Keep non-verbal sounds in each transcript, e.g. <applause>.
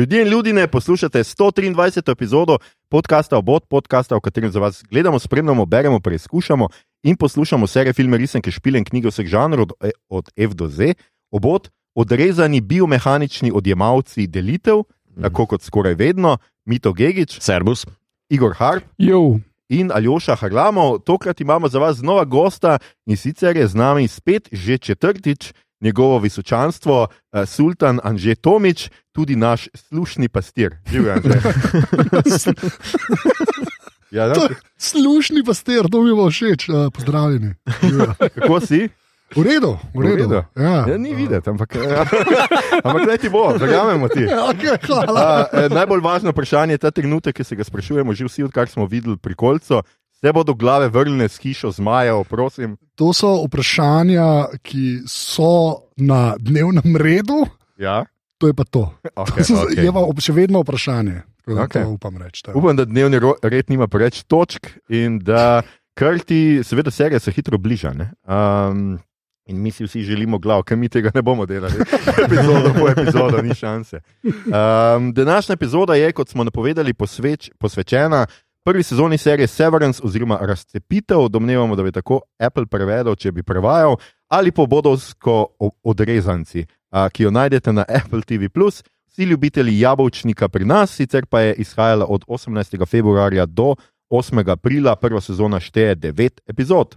Ljudje in ljudje, poslušate 123. epizodo podcasta Obot, podcasta, v katerem za vas gledamo, spremljamo, beremo, preizkušamo in poslušamo serije filme, risanke, špile in knjige vseh žanrov od, E- od F do Z. Obot, odrezani biomehanični odjemalci delitev, tako kot skoraj vedno, Mito Gigič, Servus. Igor Harp Jo, in Aljoša Harlamov. Tokrat imamo za vas znova gosta in sicer je z nami spet že četrtič njegovo visočanstvo, eh, sultan Anže Tomič, tudi naš slušni pastir. Živijo, Anže. <laughs> Ja, da, Slušni pastir, to mi bo všeč, uh, pozdravljeni. Ja. kako si? V redu, v redu. redu. Ja. Ja, ni videti, ampak, ja. <laughs> ampak ne ti bo, verjamemo ti. <laughs> Okay. A, najbolj važno vprašanje je ta trenutek, ki se ga sprašujemo, že vsi, odkar smo videli pri kolcu. Se bodo glave vrnile s hišo zmajev, prosim. To so vprašanja, ki so na dnevnem redu, Ja, to je pa to. okay, <laughs> To okay. Je pa še vedno vprašanje. To Upam tako. Upam, da dnevni red nima preveč točk in da kar ti, seveda, serija se hitro bliža. ne. Um, in mi si vsi želimo glav, ker mi tega ne bomo delali. <laughs> Epizodo po epizodo, ni šanse. Um, današnja epizoda je, kot smo napovedali, posveč, posvečena prvi sezoni serije Severance oziroma Razcepitev. Domnevamo, da bi tako Apple prevedel, če bi prevajal, ali pa bodovsko odrezanci, a, ki jo najdete na Apple TV. Vsi ljubitelji jabolčnika pri nas, sicer pa je izhajala od 18. februarja do 8. aprila, prva sezona šteje 9 epizod.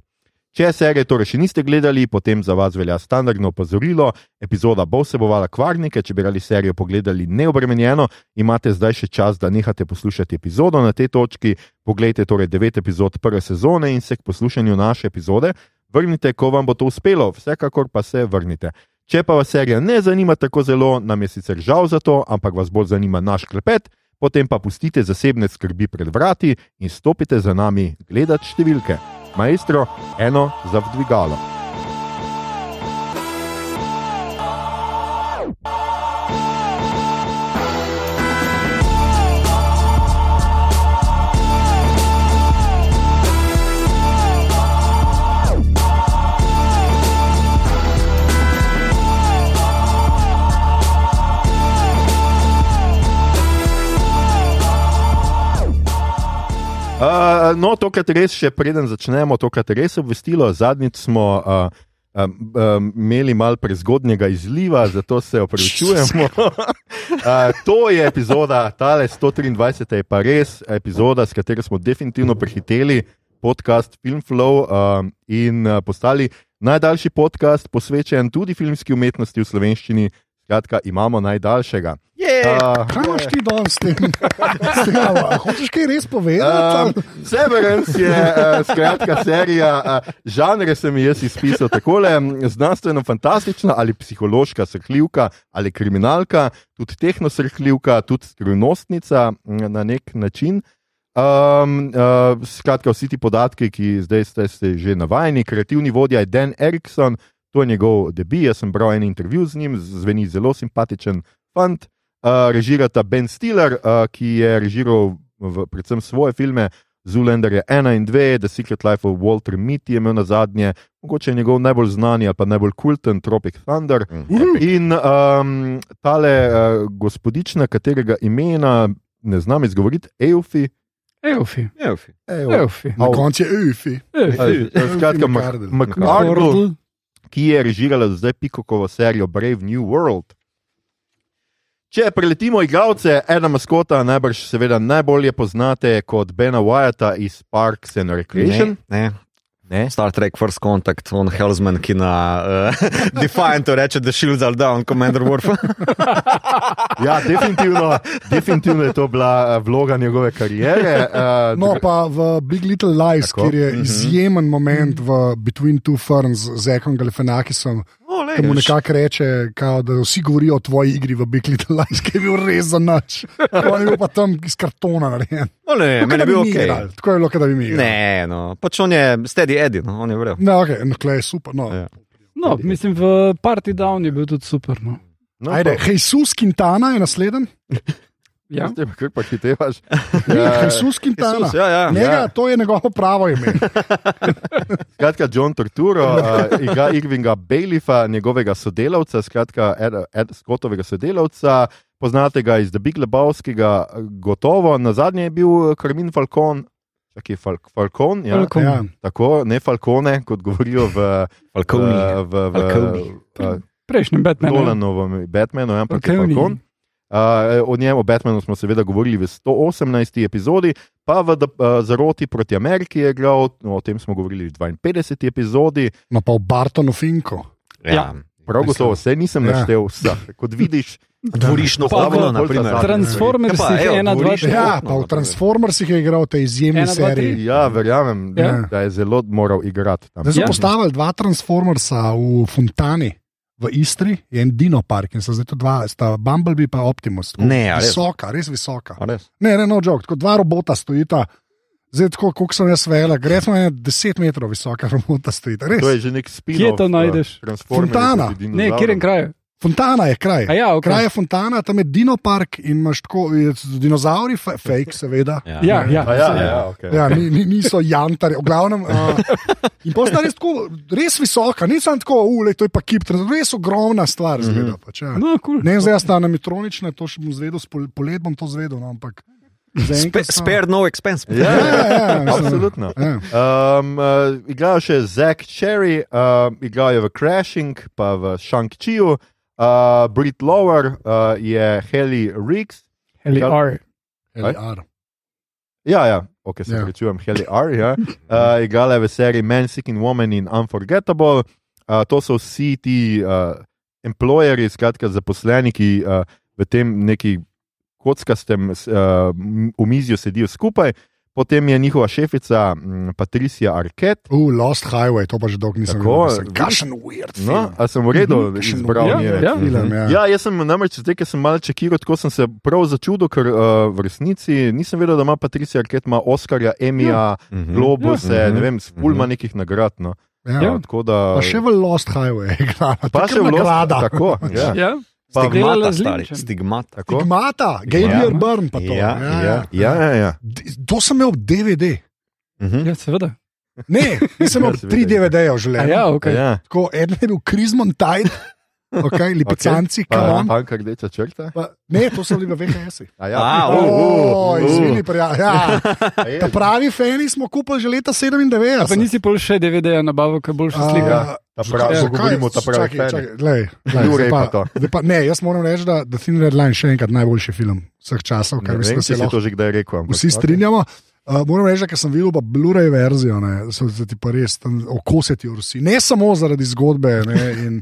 Če serije torej še niste gledali, potem za vas velja standardno opozorilo. Epizoda bo vsebovala kvarnike, če bi radi serijo pogledali neobremenjeno, imate zdaj še čas, da nehate poslušati epizodo na tej točki. Poglejte torej 9 epizod prve sezone in se k poslušanju naše epizode vrnite, ko vam bo to uspelo, vsekakor pa se vrnite. Če pa vas serija ne zanima tako zelo, nam je sicer žal za to, ampak vas bolj zanima naš klepet, potem pa pustite zasebne skrbi pred vrati in stopite za nami gledati številke. Maestro, eno za vdvigalo. Uh, no, tokrat res, še preden začnemo, tokrat res obvestilo. Zadnjič smo uh, um, um, imeli malo prezgodnjega izliva, zato se opravičujemo. <laughs> <laughs> uh, to je epizoda, tale 123. je pa res epizoda, s katero smo definitivno prehiteli podcast Filmflow um, in uh, postali najdaljši podcast, posvečen tudi filmski umetnosti v slovenščini. Skratka, imamo najdaljšega. Uh, Kaj imaš ti danes s tem? S tem, a Hočeš kaj res povedati? Um, Severance je uh, skratka serija, uh, žanre sem jaz izpisal takole: znanstveno fantastična ali psihološka srhljivka ali kriminalka, tudi tehnosrhljivka, tudi skrivnostnica na nek način. Um, uh, skratka, vsi ti podatki, ki zdaj ste, ste že navajeni, kreativni vodja je Dan Erickson, to je njegov debi. Jaz sem bral en intervju z njim, zveni zelo simpatičen fant. Uh, režirata Ben Stiller, uh, ki je režiral v, predvsem svoje filme, Zoolander je ena in dve, The Secret Life of Walter Mitty je imel na zadnje, mogoče je njegov najbolj znani ali pa najbolj kulten Tropic Thunder. In um, tale uh, gospodična, katerega imena ne znam izgovoriti, Eufi. Eufi, Eufi. Eufi. Na koncu je. Eufi. Skratka, McArdle. Ki je režirala zdaj Pikokovo serijo Brave New World. Če preletimo igralce, ena maskota najbrž seveda najbolje poznate kot Bena Wyata iz Parks and Recreation. Ne, ne. Ne? Star Trek First Contact, on Hellsman, ki na uh, <laughs> Defiantu reče, da shields are down, Commander Worf. <laughs> Ja, definitivno, definitivno je to bila eh, vloga njegove kariere. Uh, No, pa v Big Little Lies, Tako. kjer je izjemen moment v Between Two Ferns z Ekom Galifenakisom, Ki mu nekako reče, kao, da vsi govorijo o tvoji igri v Big Little Lies, ki je bil res za noč. On je bil pa tam iz kartona narejen. No, ne, Tako meni je bi bil ok. igrali, Tako je bilo, da bi mi igrali. Ne, no, pač on je steady Eddie, no, on je vrel. Ne, ok, no, klej je super. No. Ja. No, mislim, v Party Down je bil tudi super. No. no, Ajde, Jesus Quintana je naslednji. <laughs> Ja. <laughs> Ja. Kar pa hitevaš. Jesus Quintana. Jesus, ja, ja. Njega, Ja. to je njegovo pravo ime. <laughs> Skratka, John Torturo uh, <laughs> igra Irvinga Baileyfa, njegovega sodelavca, skratka, Ed, Ed Scottovega sodelavca. poznate ga iz The Big Lebowskega, gotovo. Na zadnje je bil Karmin Falcon, čakaj, Fal Falcon, ja. Falcon. Ja. tako, ne Falcone, kot govorijo v, v, Falconi. v, v, Falconi. v Prejšnji Batman. ja. Nolanovem Batmanu, ampak je Falconi. Falcon. Uh, o njem, o Batmanu smo seveda govorili v 118. epizodi, pa v uh, Zaroti proti Ameriki je igral, no, o tem smo govorili v 52. epizodi. No, pa v Bartonu Finku. Ja. Prav gotovo, vse nisem Ja. naštel vseh. Kot vidiš, <laughs> Dvorišno Pa v- okno, na primer. Transformers Ja, pa, je ena, dva, tri. Ja, pa v na primer. Transformersih je igral dva, tri. seriji. ja, verjamem, Ja. da je zelo moral igrati tam. Zdaj so Ja. postavili dva Transformersa v Fontani. V Istri je en Dino Park in so zdaj tu dva, sta Bumblebee in Optimus. Tako Ne, res? visoka, res visoka. A res? Ne, ne, no, joke, tako dva robota stojita. Zdaj, tako kot sem jaz vela, gre smo ena 10 metrov visoka robota stojita. Res. To je že nek spin. Kje to najdeš? Fontana. Ne, kjer je kraj? Fontana je kraj. A ja, okay. Kraj je Fontana, tam je Dino Park in imaš tako, dinozauri, fa- fake, seveda. Ja. Ja, ja. A ja, ja, okay. Ja, ni, ni, niso jantari, v glavnem. Uh, <laughs> in potem res, tako, res visoka, ni samo tako, ule, to je pa kip, res ogromna stvar. Zgleda, pač, ja. No, cool. Ne, zdaj sta anamitronična, to še bom zvedel, polet bom to zvedel, no, ampak. Spe, spare no expense. Ja, Ja, ja, ja, <laughs> absolutno. Ja. Um, uh, igral še Zack Cherry, uh, igral je v Crashing, pa v Shang-Chiu, uh, Brit Lower uh, je Haley Riggs. Heli R. LR. Ja, ja, ok, se Ja. rečujem, Haley R. Ja. <laughs> Uh, igrala je v seriji Man Seeking Woman in Unforgettable. Uh, to so vsi ti uh, employeri, skratka zaposleni, ki uh, v tem neki kockastem uh, omizju sedijo skupaj. Potem je njihova šefica m, Patricia Arquette. Uh, Lost Highway, to pa že dolgo nisem videl. Kašen weird. No, film. a sem v redu Kakšen izbral Ja, njene? ja. Film, ja. Ja, jaz sem namreč zdaj, ker sem malo čekiral, tako sem se prav začudil, ker uh, v resnici nisem vedel, da ima Patricia Arquette, ima Oscarja, Emija, Mhm. Globuse, Ja. ne vem, spulma nekih nagrad. No. Ja. Ja, tako da, Pa še v Lost Highway <laughs> igrala. pa še v Lost- nagrada. Tako, ja. Ja, Pa Stigmata, stari. Stigmata. Tako. Stigmata, Gabriel Ja. Byrne pa to. Ja, Ja, ja, ja, ja. D- To sem imel DVD. Mhm. ja, seveda. Ne, nisem imel Ja, tri DVD-je v življenju. ja, okay. ja. Tako, eden je bil Krizmon Tide, okay, <laughs> lipicanci, okay. Pa kamon. Panka rdeča črta. Pa, ne, to so bili v VHS-ih. Ja, uh, Oh, uh, izvini, prija. Ja. <laughs> Ta pravi fani smo kupili že leta A 97. pa nisi pol še DVD-ja nabavil, kaj boljša slika. Ta pravi, zakaj? govorimo o ta pravi pa pa, ne, jaz moram reči, da The Thin Red Line še enkrat najboljši film vseh časov, Ne kar mislim, vem, da se si lahko to že kdaj rekel. ampak vsi strinjamo. Uh, moram reči, da sem videl pa Blu-ray verzijo, ne, so se ti pa res tam okoseti vsi. Ne samo zaradi zgodbe ne, in,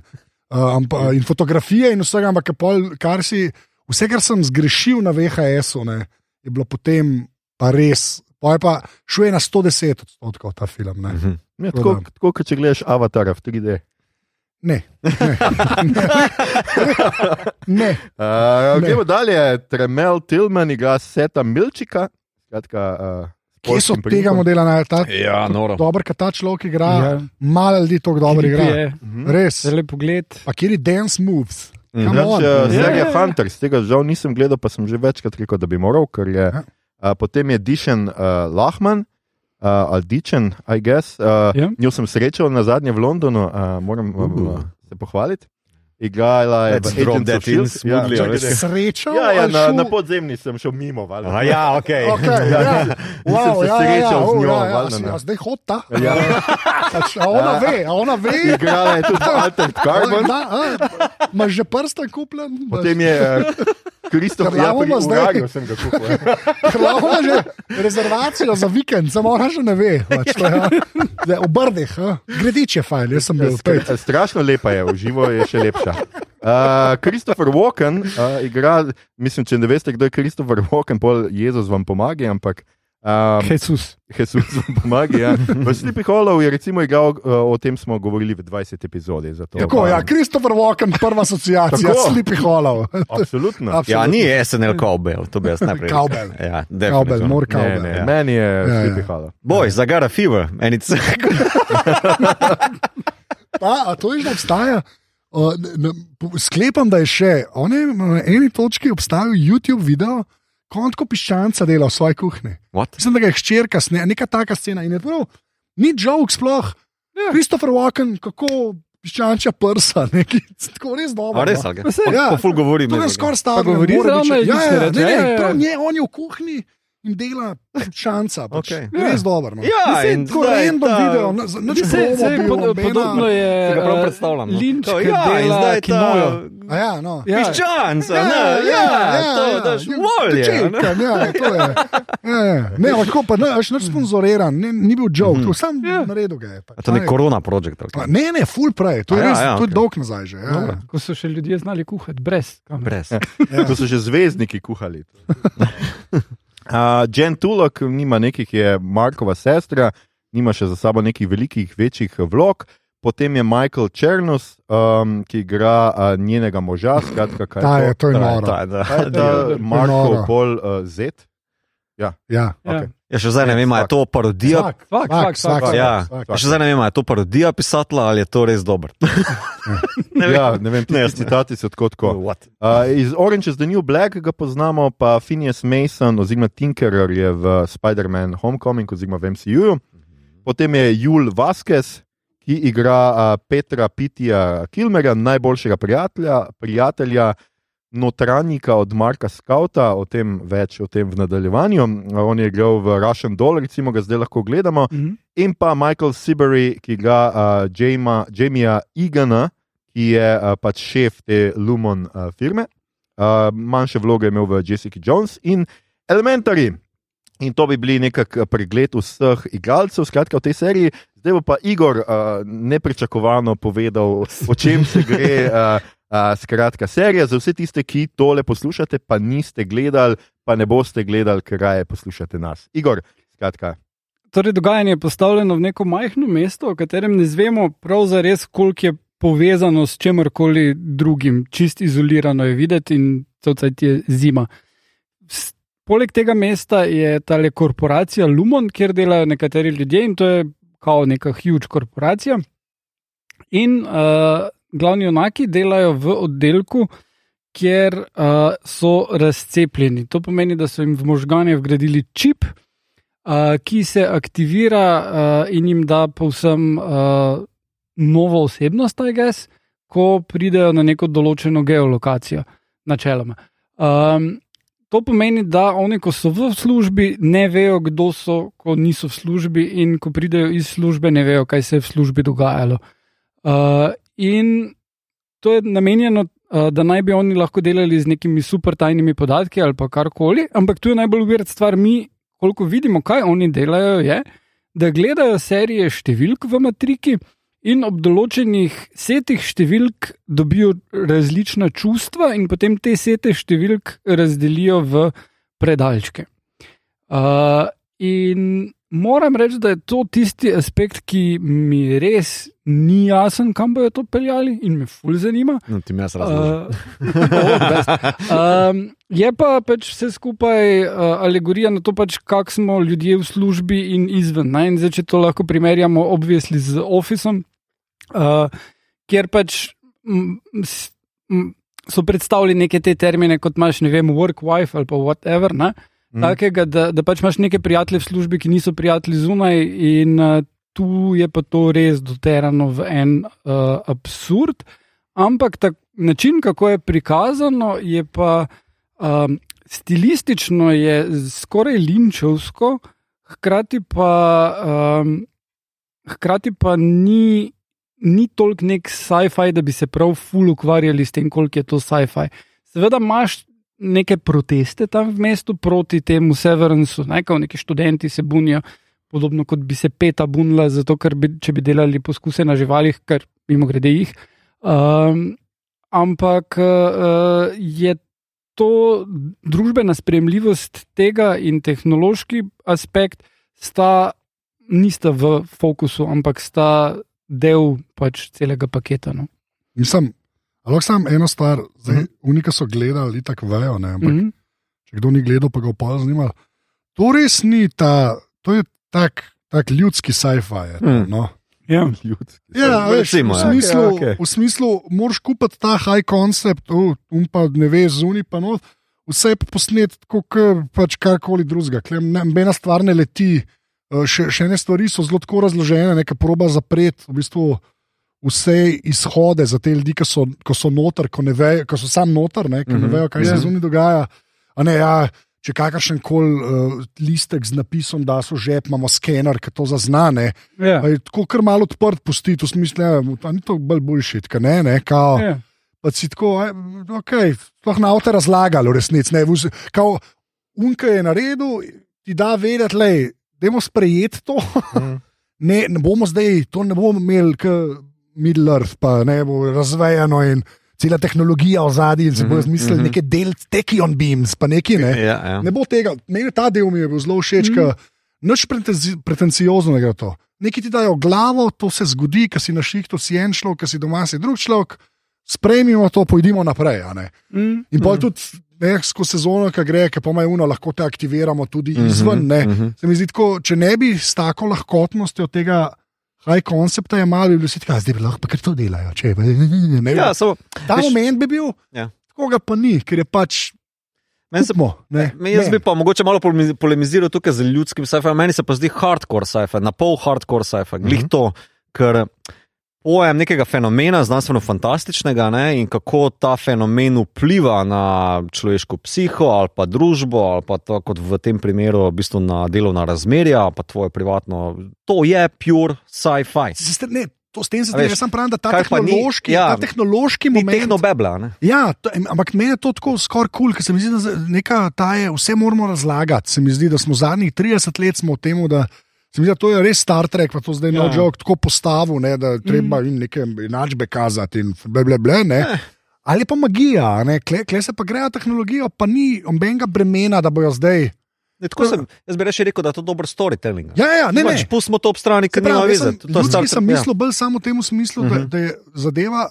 uh, ampa, in fotografije in vsega, ampak pol, kar si, vse, kar sem zgrešil na VHS-u, je bilo potem pa res. Pa je pa šlo je na 110 odstotkov ta film. Ne. Mhm. Ja, tako, tako kot če gledaš Avatara v 3D. Ne. Ne. <laughs> ne. <laughs> Uh, gremo dalje, Tremel Tilman igra Seta Milčika. Skratka, uh, Kje so tega modela najti? Ja, noro. Dobro, ker ta človek igra, Ja. malo ljudi to dobro igra. je. Res. Zelo pogled. Pa kjer je dance moves? Mhm. Come on. Naš, uh, Ja, serija ja, ja. Hunters, tega žal nisem gledal, pa sem že večkrat rekel, da bi moral, ker je. Ja. Uh, potem je Dišen uh, Lahman, uh, ali Dičen, I guess. Uh, Ja. Njo sem srečal na zadnje v Londonu, uh, moram uh, Uh. se pohvaliti. Igrala je drop that in smoothly, ja, Sreča? ja, ja, na, na podzemni sem šel mimo. valjda. A ja, ok. Okay, <laughs> ja. Wow, se ja, ja, ja, oh, njo, ja, ja, valjda, si- ne. a Zdaj hota. Ja. <laughs> Pač, a ona ve, a ona ve. Igrala je tudi <laughs> Altered Carbon. Imaš že prsten kupljen? Potem je Kristof, Ker ja, imamo pri zdaj- sem ga kupil. ja. Hlavno že rezervacijo za vikend, samo ona še ne ve. Pač, to, ja. Zdaj, v Brdih, gredič je fajn, jaz sem bil Strašno lepa je, v živo je še lepša. Uh, Christopher Walken uh, igra, mislim, če ne veste, kdo je Christopher Walken, pol Jezus vam pomaga, ampak um, Jezus. Jezus vam pomaga. Ja. <laughs> V Sleepy Hollow je recimo igral, uh, o tem smo govorili v 20 epizodi. zato, Tako, ja, um, Christopher Walken, prva asociacija, Tako. Sleepy Hollow. Absolutno. Ja, ni SNL Cowbell, to bi jaz najprej. rekel. Cowbell. Ja, Cowbell, more Ne, cowbell. ne, Ja. meni je ja. Sleepy Hollow. Boys, I got a fever. And it's <laughs> Pa, a to je že obstaja? Ne, ne, po- sklepam, da je še. On je na eni točki obstajal YouTube video, ko on tako piščanca dela v svoji kuhinji. What? Mislim, da je hčerka, sne, neka taka scena. In je prav, ni joke sploh. Ja. Christopher Walken, kako piščančja prsa, <laughs> nekaj tako res dobro. A res, no. ali Pa Ja. Po full govori. To je meni, skoraj Pa stavljeno. govori ja, ne ja, reče? ne, Ja, ja, ne, prav nje, on je v kuhinji in dela šanca. Pač. Okej. Je Res dobro. No. Ja, Mislim, in Tako random ta- video, no, nič bil, pod, nobena- podobno je ga prav eh, predstavljam. no. Linč, To, ki ja, dela zdaj ta- kinojo. A ja, no. Ja. Piščanca, ne, ja, to daš volje. ne. Čekam, ja, to je. Ja, ja. Ne, tako pa ne, až nič sponzoriran, ne, ni bil joke, to sam Ja. naredil ga je. Pač. A to je nek korona projekt. A, Ne, ne, full prej, to je A ja, res, ja, to je okej. dolg nazaj že. Ja. Ko so še ljudje znali kuhati brez kamere. Brez. Ja. <laughs> To so že zvezdniki kuhali. <laughs> Uh, Jen Tulok nima nekih, je Markova sestra, nima še za sabo nekih velikih, večjih vlog. Potem je Michael Černus, um, ki igra uh, njenega moža. Skratka, kaj Ta je, to je Ta noro. Ta, da. Kaj je ta To je Marko noro. Pol uh, Z? Ja. Ja. okej. Ja, še zdaj ne vem, ali je to parodija. Svak, Fak, svak, fak, svak, fak. Ja, svak. Ja, še zdaj ne vem, ali je to parodija pisatla ali je to res dobro. <laughs> ne vem. Ja, ne vem, ti citati so tako. tako. Uh, iz Orange is the New Black ga poznamo, pa Phineas Mason oziroma Tinkerer je v Spider-Man Homecoming oziroma v MCU. Potem je Jul Vasquez, ki igra uh, Petra Pitija Kilmerja, najboljšega prijatelja, prijatelja notranjika od Marka Skauta, o tem več o tem v nadaljevanju. Uh, on je igral v Russian Doll, recimo ga zdaj lahko gledamo. Mhm. In pa Michael Sibery, ki igra uh, Jamia, Jamia Egana, ki je uh, pač šef te Lumon uh, firme. Uh, manjše vloge je imel v Jessica Jones in Elementary. In to bi bili nekak pregled vseh igralcev, skratka v tej seriji. Zdaj bo pa Igor uh, nepričakovano povedal, o čem se gre. Uh, skratka, serija za vse tiste, ki tole poslušate, pa niste gledali, pa ne boste gledali, ker raje poslušate nas. Igor, skratka. Torej, dogajanje je postavljeno v neko majhno mesto, o katerem ne znemo prav zares, koliko je povezano s čemkoli drugim, čist izolirano je videti in celcajt je zima. Poleg tega mesta je ta korporacija Lumon, kjer delajo nekateri ljudje in to je kao neka huge korporacija. In uh, glavni junaki delajo v oddelku, kjer uh, so razcepljeni. To pomeni, da so jim v možgane vgradili čip, uh, ki se aktivira uh, in jim da povsem uh, novo osebnost, aj gess, ko pridejo na neko določeno geolokacijo, načeloma. Um, to pomeni, da oni, ko so v službi, ne vejo, kdo so, ko niso v službi, in ko pridejo iz službe, ne vejo, kaj se je v službi dogajalo. Uh, in to je namenjeno, uh, da naj bi oni lahko delali z nekimi super tajnimi podatki ali pa karkoli, ampak tu je najbolj uvert stvar, mi, koliko vidimo, kaj oni delajo, je, da gledajo serije številk v matriki in ob določenih setih številk dobijo različna čustva, in potem te sete številk razdelijo v predalčke. Uh, in moram reči, da je to tisti aspekt, ki mi res ni jasen, kam bojo to peljali in me ful zanima. No, ti mi jaz razumem. Uh, um, je pa pač vse skupaj uh, alegorija na to, pač, kako smo ljudje v službi in izven. Ne? In zdaj, če to lahko primerjamo, obvisli z Officem, uh, kjer pač m, s, m, so predstavili neke te termine, kot imaš, ne vem, work-wife ali pa whatever. Ne? Mm. Takega, da, da pač imaš neke prijatelje v službi, ki niso prijatelji zunaj, in uh, tu je pa to res doterano v en uh, absurd. Ampak ta način, kako je prikazano, je pa um, stilistično, je skoraj linčevsko, hkrati pa, um, hkrati pa ni, ni toliko nek sci-fi, da bi se prav ful ukvarjali s tem, koliko je to sci-fi. Seveda imaš neke proteste tam v mestu proti temu Severnsu, ne, kao neki študenti se bunijo, podobno kot bi se peta bunila, zato ker bi, če bi delali poskuse na živalih, kar mimo grede jih. Um, ampak uh, je to družbena spremljivost tega in tehnološki aspekt, sta, nista v fokusu, ampak sta del pač celega paketa. No. Mislim, lahko samo eno stvar, zdaj, unika so gledali, tako vejo, ne, ampak Mm -hmm. če kdo ni gledal, pa ga opal zanima. To res ni ta, to je tak, tak ljudski sci-fi. Mm. No. ja. Ljudski. Ja, veš, Recimo, v ja. smislu, Okej, okay, v smislu moraš kupiti ta high concept, uh, um pa ne veš, zunaj pa not. Vse je posnet, kot pač karkoli drugega. Nobena stvar ne leti. Uh, Še, še ene stvari so zelo tako razložene, neka proba zapreti v bistvu vse izhode za te ljudi, ki so, ko so noter, ko, vejo, ko so sam noter, ne, ki ne Mhm. vejo, kaj Ja. se zunaj dogaja. A Ne, ja, če kakršen koli uh, listek z napisom, da so žep, imamo skener, ki to zaznane. Ja. Ja. Tako kar malo odprt pusti, to smisle, da ni to bolj boljši, kaj ne, ne, kao. Ja. Pa si tako, okay, sploh na avto razlagali, v resnici. Unka je na redu, ti da vedeti, da je sprejeti to. <laughs> ne, ne bomo zdaj, to ne bomo imeli, kot Middle Earth, pa ne bo razvejano in cela tehnologija v zadnji, in se bodo Mhm, zmislili mhm. neke del tekion beams, pa neki ne. Ja, ja. Ne bo tega, meni ta del mi je bil zelo všeč, mm. ker nič pretenzi- pretenciozno ne gre to. Nekaj ti dajo glavo, to se zgodi, ker si na šihtu, si en človek, ker si doma, si drug človek, sprejmimo to, pojdimo naprej. a ne. Mm. In pa tudi ne, skozi sezono, ki gre, ki pa imajo lahko te aktiviramo tudi izven. Ne. mhm. Se mi zdi, tako, če ne bi s tako lahkotnostjo tega high koncepta imeli, bi bilo vsi tako, zdaj bi lahko kar to delajo. Če, pa, ne, ne, Ja, ja, samo, ta veš- moment bi bil, Ja. tako ga pa ni, ker je pač. meni se Kupmo, ne, Me, jaz ne. bi pa mogoče malo polemi- polemiziral tukaj z ljudskim sci-fi. Meni se pa zdi hardcore sci-fi, na pol hardcore sci-fi. Glih Mhm. to, ker pojem nekega fenomena, znanstveno-fantastičnega, ne, in kako ta fenomen vpliva na človeško psiho ali pa družbo, ali pa to, kot v tem primeru, v bistvu na delovna razmerja, pa tvoje privatno. To je pure sci-fi. To s tem se strinjam, jaz sem pravim, da ta pa ni- tehnološki, ja, ta tehnološki moment. tehnobebla. Ne? Ja, to, ampak meni je to tako skoraj kul, cool, ker se mi zdi, da neka je, vse moramo razlagati. Se mi zdi, da smo zadnjih 30 let smo v tem, da se mi zdi, da to je res Star Trek, pa to zdaj Ja. no joke tako postavil, ne, da treba jim neke enačbe kazati in ble, ble, ble, ne. Ali pa magija, ne, kle, kle se pa grejo tehnologijo, pa ni obenga bremena, da bojo zdaj. Ne, tako sem, jaz bi rekel, da je to dober storytelling. Ja, ja, ne, ne. Pač pustimo to ob strani, ker nima pravi, jaz veze. sem, ja. mislil bolj samo v tem smislu, da, Mhm. da je zadeva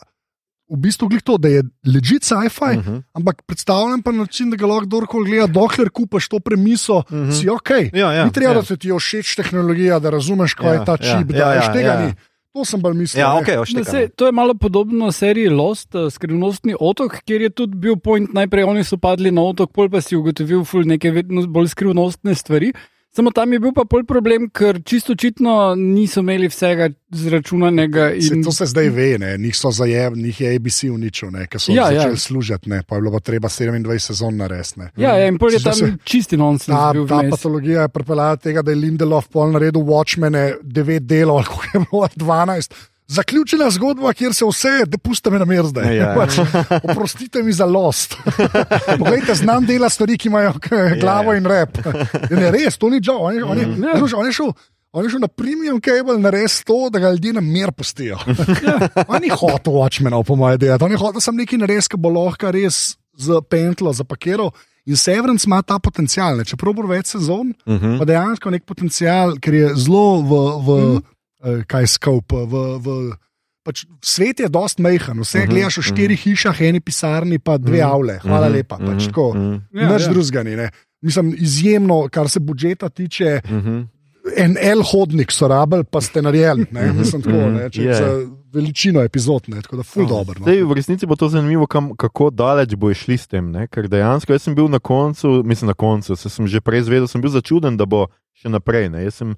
v bistvu glih to, da je legit sci-fi, Mhm. ampak predstavljam pa na način, da ga lahko kdorkoli gleda, dokler kupaš to premiso, Mhm. si ok. Ja, ja, ni treba, ja. da se ti je všeč tehnologija, da razumeš, kaj Ja, je ta ja, čip. ja, da, ja, veš, tega ja. ni. To sem bolj mislil. Ja, ne. ok, No, oštekam. sej, to je malo podobno seriji Lost, eh, skrivnostni otok, kjer je tudi bil point. Najprej oni so padli na otok, pol pa si ugotovil ful neke vedno bolj skrivnostne stvari. Samo tam je bil pa pol problem, ker čisto očitno niso imeli vsega zračunanega. Se, In... to se zdaj ve, ne? njih so zajemni, njih je ABC uničil, ker so Ja, ja, začeli ja. služiti, ne? pa je bilo pa treba 27 sezon narediti. Ja, ja, in pol je tam se- čisti nonsens Ta, ta vmes. patologija je pripeljala tega, da je Lindelof pol naredil Watchmene 9 delov, ali koliko je bilo 12. Zaključena zgodba, kjer se vse, da puste me na mir zdaj. Ja. <laughs> Pač, oprostite mi za lost. <laughs> Poglejte, znam dela stvari, ki imajo k- glavo in rep. Ja, <laughs> ne, res, to ni žal. On, je- on, je- Ja. slušaj, on, je šel- on je šel na premium cable narediti to, da ga ljudje na mir pustijo. On ni hotel Watchmenov, po mojem, delati. On je hotel sem nekaj narediti, ki bo lahko res z pentlo zapakiral. In Severance ima ta potencial, ne? čeprav bo več sezon, Uh -huh. pa dejansko nek potencial, ker je zelo v, v mm. uh, kaj scope. V, v, pač svet je dost majhen, vse uh Mhm, -huh, gledaš v štirih hišah, eni pisarni, pa dve Mhm, avle. Hvala mhm, lepa. Pač, mhm, tako, mhm, Ja, Nič ja. drugega ni. ne. Mislim, izjemno, kar se budžeta tiče, mhm. en L hodnik so rabili, pa ste naredili. ne. Mislim, tako, ne, če, Je. za veličino epizod, ne, tako da ful dobro. No. Zdaj, v resnici bo to zanimivo, kam, kako daleč bo šli s tem. Ne? Ker dejansko jaz sem bil na koncu, mislim na koncu, se sem že prej zvedel, sem bil začuden, da bo še naprej. Ne? Jaz sem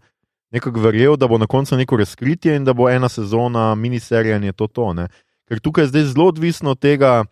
nekako verjel, da bo na koncu neko razkritje in da bo ena sezona, miniserija in je to to. Ne? Ker tukaj je zdaj zelo odvisno od tega,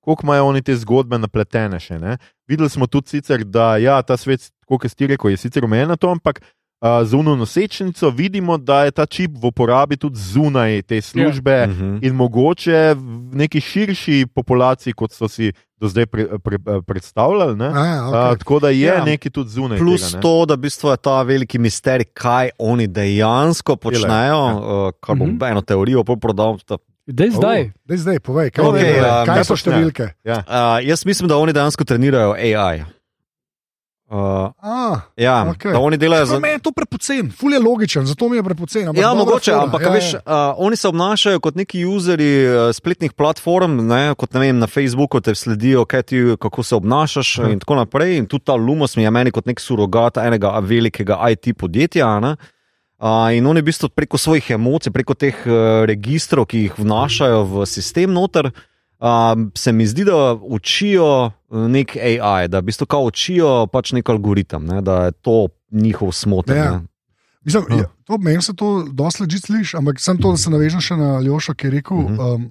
koliko imajo oni te zgodbe napletene še. Ne? Videli smo tudi sicer, da ja, ta svet, kot ste rekel, je sicer omejen na to, ampak. Uh, z uno nosečnico vidimo, da je ta čip v uporabi tudi zunaj te službe, Mhm. in mogoče v neki širši populaciji, kot so si do zdaj pre, pre, predstavljali. Ne? A, ja, Uh, okay. tako da je Ja. ja. nekaj tudi zunaj. Plus tega, ne. to, da v bistvu je ta veliki misterij, kaj oni dejansko počnejo, Ja. uh, kar bom Mhm. eno teorijo prodal. da- Dej zdaj. Daj zdaj, povej, kaj, okay, um, kaj kaj so številke. Ja. Uh, jaz mislim, da oni dejansko trenirajo AI. Uh, A, ja, okay. da oni delajo za. Za mene je to prepocen, ful je logičen, zato mi je prepocen. ampak Ja, mogoče, fora, ampak ja, veš, ja. uh, oni se obnašajo kot neki useri uh, spletnih platform, ne, kot ne vem, na Facebooku te sledijo, ti, kako se obnašaš uh. in tako naprej. In tudi ta Lumos mi je meni kot nek surogat enega velikega IT podjetja. Ne. Uh, in oni v bistvu preko svojih emocij, preko teh uh, registrov, ki jih vnašajo v sistem noter, uh, se mi zdi, da učijo uh, nek AI, da v bistvu kao učijo pač nek algoritem, ne, da je to njihov smoter. Ja. Ja. Mislim, Ja. je, to, meni se to dosti leži sliši, ampak sem to, da se navežem še na Aljoša, ki je rekel. Mhm. Um,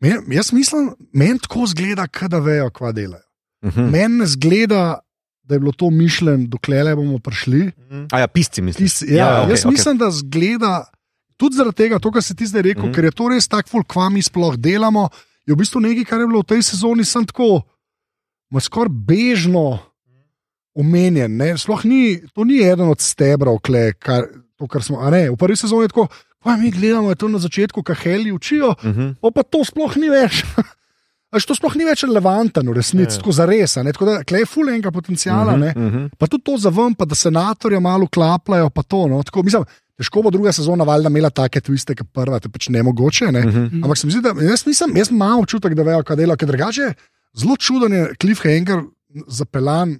men, jaz mislim, meni tako zgleda, da vejo, kva delajo. Mhm. Meni ne zgleda, da je bilo to mišljeno, dokler le bomo prišli. A ja, pisci misliš. Tis, ja, ja, okej, jaz okej. mislim, da zgleda tudi zaradi tega, to, kar si ti zdaj rekel, Mhm. -hmm. ker je to res tako, kva mi sploh delamo. Je v bistvu nekaj, kar je bilo v tej sezoni, sem tako, skoraj bežno omenjen. Ne? Sploh ni, to ni eden od stebrov, kle, kar, to, kar smo. a Ne, v prvi sezoni je tako, pa mi gledamo, je to na začetku, kaj heli učijo, Mhm. pa, pa to sploh ni več. <laughs> Až to sploh ni več relevantno, v resnici, Ja. tako za res. Tako da klej ful enega potencijala. Mhm, Mm -hmm. mhm. Pa tudi to za ven, pa da senatorja malo klapljajo. pa To, no. Tako, mislim, težko bo druga sezona valjda imela take twiste, kot prva, to je pač ne mogoče. Ne? Mhm. Ampak se mi zdi, da jaz, nisem, jaz imam občutek, da vejo, kaj delajo, ker drugače zelo čuden je cliffhanger zapeljan.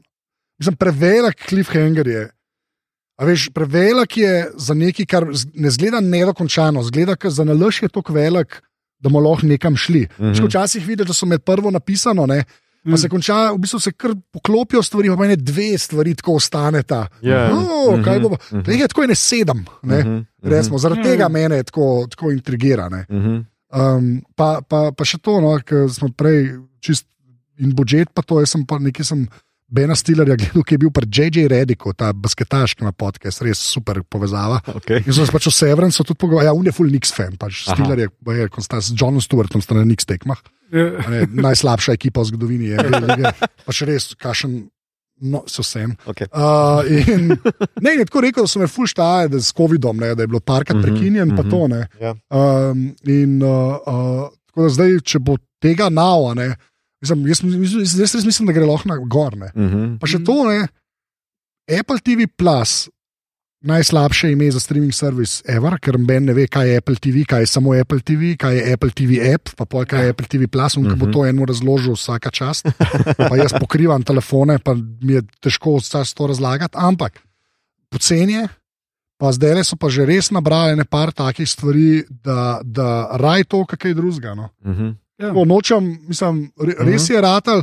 Mislim, prevelik cliffhanger je. A veš, prevelik je za nekaj, kar ne zgleda nedokončano, zgleda, ker za nalož je tako velik, da bomo lahko nekam šli. Mm Mhm. -hmm. Včasih vidiš, da so med prvo napisano, ne, pa se konča, v bistvu se kar poklopijo stvari, pa ne dve stvari tako ostaneta. Ja. Oh, kaj bo? Mhm. Teh je tako je ne sedem. Ne, Mhm, mhm. Resmo, zaradi Ja, tega ja. mene tako, tako intrigira. Ne. Mhm. Um, pa, pa, pa še to, no, kar smo prej čist in budžet, pa to, jaz sem pa nekaj sem. Bena Stillerja gledal, ki je bil pri J.J. Rediku, ta basketaš, ki ima podcast, res super povezava. Okay. In so se pač o Severancu tudi pogovarjali, ja, on je full Nix fan, pač. Stiller je, je konstant s Johnom Stewartom, sta na Nix tekmah. Ja. Ne, najslabša ekipa v zgodovini je, lige, pač res, kašen, no, so sem. Okay. Uh, in ne, je tako rekel, da so me full štaje, da s COVID-om, ne, da je bilo parkrat Mhm, prekinjen, mm -hmm, pa mhm. to ne. Ja. Um, in uh, uh, tako da zdaj, če bo tega nava, ne, mislim, jaz, jaz, jaz res mislim, da gre lahko na gor. Ne. Mhm. Pa še to, ne, Apple TV Plus, najslabše ime za streaming servis Ever, ker Ben ne ve, kaj je Apple TV, kaj je samo Apple TV, kaj je Apple TV app, pa pol, kaj je Apple TV Plus, in ko bo Mhm. to enemu razložil vsaka čast. Pa jaz pokrivam telefone, pa mi je težko vse to razlagati, ampak poceni je. Pa zdaj so pa že res nabrali nekaj takih stvari, da, da raj to, kaj je drugega. No. Mhm. Ja. Tako, nočem, mislim, re, res je ratal.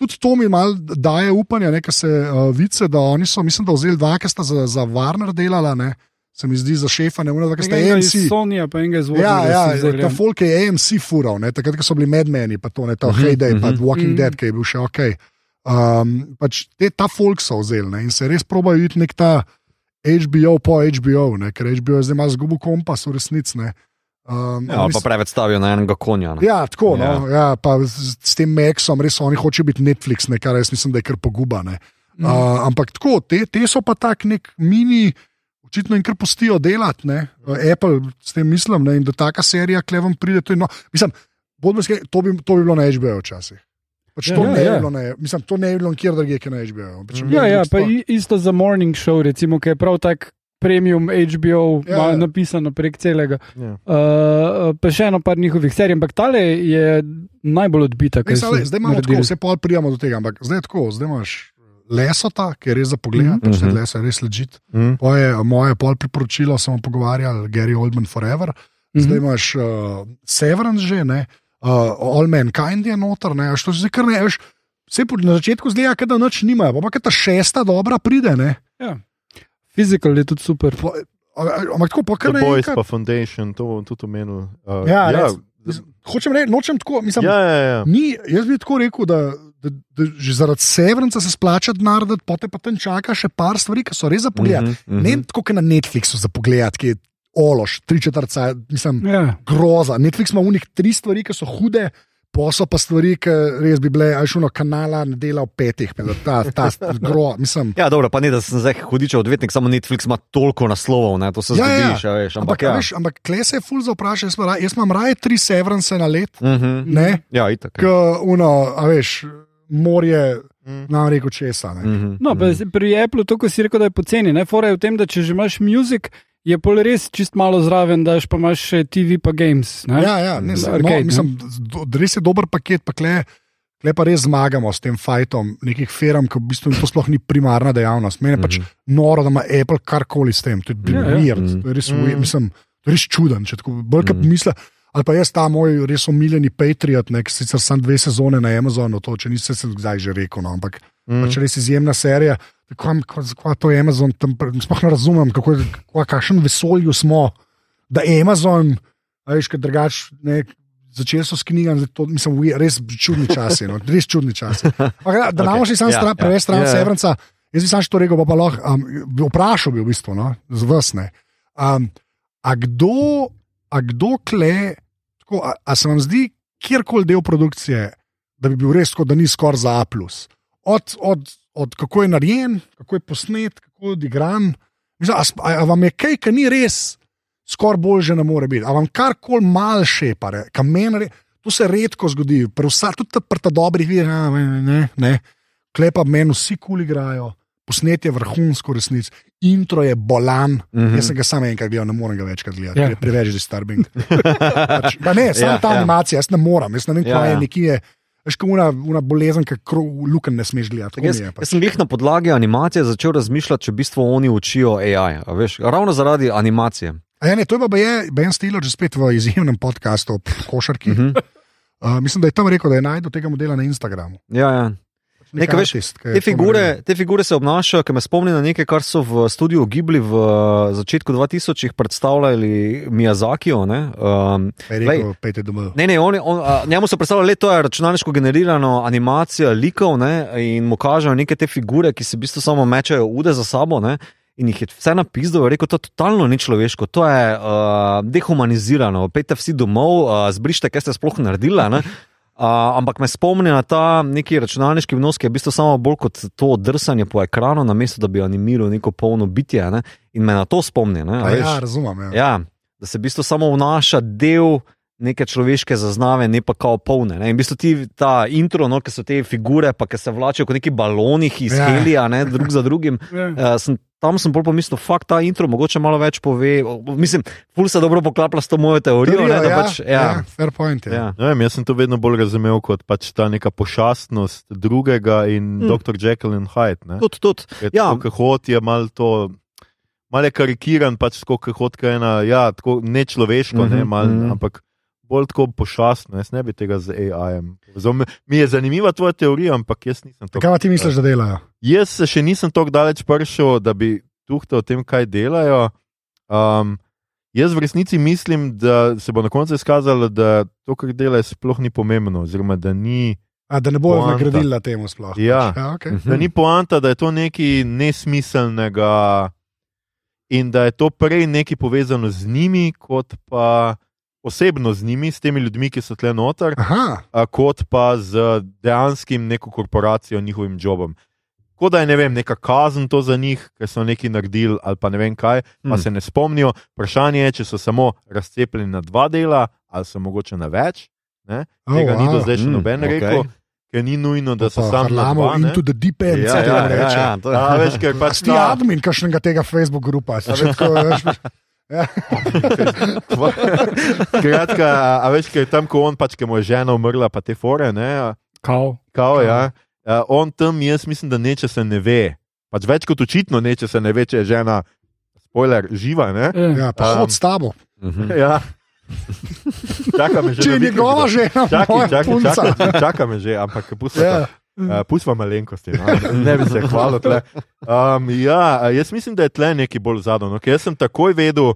Tudi to mi malo daje upanje, da se uh, vice, da oni so, mislim, da vzeli dva, ki sta za, za Warner delala, ne? se mi zdi za šefa, ne morem, da sta Enega iz AMC. Sonija, pa enega iz Ja, ja, ta folk je AMC fural, ne? takrat, ko so bili medmeni, pa to ne, ta uh Mhm, -huh, Heyday, uh -huh, pa mhm. Walking uh Mhm. -huh. Dead, ki je bil še ok. Um, pač te, ta folk so vzeli ne? in se res probajo iti nek ta HBO po HBO, ne? ker HBO je zdaj malo zgubil kompas v resnici. Ne. Um, Ja, ali pa preveč stavijo na enega konja. ne. Ja, tako. No, ja, pa z, z tem Maxom, res oni hočejo biti Netflix, ne, kar jaz mislim, da je kar poguba. ne. Mm. Uh, ampak tako, te, te so pa tak nek mini, očitno jim kar pustijo delati, ne. Apple s tem mislim, ne, in da taka serija klevam pride. To, je, no, mislim, bodimo iskreni, to, bi, to bi bilo na HBO včasih. Pač Ja, to, ja, ne ja. bi bilo na, mislim, to ne bi bilo nikjer drugje, kot na HBO. Pač Ja, ja, pa isto za morning show, recimo, ki je prav tak premium HBO, Ja, ja, ja. napisano prek celega. Ja. Uh, pa še eno par njihovih serij, ampak tale je najbolj odbita. Ne, sale, zdaj imamo naredili. tako, vse pol prijemo do tega, ampak zdaj je tako, zdaj imaš lesota, ki je res za pogled, mm Mhm. -hmm. pač Mhm. les je res ležit. Mm. Moje, moje pol priporočilo smo pogovarjali, Gary Oldman Forever, zdaj Mhm. imaš uh, Severance že, ne, uh, All Mankind je noter, ne, što že kar ne, veš, vse na začetku zgleda, kot da noč nimajo, pa pa ta šesta dobra pride, ne. Physical je tudi super. Po- Ampak tako, pa kar The ne. Boys pa Foundation, to tudi omenil. Uh, Ja, ja, res. Hočem reči, nočem tako, mislim, ja, ja, ja. Ni, jaz bi tako rekel, da, da, da že zaradi severnca se splača denar, da potem pa tam čaka še par stvari, ki so res za pogled. Mm Mhm, -hmm. mhm. Ne tako, kot na Netflixu za pogled, ki je ološ, tri četrca, mislim, Ja. groza. Netflix ima unih tri stvari, ki so hude. So pa stvari, ki res bi bile, ajš uno kanala, ne dela v petih, ne, ta, ta, gro, mislim. Ja, dobro, pa ne, da sem zdaj hudičev odvetnik, samo Netflix ima toliko naslovov, ne, to se Ja, zgodi, ja. še veš. Ampak, Ampak, ja. ja. veš, ampak kle se je ful za vprašanje, jaz, imam raje- jaz imam raje tri severance na let, Mhm. ne, Ja, itak. k uno, a veš, morje, Mm. nam reko česa. Ne. Mhm, No, pa mhm. zdaj pri Apple, to, ko si rekel, da je poceni, ne, fora je v tem, da če že imaš muzik, je pol res čist malo zraven, daš pa imaš še TV pa games. Ne? Ja, ja, ne, se, no, Arcade, ne. mislim, do, res je dober paket, pa kle, kle pa res zmagamo s tem fajtom nekih firm, ki v bistvu to sploh ni primarna dejavnost. Meni je pač Mhm. noro, da ima Apple karkoli s tem. To je Ja, ja. weird, Mhm. to je res, Mhm. weird, mislim, to je res čuden. Če tako bolj kot Mhm. misliš. Ali pa jaz ta moj res omiljeni Patriot, ne, sicer sem dve sezone na Amazonu, to če nisem se kdaj že rekel, no, ampak Mm. pač res izjemna serija. Kam, kako to je Amazon, tam sploh ne razumem, kako, je- kako, kakšen vesolju smo, da je Amazon, a veš, kaj drugač, ne, začeli so s knjigami, to, mislim, we- res čudni časi, no, res čudni časi. Ampak, da da imamo še sam Ja, stran, ja. preveč stran Ja, ja. Severnca, jaz bi sam še to rekel, pa, pa lahko, um, vprašal bi v bistvu, no, z vas ne. Um, a kdo, a kdo kle, tako, a, a se vam zdi kjerkoli del produkcije, da bi bil res tako, da ni skoraj za A. Od, od, od kako je narejen, kako je posnet, kako je odigran. A, a, a vam je kaj, kar ni res, skoraj bolj že ne more biti. A vam karkoli mal še pare, kamen, to se redko zgodi, Prevsa, tudi ta- pri ta dobrih vidih, a, ne, ne, ne. klepa meni vsi kuli igrajo. Posnetje je vrhunsko resnic, intro je bolan. Mm. -hmm. Jaz sem ga samo enkrat gledal, ne morem ga večkrat gledati, Ja. yeah. preveč disturbing. <laughs> pač, pa ne, samo Ja, yeah, ta ja. yeah. animacija, jaz ne morem, jaz ne vem, Ja, kaj ja. je nekje. Veš, kot una, una bolezen, ki luken ne smeš gledati. Jaz, je jaz pač. sem jih na podlagi animacije začel razmišljati, če v bistvu oni učijo AI. Veš, ravno zaradi animacije. A Ja, ne, to je pa je Ben Stiller že spet v izjemnem podkastu o košarki. Uh Mhm. -huh. uh, mislim, da je tam rekel, da je najdel tega modela na Instagramu. Ja, ja. Nek Nekaj, veš, Te figure, te figure se obnašajo, ki me spomni na nekaj, kar so v studiu Ghibli v eh, začetku 2000 predstavljali Miyazakijo. Ne, um, rekel, domov. ne, ne, on, on, a, njemu so predstavljali, da je računalniško generirano animacija likov ne, in mu kažejo neke te figure, ki se v bistvu samo mečejo ude za sabo. Ne, In jih je vse napisal, rekel, to je totalno nečloveško, to je uh, dehumanizirano, pejte vsi domov, uh, zbrište, kaj ste sploh naredili. Uh, ampak me spomni na ta neki računalniški vnos, ki je v bistvu samo bolj kot to drsanje po ekranu, namesto da bi animiral neko polno bitje. Ne? In me na to spomni. Ne, a. Ja, razumem. Ja. Ja, da se v bistvu samo vnaša del neke človeške zaznave, ne pa kao polne. Ne? In v bistvu ti ta intro, no, ki so te figure, pa ki se vlačijo kot neki baloni iz ja. helija, ne, drug za drugim. Ja. Uh, sem, tam sem bolj pomislil, fakt ta intro mogoče malo več pove. Mislim, ful se dobro poklapa s to mojo teorijo. Teorijo, ne, da ja, pač, ja, ja, fair point. Ja. ja. Ne vem, jaz sem to vedno bolj razumel kot pač ta neka pošastnost drugega in Mm. dr. Jekyll in Hyde. ne. Tudi, tudi. Ja. Tako, kot je malo to. Mal je karikiran, pač tako kot je ena, ja, tako nečloveško, mm -hmm, ne, mal, mm. -hmm. ampak bolj tako pošastno. Jaz ne bi tega z AI-jem. povezal. Mi je zanimiva tvoja teorija, ampak jaz nisem to. Kaj ti misliš, da delajo? Jaz se še nisem tako daleč prišel, da bi tuhtal o tem, kaj delajo. Um, jaz v resnici mislim, da se bo na koncu izkazalo, da to, kar delajo, sploh ni pomembno, oziroma da ni. A, da ne bojo Poanta. nagradili na temu sploh. Ja. ja okay. Mhm. Da ni poanta, da je to nekaj nesmiselnega in da je to prej nekaj povezano z njimi, kot pa osebno z njimi, s temi ljudmi, ki so tle noter, Aha, a kot pa z dejanskim neko korporacijo, njihovim jobom. Kot da je ne vem, neka kazen to za njih, ker so nekaj naredili, ali pa ne vem kaj, pa Hmm. se ne spomnijo. Vprašanje je, če so samo razcepljeni na dva dela, ali so mogoče na več. Ne? Oh, Tega ni do zdaj še Hmm, noben okej. rekel, ker ni nujno, da so samo Harlamo dva. ne. into the deep end, Ja, se ja, temu ja, reče. ja, to je- A, veš, ker <laughs> pač Si ti admin kakšnega tega Facebook grupa? a veš, tako, veš, <laughs> ja. Skratka, a, veš, ker tam, ko on pač, ki mu je žena umrla, pa te fore, ne, a, Kao. kao, ja, a, on tam, jaz mislim, da neče se ne ve. Pač več kot očitno neče se ne ve, če je žena, spoiler, živa. Ne? Eh, Ja, pa Um, hod s tabo. Mhm. Ja. Čaka me že. Če je njegova žena, Čakaj, čakaj, čakaj, čaka me že, ampak pustimo. Ja. Uh, Pustimo malenkosti, no. ne bi se hvalil. tle. Um, ja, jaz mislim, da je tle nekaj bolj zadano. Okay, jaz sem takoj vedel,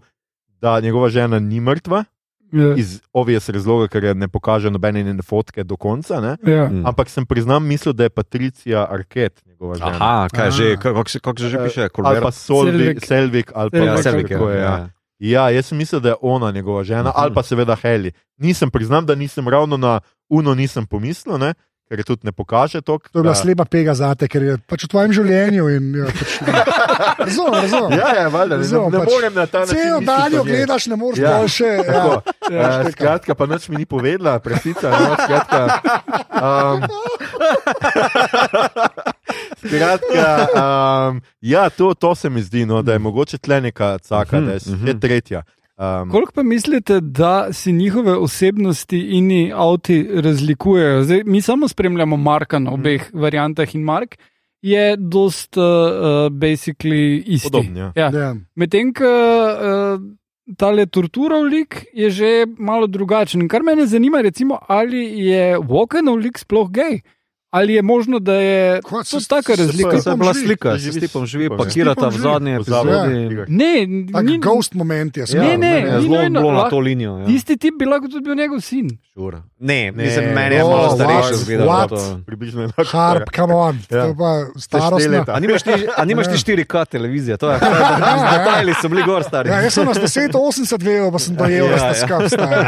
da njegova žena ni mrtva, ja, iz obvijes razloga, ker je ne pokaže nobene njene fotke do konca. Ne? ja. Mm. Ampak sem priznam, mislil, da je Patricija Arket, njegova žena. Aha, kaj že, Aha. kako se, kako se že piše, ali Kolber? pa Solvik, Selvik. Ali pa Ja, Selvik, kako je. ja. Ja. ja, jaz sem mislil, da je ona njegova žena, Mhm. ali pa seveda Heli. Nisem priznam, da nisem ravno na Uno nisem pomislil, ne? Ker je tudi ne pokaže to. To je bila slepa pega zate, ker je pač v tvojem življenju. In, ja, pač, <laughs> razumem, razumem. Ja, ja, valjda, ne, Razumem, ne pač morem na ta način. Celo dan jo gledaš, ne moreš Ja. ja. še. Ja. Ja, štekam. Skratka, pa nič mi ni povedala, presica. No, skratka, um, <laughs> skratka um, ja, to, to se mi zdi, no, da je mogoče tle neka caka, da je, Mhm, je mhm. tretja. Um, Koliko pa mislite, da si njihove osebnosti in avti razlikujejo? Zdaj, mi samo spremljamo Marka na obeh mm. variantah in Mark je dost uh, uh, basically isti. Podoben, ja. Ja. Ja. Medtem, ko uh, tale torturov lik je že malo drugačen. In Kar mene zanima, recimo, ali je Walkenov lik sploh gej. Ali je možno, da je to se- taka se- razlika? se- je bila slika, Živi s tipom s živi, ja. pakirata S tipom v zadnji epizodi. Ne, ni, ghost moment je. Ne, skratka, ne, Je ni zelo nujno, bolj na to linijo. Ja. tisti tip bi lahko tudi bil njegov sin. Sure. Ne, Ne. mislim, meni je Oh, malo starejši zgleda. What? to. Približno enako. Harp, come on, Ja. to je pa štiri leta. A nimaš ti, ti 4K televizije? To je, detajli so bili gor stari. Ja, jaz sem na 1080 gledal, pa sem dojel, da Ja, ste ja. skap stari.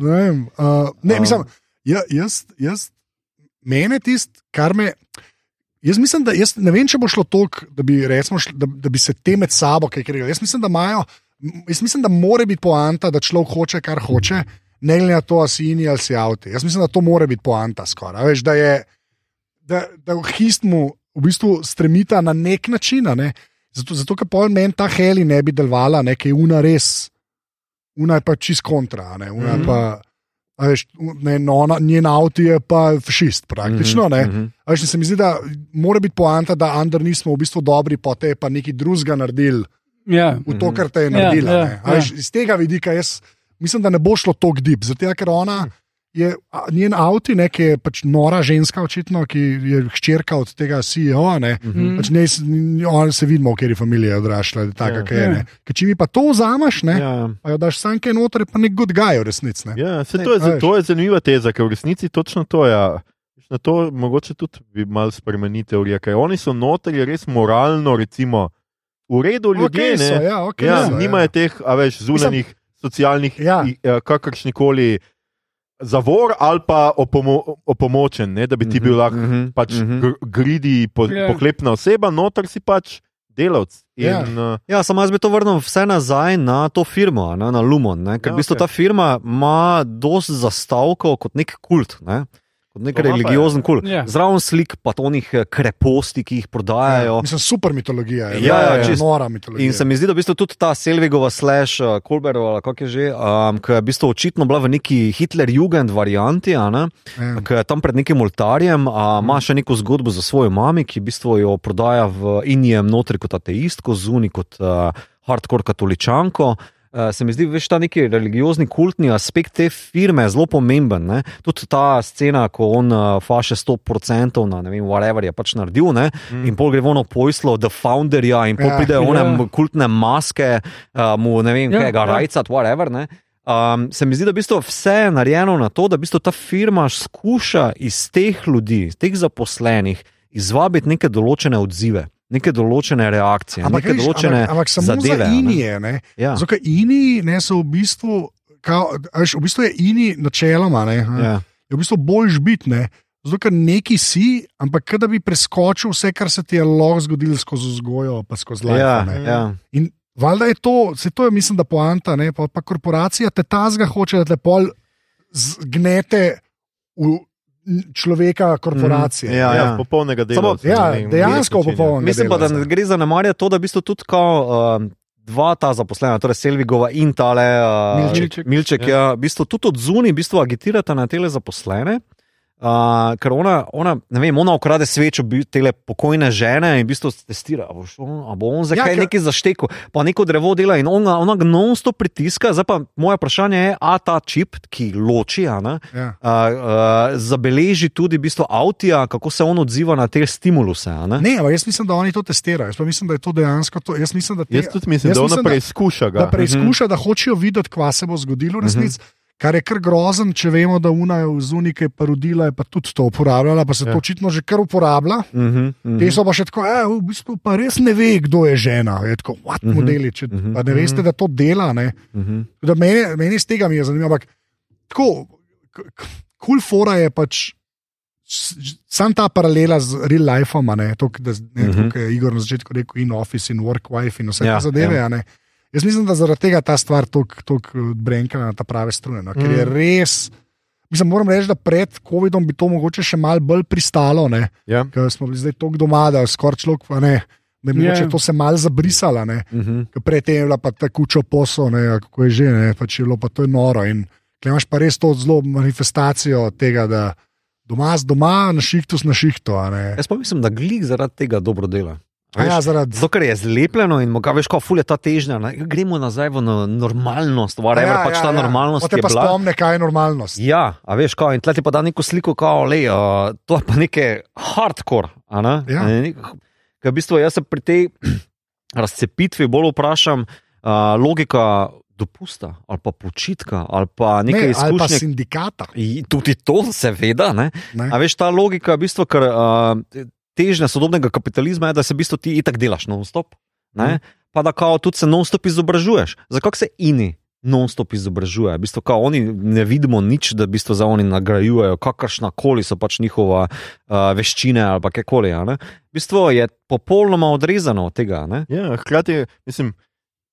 Ne, uh, ne, mislim, ja, jaz, jaz, mene tist, kar me. Jaz mislim, da jaz ne vem, če bo šlo tako, da, bi recimo da, da bi se te med sabo kaj kregali. Jaz mislim, da imajo, jaz mislim, da mora biti poanta, da človek hoče, kar hoče, ne glede na to, ali si ini ali si avti. Jaz mislim, da to mora biti poanta skoraj. Veš, da je, da, da v histmu v bistvu stremita na nek način. Ne? Zato, zato ker pol meni ta heli ne bi delovala, nekaj una res, una je pa čist kontra, ne, una mm. -hmm. pa. Veš, ne, no, ona, njen avto je pa fašist, praktično. Mm -hmm. Mhm. Veš, se mi zdi, da mora biti poanta, da Andr nismo v bistvu dobri, pa te pa nekaj drugega naredili Ja. v to, kar te je Ja, naredila. ja, ne. A Veš, iz tega vidika jaz mislim, da ne bo šlo tako dip, zato ker ona. Je njen avto, ki je pač nora ženska, očitno, ki je hčerka od tega CEO. Ne, Mhm. pač ne, s- n- ona se vidimo, v kateri familiji je odraščala, tako Ja. yeah. je. Ja. Ne. Ker če mi pa to vzameš, ne, Ja, ja. pa jo daš sanke noter, pa nek good guy v resnici. Ne. Ja, se Ne, to, je, to je zanimiva teza, ker v resnici točno to je. Ja. Na to mogoče tudi bi mal spremenili teorijo, ker oni so noter res moralno, recimo, v redu ljudje, Okej so, ne, ja, okej ja, so, nimajo teh, a veš, zunanjih socialnih, Ja. ja. kakršni koli zavor ali pa opomo, opomočen, ne, da bi ti bil lahko Mhm, pač mhm. gr- gridi, po, Ja. pohlepna oseba, noter si pač delavc. Ja. In, uh, Ja, samo jaz bi to vrnil vse nazaj na to firmo, a ne, na Lumon. Ne? Ker Ja, v bistvu okej. ta firma ima dosti zastavkov kot nek kult. Ne? Nek religiozen kult. Ja. Zraven slik pa onih eh, kreposti, ki jih prodajajo. Mislim, super mitologija. Je, Ja, ja, ja, čist. nora mitologija. In se mi zdi, da v bistvu tudi ta Selvigova, slash uh, Kolberova, kako je že, um, ki je v bistvu očitno bila v neki Hitler-Jugend varianti, a ne, Ja. ki je tam pred nekim oltarjem, a ima še neko zgodbo za svojo mami, ki v bistvu jo prodaja v Indijem notri kot ateistko, zunaj kot uh, hardcore katoličanko. Uh, se mi zdi, veš, ta neki religiozni, kultni aspekt te firme je zelo pomemben. Ne? Tudi ta scena, ko on uh, faše 100% na ne vem, whatever je pač naredil, ne? mm. in pol gre ono pojslo, The Founderja, in pol Ja. pridejo one ja. kultne maske, uh, mu ne vem, Ja, kaj ga ja. rajcat, whatever. Ne? Um, se mi zdi, da v bistvu vse je narejeno na to, da v bistvu ta firma skuša iz teh ljudi, iz teh zaposlenih, izvabiti neke določene odzive, neke določene reakcije, Ampak, neke veš, določene ampak, ampak samo zadeve. za a ne. Inije. Ne? Ja. Zato, ker Ini ne so v bistvu, kao, veš, v bistvu je Ini načeloma, ne, Ja. je v bistvu bolj žbitne. Zato, ker neki si, ampak da bi preskočil vse, kar se ti je lahko zgodilo skozi vzgojo, pa skozi life. Ja, ne. ja. In valjda je to, se to je, mislim, da poanta, ne, pa, pa korporacija te tazga hoče, da te pol zgnete v človeka korporacije. Ja, ja, ja. popolnega Samo- delavca. ja, dejansko ja. popolnega. Mislim pa, da ne gre zanemarjati to, da v bistvu tudi kao, um, dva ta zaposlena, torej Selvigova in tale uh, Milček. Milček ja. Ja, v bistvu tudi od zunaj v bistvu agitirata na tele zaposlene. Uh, ker ona, ona, ne vem, ona ukrade svečo, tele pokojne žene in v bistvu testira, a bo, bo on za Ja, kaj ker- neki zaštekel, pa neko drevo dela in ona, ona non-stop pritiska. Zdaj pa moje vprašanje je, a ta čip, ki loči, a ne, Ja. uh, uh, zabeleži tudi v bistvu avtija, kako se on odziva na te stimuluse. a Ne? Ne, ampak jaz mislim, da oni to testirajo. Jaz pa mislim, da je to dejansko to. Jaz mislim, da, te, Jaz tudi mislim, jaz da ona mislim, da- preizkuša ga. da preizkuša, da hočejo videti, kva se bo zgodilo v resnici. Kar je kar grozen, če vemo, da Una je je parodila, je pa tudi to uporabljala, pa se Ja. to očitno že kar uporablja. Uh -huh, uh Te so pa še tako, e, v bistvu pa res ne ve, kdo je žena. Je tako, what Mhm. modeli, če Mhm. pa ne veste, da to dela. Ne. -huh. Da meni, meni iz tega mi je zanimivo. Ampak tako, kul fora je pač. Sam ta paralela z real lifeom, to, da ne, Mhm. mm -hmm. je Igor na začetku rekel, in office, in work wife, in vse Ja, te zadeve. ja. Ja. Jaz mislim, da zaradi tega ta stvar tako brenka na ta prave strune. No, ker mm. je Mhm. res. Mislim, moram reči, da pred COVID-om bi to mogoče še malo bolj pristalo, ne, Ja. ker smo bili zdaj tako doma, da skoraj človek, ne, da bi Ja. mogoče to se malo zabrisalo. Uh -huh. Ker Predtem je bila pa ta kuča posel, ne, kako je že, ne, pač je bilo pa to je noro. In imaš pa res to zelo manifestacijo tega, da doma z doma, na šihtu s na šihtu. Jaz pa mislim, da glik zaradi tega dobro dela. A Ja, zaradi Zato, ker je zlepljeno in moga, veš, kako ful je ta težnja. Ne? Gremo nazaj v no- normalnost, whatever, ja, pač ta normalnost. Potem je pa bila. spomne, kaj je normalnost. Ja, a veš, kaj, in tleh ti pa da neko sliko, kao, le, uh, to je pa nekaj hardcore. Ne? Ja. Ne, nek- Ker v bistvu jaz se pri tej <clears throat> razcepitvi bolj vprašam, uh, logika dopusta ali pa počitka ali pa neke Ne, ali pa izkušnje. sindikata. I- Tudi to, seveda. Ne? Ne? A veš, ta logika, v bistvu, ker uh, težnja sodobnega kapitalizma je, da se v bistvu ti itak delaš non-stop, mm. pa da kao tudi se non-stop izobražuješ. Zakaj se ini non-stop izobražuje? V bistvu, kao, oni ne vidimo nič, da v bistvu za oni nagrajujejo, kakršna koli so pač njihova uh, veščine ali a ne. V bistvu je popolnoma odrezano od tega. Ne? Ja, hkrati, mislim,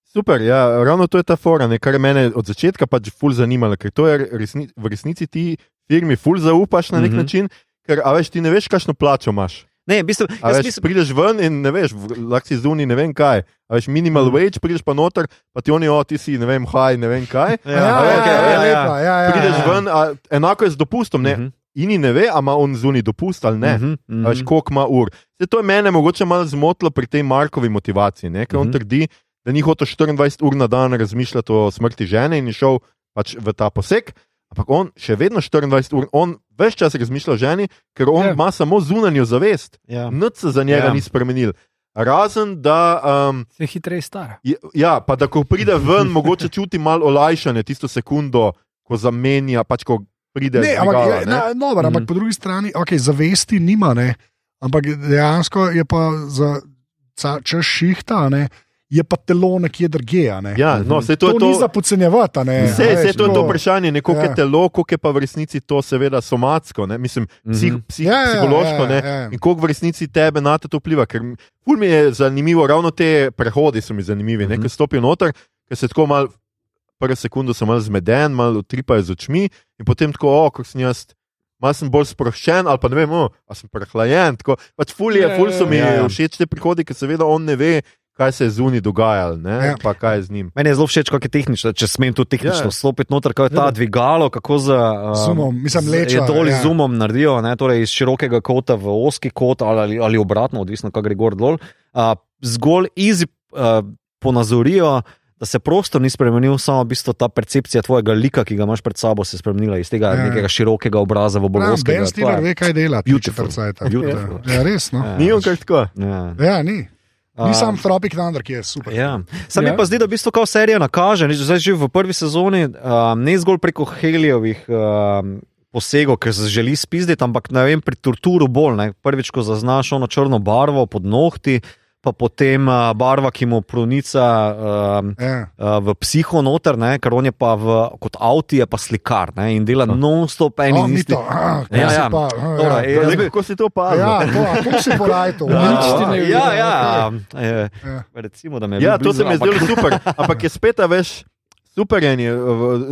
super. Ja, ravno to je ta fora, ne, kar je mene od začetka pač ful zanimalo, ker to je resni, v resnici ti firmi ful zaupaš na nek mm -hmm. način, ker a veš, ti ne veš, kakšno plačo imaš. Ne, v bistvu, jaz veš, mislim, prideš ven in ne veš, v- lahko si zunaj ne vem kaj. A veš, minimal Mhm. wage, prideš pa noter, pa ti oni, o, ti si ne vem, haj, ne vem kaj. <laughs> Ja, ja, okej, ja, ja, ja, ja. lepa, ja, ja, Prideš ja. ven, a, enako je z dopustom, ne. Mhm, Ini ne ve, a ima on zunaj dopust ali ne. mhm, A Veš, mhm. koliko ima ur. Se to je mene mogoče malo zmotilo pri tej Markovi motivaciji, ne? ker on Mhm. trdi, da ni hotel 24 ur na dan razmišljati o smrti žene in je šel pač v ta poseg. Ampak on še vedno 24 ur, on več čas razmišlja o ženi, ker on Ja. ima samo zunanjo zavest. Ja. Nič se za njega Ja. ni spremenil. Razen da, um, Se hitreje stara. ja, pa da ko pride ven, mogoče čuti malo olajšanje tisto sekundo, ko zamenja, pač ko pride Ne, z ampak, dvigala, je, ne. na, no, ampak Mhm. po drugi strani, okay, zavesti nima, ne, ampak dejansko je pa za čas šihta, ne, je pa telo nekje drugje. a Ne. Ja, no, to, to, je to ni za podcenjevati. a ne, Vse, a vse veš, to je to vprašanje, koliko Ja. je telo, koliko je pa v resnici to, seveda, somatsko, ne? mislim, psih, Mhm. psih, Ja, ja, psihološko, ja, ne? ja. in koliko v resnici tebe na to vpliva. Ker ful mi je zanimivo, ravno te prehodi so mi zanimivi, ne? Mhm. ker stopijo noter, ker se tako mal. Prvo sekundo sem malo zmeden, malo utripajo z očmi, in potem tako, o, kot sem jaz, malo sem bolj sproščen, ali pa ne vem, o, a sem prehlajen. Tako, pač ful, je, Ja, ful so mi ja, ja. všeč te prihodi, ker seveda on ne ve, kaj se je zunaj dogajalo, ne, Ja. pa kaj je z njim. Meni je zelo všeč, kako je tehnično, če smem tu tehnično Ja. stopiti noter, kako je ta Ja. dvigalo, kako z um, Zoomom, mislim, leča, Je dol ja. z zoomom naredijo, ne, torej iz širokega kota v oski kot ali, ali, obratno, odvisno, kaj gre gor dol. Uh, zgolj easy uh, ponazorijo, da se prostor ni spremenil, samo v bistvu ta percepcija tvojega lika, ki ga imaš pred sabo, se je spremenila iz tega Ja. ja. nekega širokega obraza v bolj Ja, oskega. Ben Stiller ve, kaj dela. Beautiful. Beautiful. Ja, res. No. Ja. Ni on kar tako. Ja. Ja, ni. Ni sam Tropic Thunder, ki je super. Ja. Sam Ja. mi pa zdi, da v bistvu kao serija nakaže, zdaj že v prvi sezoni, um, ne zgolj preko Helijevih um, posegov, ker se želi spizditi, ampak vem, pri torturu bolj. Ne. Prvič, ko zaznaš ono črno barvo pod nohti, pa potem uh, barva, ki mu pronica um, Ja. uh, v psiho noter, ne, ker on je pa v, kot avti, je pa slikar ne, in dela non-stop eni O, in ni isti. Ah, Ja, ja, ja. Pa, ah, Dobro, ja. jaz bi- Kako si to opazil? Ja, to, a to si <laughs> ne Ja, vidi, ja, eh, Ja. recimo, da me je Ja, to se blizu, mi je zdelo super. Ampak je spet, a veš, super je.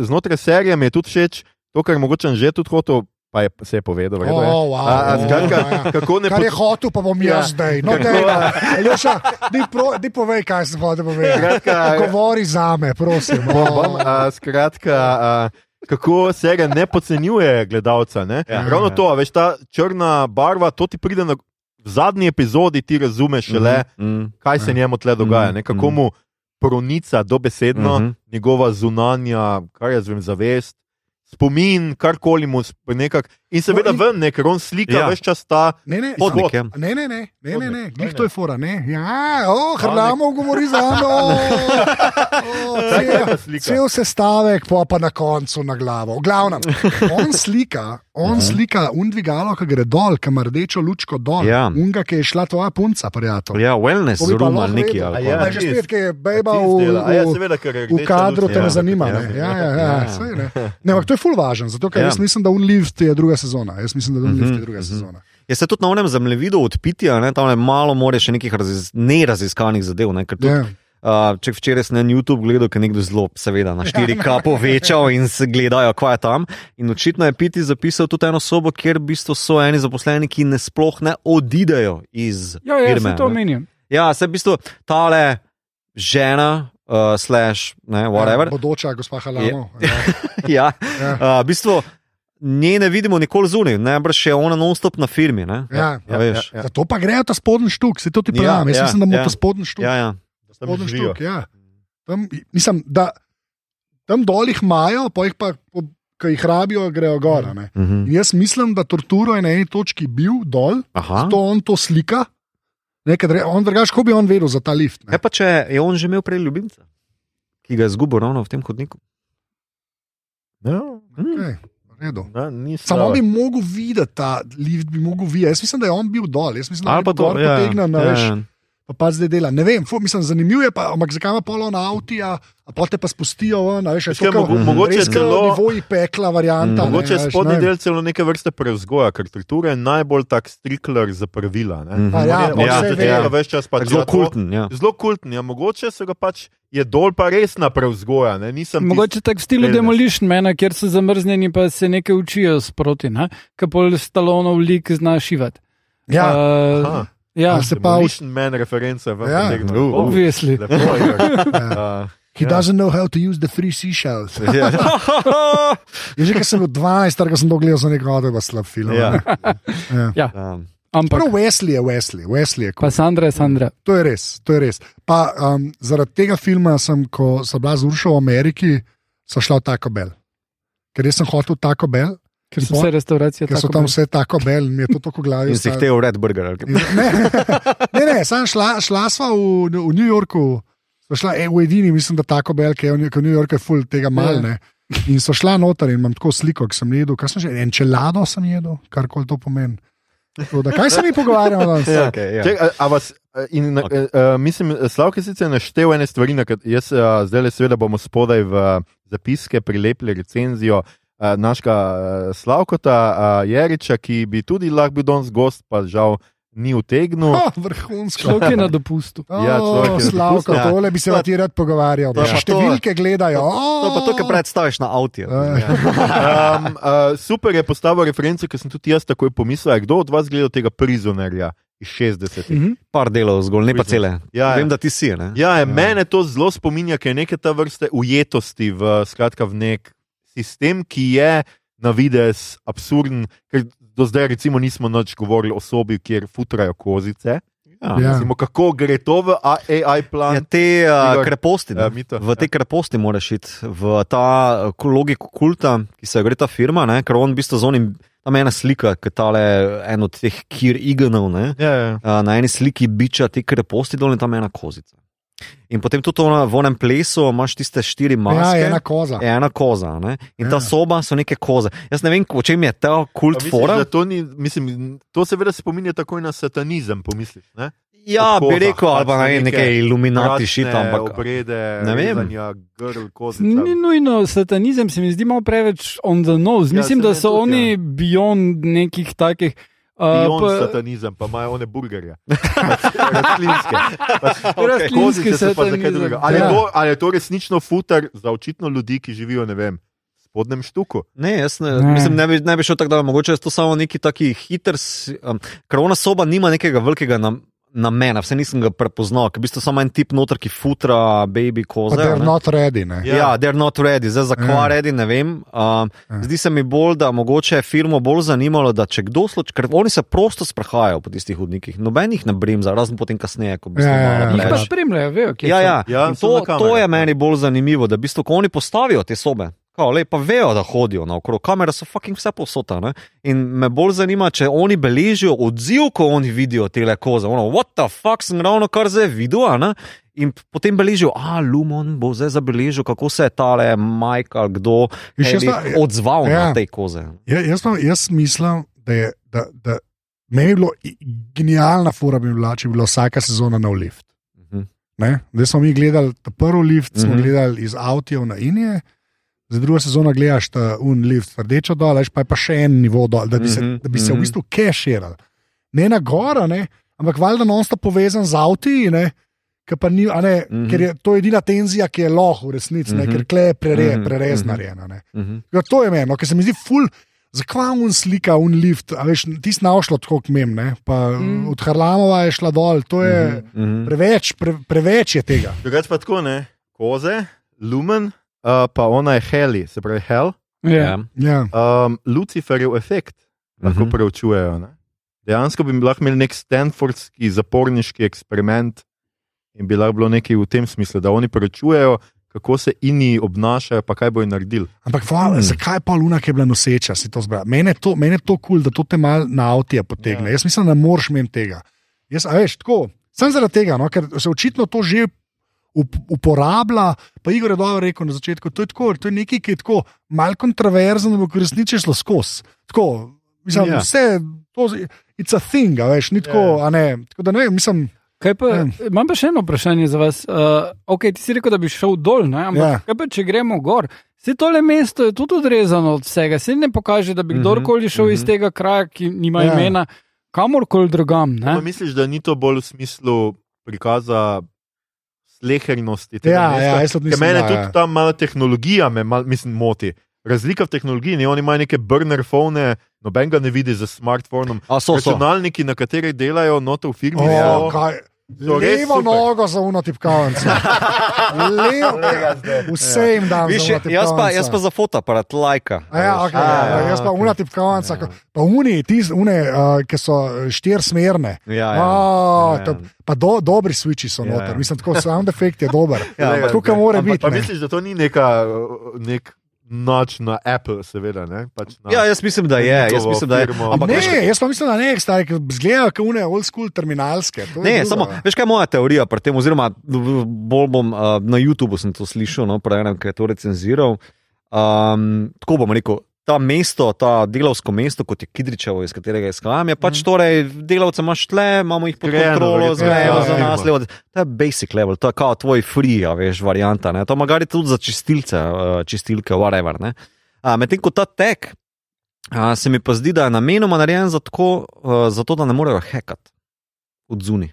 Znotraj serije mi je tudi všeč to, kar mogoče že tudi hotel, pa je, se je povedal. v redu je. Oh, wow. A, a, Oh, skratka, ja, ja. kako ne Kar je pot- hotel, pa bom Ja. jaz zdaj. No, Kako-. Aljoša, di, pro, di povej, kaj sem hotel povedati. Skratka, Govori za me, prosim. bom, bom, a, skratka, a, kako serija ne podcenjuje gledalca. Ne? Ja. Ravno to, a veš, ta črna barva, to ti pride na. V zadnji epizodi ti razumeš šele, Mhm, mhm. kaj se njemu tle dogaja, ne? kako Mhm. mu pronica dobesedno Mhm. njegova zunanja, kar jaz vem, zavest, spomin, karkoli mu sp- nekak. In seveda No, in- ven, ne, ker on slika Ja. ja. več čas ta. Ne, ne, ja. Ne, ne, ne, ne, ne, ne. Hodnik, glih ne, to je fora, ne. Ja, oh, Hrlamov govori za mano. Oh, cel, sestavek, pa pa na koncu na glavo. V glavnem, <laughs> on slika, on slika undvigalo, ki gre dol, ki ima rdečo lučko dol. Ja. Unga, ki je šla tvoja punca, prijatelj. Ja, wellness lahko ali neki. ja, že spet, ki je bejba A ti v, zdela? A ja, v, je v rdeča kadru, te ne ja. zanima. Ja. Ne, ja, ja, ja, Ja. saj, ne. ne ampak to je full važno, zato ker Ja. jaz mislim, da Unlift je druga sezona. Jaz mislim, da Unlift Mhm, je druga mhm. sezona. Je se tudi na onem zemljevidu odpitja, ne, tam je malo more še nekih raziz, neraziskanih zadev. Ne, tudi, Ja. Uh, če včeraj sem na YouTube gledal, ker je nekdo zelo, seveda, na 4K povečal in se gledajo, kaj je tam. In očitno je Piti zapisal tudi eno sobo, kjer v bistvu so eni zaposleni, ki ne sploh ne odidejo iz Ja, ja, firme. se to omenjam. Ja, se v bistvu tale žena, uh, slash, ne, whatever. Ja, bodoča gospa Halamo. <laughs> ja, Ja. uh, v bistvu nje ne vidimo nikoli zunaj, najbrž je ona non-stop na firmi. Ne? Ja. ja, veš. ja. Zato pa grejo ta spodnji štuk, se to ti Ja, pravim. Jaz ja, mislim, da bo ja. ta spodnji štuk. Ja, ja. Spodnji štuk ja. tam, mislim, da tam dol jih imajo, pa jih pa, ko jih rabijo, grejo gor. ne. Mhm. In jaz mislim, da Torturo je na eni točki bil dol, Aha. to on to slika. Nekaj, on drugač, ko bi on vedel za ta lift. Ne? Kaj pa če je on že imel prej ljubimca, ki ga je izgubil ravno v tem hodniku? Ja, Hmm. Okay, v redu. ja, ni Samo on bi mogel videti ta lift, bi mogel videti. Jaz mislim, da je on bil dol, jaz mislim, da Ali pa je to, dol ja, potegnjen, ja, veš, ja. Pa, pa zdaj dela. Ne vem, fu, mislim, zanimivo je pa, ampak zakaj ima polo na avtija, a pa te pa spustijo ven, a veš, je kaj, to mogo- mogoče kao celo- nivoji pekla varianta. Mm. Mogoče je ne, spodnji ne del celo neke vrste prevzgoja, ker kultura je najbolj tak strikler za pravila. ne. Mhm. A ja, je- on ja, se ja. ves čas pač Zelo ja, kulten. Ja. Zelo kulten, ja, mogoče so ga pač je dol pa resna prevzgoja. Ne? Nisem Mogoče tako v stilu. Demolition Mena, kjer so zamrznjeni, pa se nekaj učijo sproti, ki pol stalonov lik zna šivati. Ja, Uh, Aha. Ja, se pa- Demolition Man reference v Ja. potegnil. obvisli. Lepo, Igor. <laughs> Uh, He Ja. doesn't know how to use the three seashells. <laughs> Ja. <laughs> Je že, ker sem bil 12, ker sem to gledal za neko odeba slab film. Ja. ne. Ja. Ampak, Prav Wesley je Wesley, Wesley je pa. Sandra je Sandra. To je res, to je res. Pa um, zaradi tega filma sem, ko sem bila z Uršo v Ameriki, sem šla v Taco Bell. Ker jaz sem hotel v Taco Bell, Ker so vse restauracije ker so tako tam vse Taco Bell in mi je to tako glavi. In si hotel Red Burger. Ne, ne, ne sem šla, šla sva v, v New Yorku, sva šla e, v edini, mislim, da tako bel, ki je v New- ker Yorku je full tega malne. In so šla noter in imam tako sliko, ki sem jedel, kaj sem že, enčelado sem jedel, kar koli to pomeni. Tako Da, kaj se mi pogovarjamo danes? Ja, okay, ja. Ček, a, a vas, in, okay. uh, mislim, Slavke sicer naštel ene stvari, na kat- jaz uh, zdaj le seveda bomo spodaj v zapiske prilepili recenzijo našega uh, Slavkota uh, Jeriča, ki bi tudi lahko bil danes gost, pa žal ni utegnil. Oh, vrhunsko. Človek je na dopustu. Ja, človek je Oh, na Slavko, dopustu. Ja. tole bi se ti rad pogovarjal. To pa to. številke gledajo. To pa to, kar predstaviš na avtu. Ja. Um, uh, super je postavil reference, ker sem tudi jaz takoj pomislil, kdo od vas gledal tega prizonerja iz 60-ih. Mhm. Par delov zgolj, ne pa cele. Ja, ja. Vem, da ti si. Ne? Ja, je, mene to zelo spominja, ker je neke ta vrste ujetosti v, skratka, v nek sistem, ki je na vides absurden. Ker do zdaj, recimo, nismo noč govorili o sobi, kjer futrajo kozice. Ja. Ja. Recimo, kako gre to v AI plan? Ja, te uh, kreposti, Ja, ne? Mito, v te kreposti moraš iti, v ta uh, logiko kulta, ki se gre ta firma, ne? ker on v bistvu z onim, tam je ena slika, ki tale en od teh kir ignov, ne? Ja, ja. Uh, na eni sliki biča te kreposti dol in tam je ena kozica. In potem tudi ona, v onem plesu imaš tiste štiri Ja, maske. ena koza. je ena koza. Ne? In ta Ja. soba so neke koze. Jaz ne vem, o čem je ta A kult fora. To, ni, mislim, to seveda spominja takoj na satanizem, pomisliš. Ne? Ja, o bi rekel, ali pa pač ne neke iluminati Mračne šit, ampak. Obrede, Ne vem. rezanja grl, kozica. Ni nujno satanizem, se mi zdi malo preveč on the nose. Ja, Mislim, se da so tudi, oni ja. beyond nekih takih. Uh, Beyond pa- satanizem, pa imajo one burgerje. <laughs> Rastlinske. Pač, <laughs> Rastlinski kozice so pa za kaj drugega. Ali, Ja. to, ali je to resnično futer za očitno ljudi, ki živijo ne vem, v spodnjem štuku? Ne, jaz ne, Ne. Mislim, ne, bi, ne bi šel tako daleko. Mogoče je to samo neki taki hiter, um, ker ona soba nima nekega velikega nam, namena, vse nisem ga prepoznal, ker v bistvu samo en tip noter, ki futra, baby, Pa koze. they're ne. not ready. Ne? Ja. Ja, they're not ready, zdaj za kva Ja. ready, ne vem. Um, Ja. zdi se mi bolj, da mogoče je firmo bolj zanimalo, da če kdo sluč, ker oni se prosto sprehajajo po tistih hodnikih, nobenih ne bremza, razen potem kasneje, ko bi se Ja, ja, ja. malo Jih pa več. spremljajo, vejo, Ja, ja. Ja, to, na to je ja. meni bolj zanimivo, da v bistvu, ko oni postavijo te sobe. Kao, lej, pa vejo, da hodijo naokrog, kamere so fucking vse posota. Ne? In me bolj zanima, če oni beležijo odziv, ko oni vidijo te koze. Ono, what the fuck sem ravno kar zdaj videl. In potem beležijo, a Lumon bo zdaj zabeležil, kako se je tale Mike ali kdo pa- odzval ja. na te koze. Ja, jaz, pa- jaz mislim, da je. Da, da, meni je bilo genialna fura, bi bila, če bi bila vsaka sezona nov lift. Mhm. Ne? Zdaj smo mi gledali prvi lift, smo Mhm. gledali iz Avtijev na Inije, za drugo sezono gledaš ta un lift, rdečo dol, pa je pa še en nivo dol, da bi se, Mhm, da bi se v mhm. bistvu keširali. Ne na gora, ne? ampak valjda non sta povezan z avti. Ne? Ker, pa ni, a ne, Mhm. ker je to edina tenzija, ki je lahko v resnici, ne, Mhm. ker kle je prere, Mhm, prerez mhm. narejena. ne. Mhm. Ja, to je meni, no, ker se mi zdi ful. Zakaj un slika, un lift, a veš, ti si našel tako kmem, ne? pa Mm. mm. od Harlamova je šla dol, to je mm. Mhm. preveč, pre, preveč je tega. Drugač pa tako, ne? Koze, lumen, uh, pa ona je heli, se pravi hell. Ja. Ja. Um, Luciferjev efekt lahko Mhm. preučujejo. Ne? Dejansko bi lahko imeli nek Stanfordski zaporniški eksperiment in bi lahko bilo nekaj v tem smislu, da oni preučujejo, kako se ini obnašajo, pa kaj bojo naredili. Ampak hvala, Hmm. mm. zakaj pa Luna, ki je bila noseča, si to zbral? Mene je to, mene je to kul, cool, da to te mal na avtije potegne. Ja. Ja. Jaz mislim, da ne moreš imeti tega. Jaz, a veš, tako, sem zaradi tega, no, ker se očitno to že uporablja. Pa Igor je dobro rekel na začetku, to je, tako, to je nekaj, ki je tako mal kontroverzno, ampak je šlo skozi. Tako, mislim, Ja. ja. vse, to, it's a thing, a veš, ni tako, Ja. a ne. Tako da ne vem, mislim, Kaj pa, Ja. imam pa še eno vprašanje za vas. Uh, okay, ti si rekel, da bi šel dol, ne? ampak Ja. ja. kaj pa, če gremo gor? Vse tole mesto je tudi odrezano od vsega, se ne pokaže, da bi Mhm, kdorkoli šel mhm. iz tega kraja, ki nima Ja. imena, kamorkoli drugam. Pa Ne? misliš, da ni to bolj v smislu prikaza slehernosti? tega ja, mesta? ja, jaz tudi Ker mislim, mene da, tudi ja. ta mala tehnologija me mal, mislim, moti. Razlika v tehnologiji, ne, oni imajo neke burner fone, noben ga ne vidi z smartphonom. A so, so. Računalniki, na katerih delajo noto v firmi, O, so, kaj, Levo nogo za uno tipkavnico. Levo, <laughs> vse jim dam. Viš, za uno jaz, pa, jaz pa za fotoaparat, lajka. A Ja, okay, A, ja, ja, jaz pa okej. una tipkavnica, ko- pa uni, tiz, une, uh, ki so štirsmerne. Ja, ja. Oh, Ja, ja. pa do, dobri switchi so Ja, noter, ja. mislim, tako sound effect je dober. Ja, ampak- Tukaj mora Ampak biti. Pa misliš, da to ni neka, nek noč na Apple, seveda. Ne? Pač na, Ja, jaz mislim, da je. Jaz mislim, da je. firmo. Ampak Ne, veš, jaz pa mislim, da ne, stari, ki zgledajo kot une old school terminalske. to je Ne, drugo, samo, veš kaj je moja teorija pri tem, oziroma bolj bom uh, na YouTubu sem to slišal, no, prej enem, ki je to recenziral. Um, tako bom rekel, ta mesto, ta delovsko mesto, kot je Kidričevo, iz katerega izhajam, je pač torej delavce imaš tle, imamo jih pod Grejeno, kontrolo, zgrejo Ja, za ja, nas. levo. To je basic level, to je kao tvoj free, a veš, varianta. Ne? To magari tudi za čistilce, uh, čistilke, whatever. ne. A, Medtem ko ta tek. A, se mi pa zdi, da je namenoma narejen zato, uh, zato da ne morejo hekati od zunaj.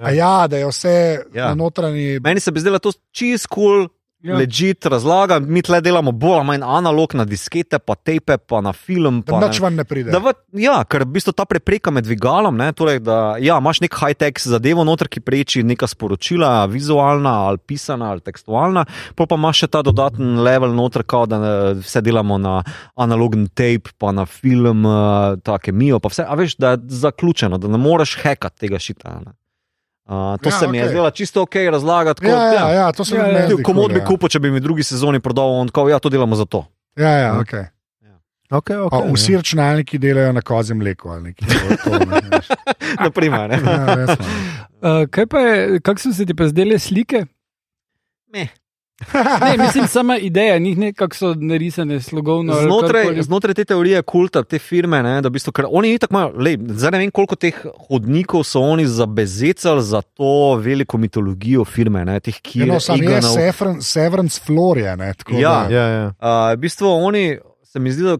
A ja, da je vse Ja. na notranji. Meni se bi zdelo to čist kul, Ja. Ja. ležit razlaga. Mi tle delamo bolj ali manj analog na diskete, pa tepe, pa na film. Da Pa, nič ven ne pride. Da, v, ja, ker v bistvu ta prepreka med dvigalom, ne, torej, da ja, imaš nek high-tech zadevo noter, ki preči neka sporočila, vizualna ali pisana ali tekstualna, pol pa imaš še ta dodaten level noter, kao, da eh, vse delamo na analogen tape, pa na film, uh, ta kemijo, pa vse. A veš, da je zaključeno, da ne moreš hekati tega šita. Ne. Uh, to Ja, ja, se mi je okej. zdelo čisto ok razlagati. kot, Ja, ja, ja, to se Ja, mi ja. ne zdi. Komod bi ja. kupil, če bi mi drugi sezoni prodal, on tako, ja, to delamo za to. Ja, ja, Ja. okay. Okay, Pa okay, vsi računalniki delajo na kozjem mleku. <laughs> Naprimer, ne. ja, <laughs> no. Uh, kaj pa je, kako so se ti pa zdele slike? Ne. Ne, mislim, sama ideja, njih ne kako so narisane slogovno. Znotraj, znotraj te teorije kulta, te firme, ne, da v bistvu, ker oni itak imajo, lej, zdaj ne vem, koliko teh hodnikov so oni zabezecali za to veliko mitologijo firme, ne, teh kirov. no, sam je Severan- Severance Florija. Ne, tako Ja. da- ja, ja. Uh, v bistvu oni se mi zdi, da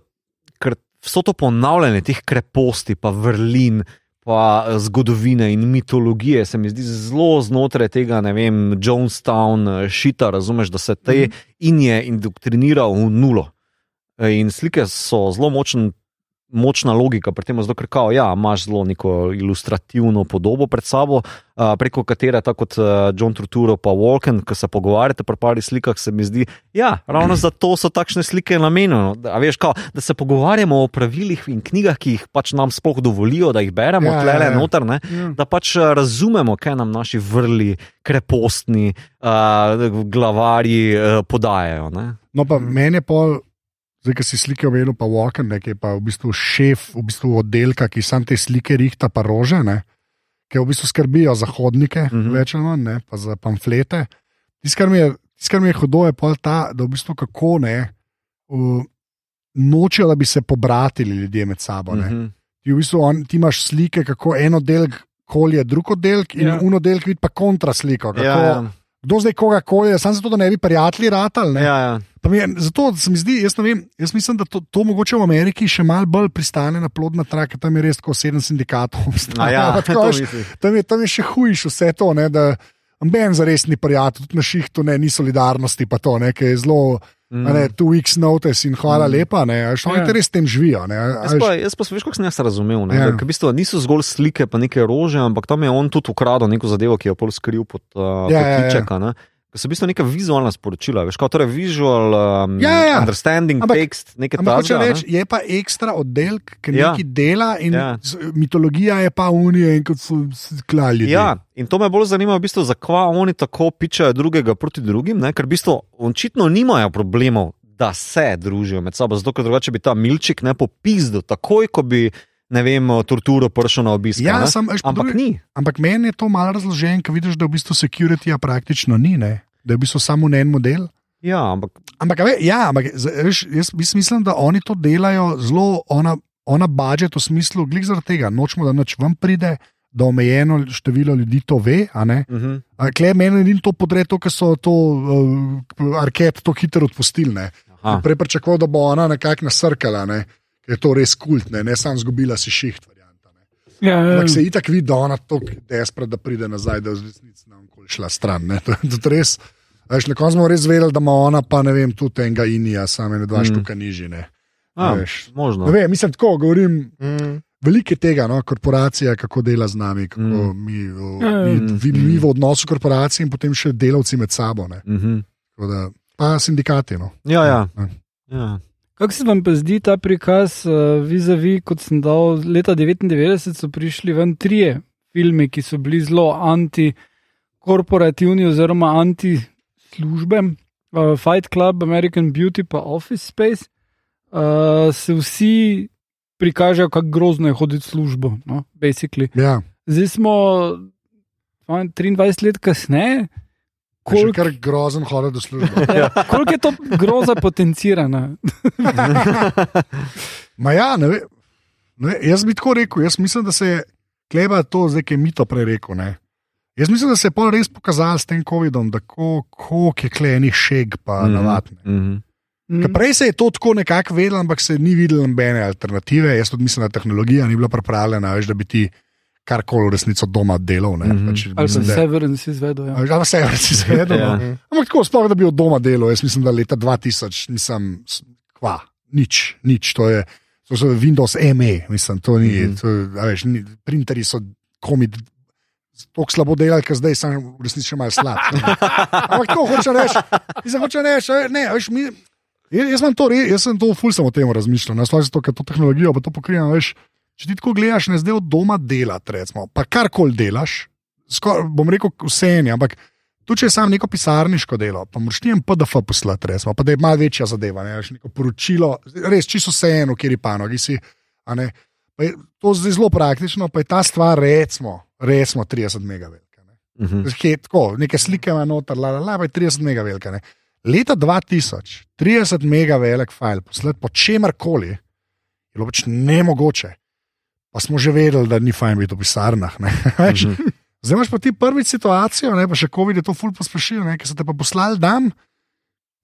ker vso to ponavljanje teh kreposti, pa vrlin, pa eh, zgodovine in mitologije, se mi zdi zelo znotraj tega, ne vem, Jonestown, eh, šita, razumeš, da se te mm -hmm. in je indoktriniral v nulo. Eh, In slike so zelo močen. Močna logika pri tem, zato ker kao, ja, imaš zelo neko ilustrativno podobo pred sabo, uh, preko katere, tako kot uh, John Turturro pa Walken, ki se pogovarjate pri parih slikah, se mi zdi, ja, ravno zato so takšne slike namenjene. Da, veš, kao, da se pogovarjamo o pravilih in knjigah, ki jih pač nam sploh dovolijo, da jih beremo, Ja, ja, ja, tle ja. ja, noter, ne, Ja. da pač razumemo, kaj nam naši vrli, krepostni uh, glavarji uh, podajajo. Ne. No, pa meni je pol, zdaj, ki si slike omenil, pa Walken, ne, ki je pa v bistvu šef v bistvu oddelka, ki sam te slike rihta, pa rože, ne, ki v bistvu skrbijo za hodnike, mm Mhm. -hmm. več ali manj, ne, pa za pamflete. Tisto, kar mi je, tis, kar mi je hudo, je pol ta, da v bistvu kako ne. Uh, Nočejo, da bi se pobratili ljudje med sabo. Mm -hmm. Mhm. ti, v bistvu on, ti imaš slike, kako en oddelek kolje drug oddelek, in Ja. ja. un oddelek vidi pa kontrasliko. Kako, Ja, ja. Kdo zdaj koga kolje, samo zato, da ne bi prijatelji ratali. ne. Ja, ja. Je, zato se mi zdi, jaz, ne vem, jaz mislim, da to, to mogoče v Ameriki še malo bolj pristane na plodna trak, ker tam je res tako sedem sindikatov. <laughs> A ja, <laughs> tako, tam, je, tam je še hujš vse to, ne, da Ben za res ni prijatelj, tudi na šihtu ne, ni solidarnosti, pa to, ne, ki je zelo, mm. ne, two weeks notice in hvala mm. lepa, ne, a veš, oni Ja. ja. res tem živijo, ne, Jaz pa, jaz pa veš, kako sem jaz razumel. Ne? Ja. Ja. V bistvu niso zgolj slike, pa neke rože, ampak tam je on tudi ukradel neko zadevo, ki je pol skril pod uh, Ja, ja, ja. kotiček. So v bistvu neka vizualna sporočila, veš, kot torej visual um, Ja, ja, ja. understanding, Ampak- tekst, nekaj takega. reči, je pa ekstra oddelek, ki Ja. nekaj dela in Ja. mitologija je pa unija in kot so klali. Ja, in to me bolj zanima, v bistvu, zakaj oni tako pičajo drugega proti drugim, ne? ker v bistvu očitno nimajo problemov, da se družijo med sabo, zato ker drugače bi ta milčik ne popizdil, takoj ko bi, ne vem, torturo prišel na obisk. Ja, ne. sam, po Ampak drugi- ni. Ampak meni je to malo razložen, ker vidiš, da v bistvu securityja praktično ni, ne? Da je v bistvu samo en model. Ja, ampak Ampak, ve, ja, ampak veš, jaz, jaz mislim, da oni to delajo zelo, ona, ona budžet v smislu, glej zaradi tega, nočemo, da noč vam pride, da omejeno število ljudi to ve. ne. uh -huh. A Klej meni ni to podreto, ker so to uh, arket to hitro odpustili. ne. Prej pričakoval, da bo ona nekako nasrkala, ne? ker je to res kult, ne, ne samo zgubila si šiht. varianta, ne. Ja, Ampak se itak vidi, da ona to despra, da pride nazaj, da je v resnici nam koli šla stran. Ne? To je tudi res. Veš, na koncu smo res vedeli, da ima ona pa ne vem, tudi enega inija, samo ne dva Mm. mm. štuka nižje. Ne. A, Veš. možno. Ne vem, mislim tako, govorim. Mm. Veliko je tega, no, korporacija, kako dela z nami, kako Mm. mm. mi, o, Ja, mi, mm, vi, mi v odnosu korporacij in potem še delavci med sabo. Ne. Uh -huh. Tako Da, pa sindikati. No. Ja, ja. Ja. ja. Kako se vam pa zdi ta prikaz, uh, vizavi, kot sem dal leta 99, so prišli ven trije filmi, ki so bili zelo anti-korporativni oziroma anti-službe. Uh, Fight Club, American Beauty pa Office Space. Uh, se vsi prikažejo, kako grozno je hoditi v službo. No, basically. Ja, Zdaj smo 23 let kasneje. Ko... Še Koliko kar grozen hoditi do službe. <laughs> ja, koliko je to groza potencirana? <laughs> Ma ja, ne ve, ne ve, jaz bi tako rekel, jaz mislim, da se je kleba to, zdaj ki je mito prej rekel. Ne. Jaz mislim, da se je pol res pokazalo s tem COVID-om, da kako je klenih šeg, pa mm Mhm. -hmm. navadne. Mhm. Ker Prej se je to tako nekako vedelo, ampak se ni videlo nobene alternative. Jaz tudi mislim, da tehnologija ni bila pripravljena, veš, da bi ti karkoli v resnici doma delal. Ne, Mhm. pač, Ali mislim, da- Severance izvedel. Ja. Ali pa se je izvedel. Ja. no. Ampak tako, sploh da bi od doma delal, jaz mislim, da leta 2000 nisem, kva, nič, nič. To je, to so Windows ME, mislim, to ni, Mhm. mm -hmm. to, veš, ni printerji so komi. Tako slabo delali, ker zdaj sem v resnici še malo slab. Ampak to hoče reči. Reči, ne, veš, mi, jaz, imam to, jaz sem to ful sem o tem razmišljal, ne sploh zato, ker to tehnologijo pa to pokrivam, veš. Če ti tako gledaš, ne zdaj od doma delati, recimo, pa karkoli delaš, skor, bom rekel vse eni, ampak tudi če je sam neko pisarniško delo, pa moraš ti en PDF poslati, recimo, pa da je malo večja zadeva, ne, veš, neko poročilo, res čisto vseeno, kjer je panogi si. Pa je To je zelo praktično, pa je ta stvar, recimo, recimo 30 megavelika. ne. Mhm. Hej, tako, neke slike ima noter, la, la, la, pa je 30 megavelika. Ne. Leta 2000, 30 megavelik file, poslati po čemarkoli, je bilo pač nemogoče. Pa smo že vedeli, da ni fajn biti v pisarnah. ne, <laughs> veš. Mhm. Zdaj imaš pa ti prvič situacijo, ne, pa še COVID je to ful pospešil, ne, ker so te pa poslali dan,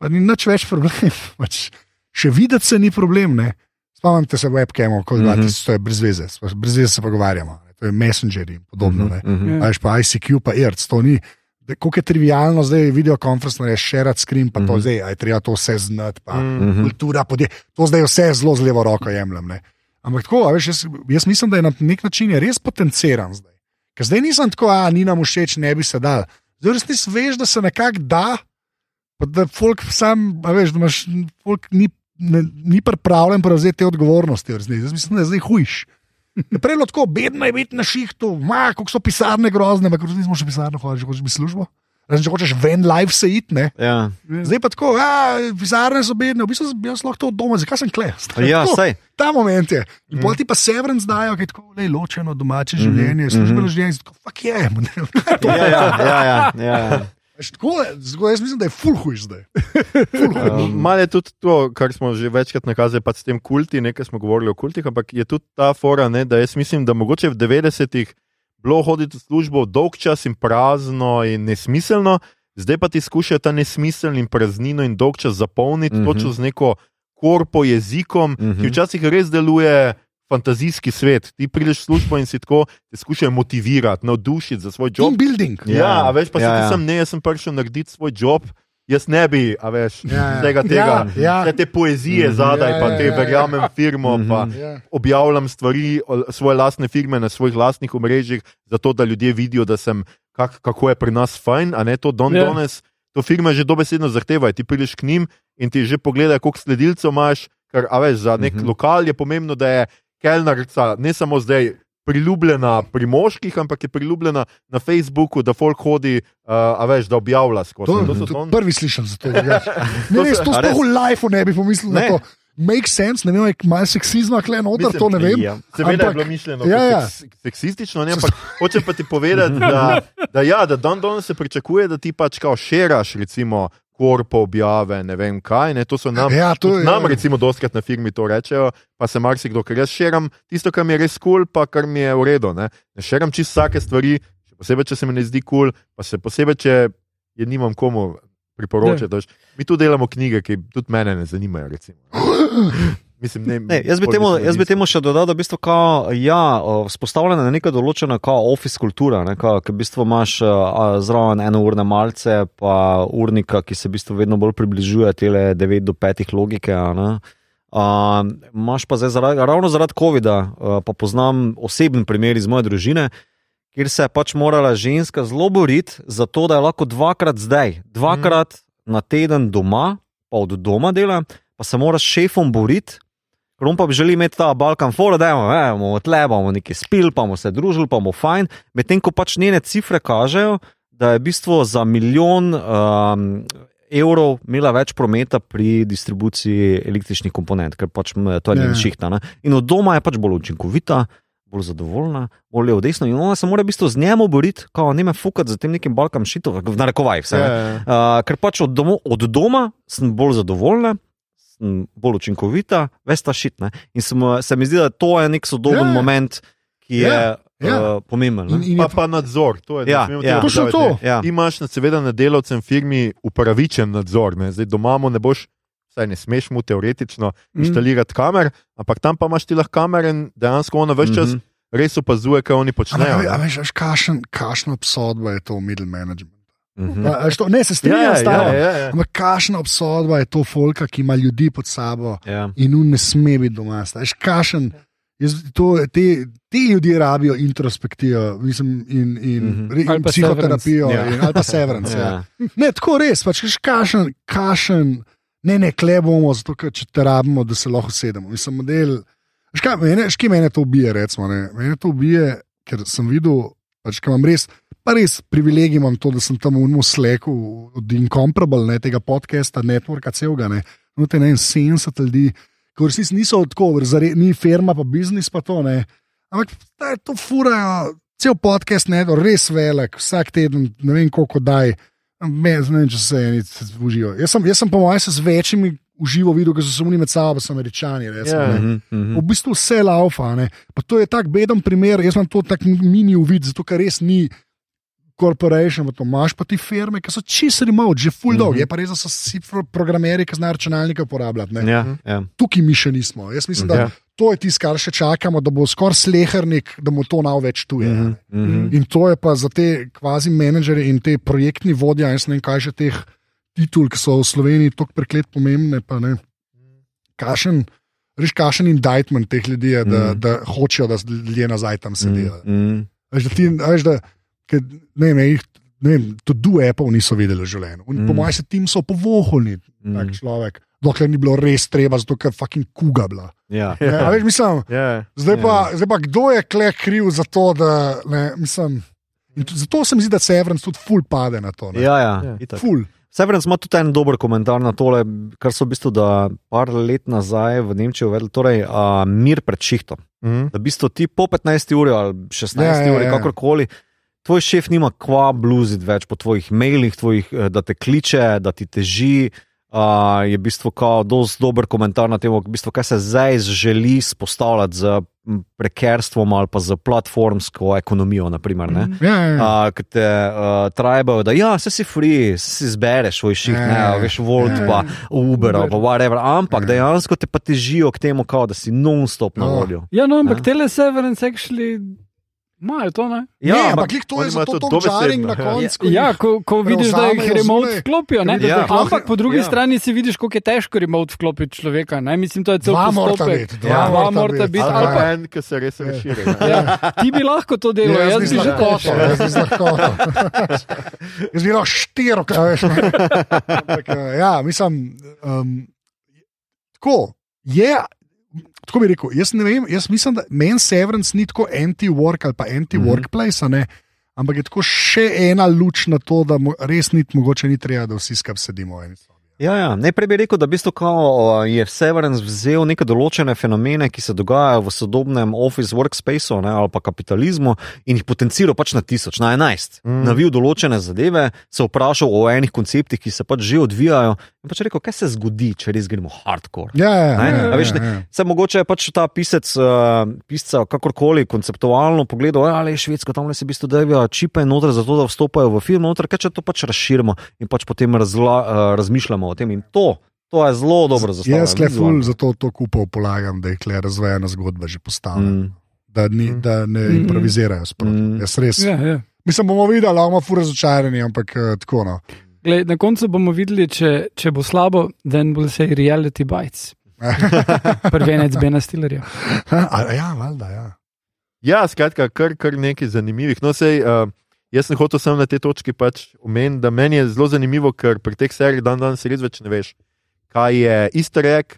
pa ni nič več problem. <laughs> Pač, še videti se ni problem. Ne. Spomnite se webcamov, kot Mhm. mm -hmm. to je brez veze, brez veze se pogovarjamo. To je Messenger in podobno. Ne. Mhm. Ja. A Veš pa ICQ, pa IRC, to ni. da- Koliko je trivialno zdaj videokonferenc, ne share screen, pa to Mhm. zdaj, aj treba to vse znati, pa Mm. Mhm. kultura, podje, to zdaj vse zelo z levo roko jemljem. Ne. Ampak tako, a veš, jaz, jaz mislim, da je na nek način je res potenciran zdaj. Ker zdaj nisem tako, a ni nam všeč, ne bi se dal. Zdaj res ti veš, da se nekako da, pa da folk sam, a veš, da imaš, folk ni, ne, ni pripravljen prevzeti te odgovornosti. resnici. Jaz mislim, da je zdaj hujš. Je Prej je tako, bedno je biti na šihtu, ma, kako so pisarne grozne, ampak zdaj smo še pisarne, hočeš, hočeš biti službo. Razen, če hočeš ven live se iti, ne. Ja. Zdaj pa tako, a, pisarne so bedne, v bistvu bi jaz lahko to od doma, zakaj sem kle? <laughs> Ja, Tako. Ta moment je. In Mhm. pol ti pa severance dajo, ki je tako le ločeno domače življenje, službeno življenje, tako fuck je. <laughs> Ja, ja, ja, ja, ja. Tako, tako, jaz mislim, da je full huj zdaj. <laughs> Um, Malo je tudi to, kar smo že večkrat nakazali, pa s tem kulti, nekaj smo govorili o kultih, ampak je tudi ta fora, ne, da jaz mislim, da mogoče v 90-ih bilo hoditi v službo dolg čas in prazno in nesmiselno, zdaj pa ti skušajo ta nesmisel in praznino in dolg čas zapolniti mm Mhm. -hmm. točno z neko korpo jezikom, mm -hmm. ki Mhm. včasih res deluje. Fantazijski svet, ti prideš v službo in si tako, te skušajo motivirati, navdušiti za svoj job. Team building. Ja, ja, a veš, pa ja, ja, ja. ja. sem ne, jaz sem prišel narediti svoj job, jaz ne bi, a veš, Ja, ja. tega, tega, Ja, ja. te poezije Mhm. zadaj, Ja, pa ja, te ja, ja. verjamem firmo, Mhm. pa Ja. objavljam stvari, o- svoje lastne firme na svojih lastnih omrežjih, zato da ljudje vidijo, da sem, kak, kako je pri nas fajn, a ne to don Ja. danes. to firme že dobesedno zahtevajo. Ti prideš k njim in ti že pogledajo, koliko sledilcev imaš. Ker, a veš, za nek Mhm. lokal je pomembno, da je kelnarica ne samo zdaj priljubljena pri moških, ampak je priljubljena na Facebooku, da folk hodi, uh, a veš, da objavlja skozi. To, to, to prvi slišim za to. <laughs> Ne, res, to A res? sploh v lifeu ne bi pomislil Ne. to. Make sense, ne vem, je malo seksizma, kle noter, Mislim, to ne vem. Ja. Seveda je bilo mišljeno Ja, ja. Seks, seksistično, ne, ampak hočem pa ti povedati, da, <laughs> da, ja, da dan danes se pričakuje, da ti pač kao šeraš, recimo, korpo objave, ne vem kaj. Ne, to so nam, Ja, to je- nam recimo, doskrat na firmi to rečejo, pa se marsikdo, ker jaz šeram tisto, kar mi je res kul, cool, pa kar mi je v redu. Ne, ne šeram čisto vsake stvari, še posebej, če se mi ne zdi kul, cool, pa še posebej, če je nimam komu priporočati. veš. Mi tu delamo knjige, ki tudi mene ne zanimajo. <laughs> Mislim, ne, Ne, jaz, bi temu, jaz bi temu še dodal, da v bistvu kao, ja, vzpostavljena je neka določena kao office kultura, ne, kao, ki v bistvu imaš zraven eno urne malce, pa urnika, ki se v bistvu vedno bolj približuje tele 9 do 5 logike. ne. A, Imáš pa zdaj zaradi, ravno zaradi COVID-a, a, pa poznam oseben primer iz moje družine, kjer se je pač morala ženska zelo boriti za to, da je lahko dvakrat zdaj, dvakrat mm. na teden doma, pa od doma dela, pa se mora s šefom boriti. Ker on pa bi želel imeti ta Balkan Fora, da bomo tle, bomo nekaj spil, pa bomo se družili, pa bomo fajn. Medtem ko pač njene cifre kažejo, da je v bistvu za milijon um, evrov imela več prometa pri distribuciji električnih komponent, ker pač to je Ja. njen šihta. Ne? In od doma je pač bolj učinkovita. Bolj zadovoljna, bolj levo desno, in ona se mora v bistvu z njemu boriti, kot ne me fukati za tem nekim balkam šitom, v narekovajih. vse, Ja, ne. ja, ja. Uh, ker pač od, domo, od doma sem bolj zadovoljna, sem bolj učinkovita, veš ta šit. Ne? In sem, se mi zdi, da to je nek sodoben Ja, ja. moment, ki je Ja, ja, uh, pomemben. In, ne. in Pa, je, pa nadzor, to je Ja, ja. Točno to. Ja. Imaš na seveda na delavcem firmi upravičen nadzor. Ne. Zdaj doma mu ne boš, saj ne smeš mu teoretično Mm. inštalirati kamer, ampak tam pa imaš ti lahko kamer in dejansko ono več čas Mhm. res opazuje, kaj oni počnejo. a, a, veš, kašen, kašna obsodba je to middle management. Mhm. A, veš, to, ne, se Ja, strinjam ja, s tabo. ja, ja, ja. Ampak kašna obsodba je to folka, ki ima ljudi pod sabo Ja. in on ne sme biti doma. Veš, kašen, jaz, to, te, te ljudje rabijo introspekcijo mislim, in, in, Mhm. mm -hmm. Ali psihoterapijo, severance. in, ali pa severance. ja. Ja. Ne, tako res, pač kašen, kašen, ne, ne, kle bomo, zato ker če te rabimo, da se lahko sedemo. Mislim, model, veš, kaj, mene, veš, kaj mene to ubije, recimo, ne? mene to ubije, ker sem videl, pač, ker imam res, pa res privilegij imam to, da sem tam v unmu sleku od Incomparable, ne, tega podcasta, networka celega, ne, no, te ne, 70 ljudi, ki v resnici niso tako, zare, ni firma, pa biznis, pa to ne. Ampak da je to furajo, cel podcast, ne, res velik, vsak teden, ne vem koliko daj. Me, ne vem, če se eni uživajo. Jaz sem, jaz sem po mojem, se z večjimi uživo videl, ker so se oni med sabo, so američani. Recimo, Ja. ne. Mhm, mhm. V bistvu vse laufa. ne. To je tak beden primer, jaz imam to tak mini uvid, zato ker res ni. Corporation, pa to imaš pa ti firme, ki so čisto remote, že full dog. Mhm. Je pa res, da so vsi pro- programerji, ki znajo računalnike uporabljati. ne. Ja, ja. Tukaj mi še nismo. Jaz mislim, da Ja. to je tisto, kar še čakamo, da bo skoraj slehernik, da mu to nav več tuje. Mhm, mhm. In to je pa za te kvazi menedžerje in te projektni vodje, jaz ne vem, kaj že teh titul, ki so v Sloveniji tako preklet pomembne. pa ne. Kašen, Reš, kašen indictment teh ljudi je, da, Mhm. da hočejo, da ljudje nazaj tam sedijo. Mhm. Veš, da ti, veš, da, ker, ne vem, jih, ne vem, to du Apple niso videli v življenju. Mm. Po mojem se tim so povohni, mm. tak človek. Dokler ni bilo res treba, zato ker fucking kuga bila. Ja. Ne, a veš, mislim, <laughs> Ja. Zdaj pa, zdaj pa kdo je kle kriv za to, da ne, mislim. Zato se mi zdi, da Severance tudi ful pade na to. Ne. Ja, ja, Ja. itak. Ful. Severance ima tudi en dober komentar na tole, kar so v bistvu da par let nazaj v Nemčiji uvedli, torej uh, mir pred šihtom. Mhm. Da v bistvu ti po 15 uri ali 16 Ja, ja, uri, ja. kakorkoli, tvoj šef nima kva bluziti več po tvojih mailih, tvojih, eh, da te kliče, da ti teži. Uh, je v bistvu dosti dober komentar na tem, v bistvu, kaj se zdaj želi spostavljati z prekerstvom ali pa z platformsko ekonomijo. Naprimer, ne. Ja, ja, ja. Uh, ki te uh, trajajo, da ja, se si free, si izbereš svoj ših, Ja, ne, ja, veš, Volt, ja, pa Uber, ali Uber. pa whatever, ampak Ja. dejansko te pa težijo k temu, kao, da si non-stop na No. voljo. Ja, no, ampak Ja. teleseverance actually Imajo to, ne? Ja, ne, ampak glih to je zato to to žaring na ja. koncu. Ja, ko, ko vidiš, da jih remote vklopijo, ne? Ja. jih lahko- ampak po drugi ja. strani si vidiš, koliko je težko remote vklopiti človeka. Ne? Mislim, to je cel Dva morata postopek. biti, Ja, dva dva morata morata biti. biti. Ali ali pa pa- en, ki se res razširi. Ja, ti bi lahko to delal, Ja, jaz jaz bi že lahkoto, težko. jaz bi z lahkoto. Jaz bi lahko štiri, kaj veš. Ampak, eh, Ja, mislim, um, tako je. Tako bi rekel, jaz ne vem, jaz mislim, da meni Severance ni tako anti-work ali pa anti-workplace, mm -hmm. ampak je tako še ena luč na to, da mo, res ni mogoče ni treba, da vsi skupaj sedimo v sobi. Ja, ja. Najprej bi rekel, da v bistvu kao, je Severance vzel neke določene fenomene, ki se dogajajo v sodobnem office workspaceu ne, ali pa kapitalizmu in jih potenciral pač na tisoč, na enajst. Mm. Navil določene zadeve, se vprašal o enih konceptih, ki se pač že odvijajo in pač rekel, kaj se zgodi, če res gremo hardcore. Ja, ja, Ne, ja, a veš, ja, ne, ja. Se mogoče je pač ta pisec, uh, pisca, kakorkoli konceptualno pogledal, "Ja, ali je švedska, tam le se v bistvu dajo čipe noter, zato da vstopajo v film noter, kaj če to pač razširimo in pač potem razla, uh, razmišljamo o tem. In to, to je zelo dobro zastavljeno. Jaz le ful vizualno. zato to kupov polagam, da je kle razvejena zgodba že postavljena. Mm. Da, ni, Mm. da ne Mm. improvizirajo sproti. Mm. Jaz res. Ja, ja. Mislim, bomo videli, da bomo fur razočarani, ampak uh, tako no. Glej, na koncu bomo videli, če, če bo slabo, then will say reality bites. <laughs> Prvenec Bena Stillerja. <laughs> Ja, valjda, ja. Ja, skratka, kar, kar nekaj zanimivih. No, sej, uh, jaz sem hotel samo na tej točki pač omeniti, da meni je zelo zanimivo, ker pri teh serijah dan danes res več ne veš, kaj je easter egg,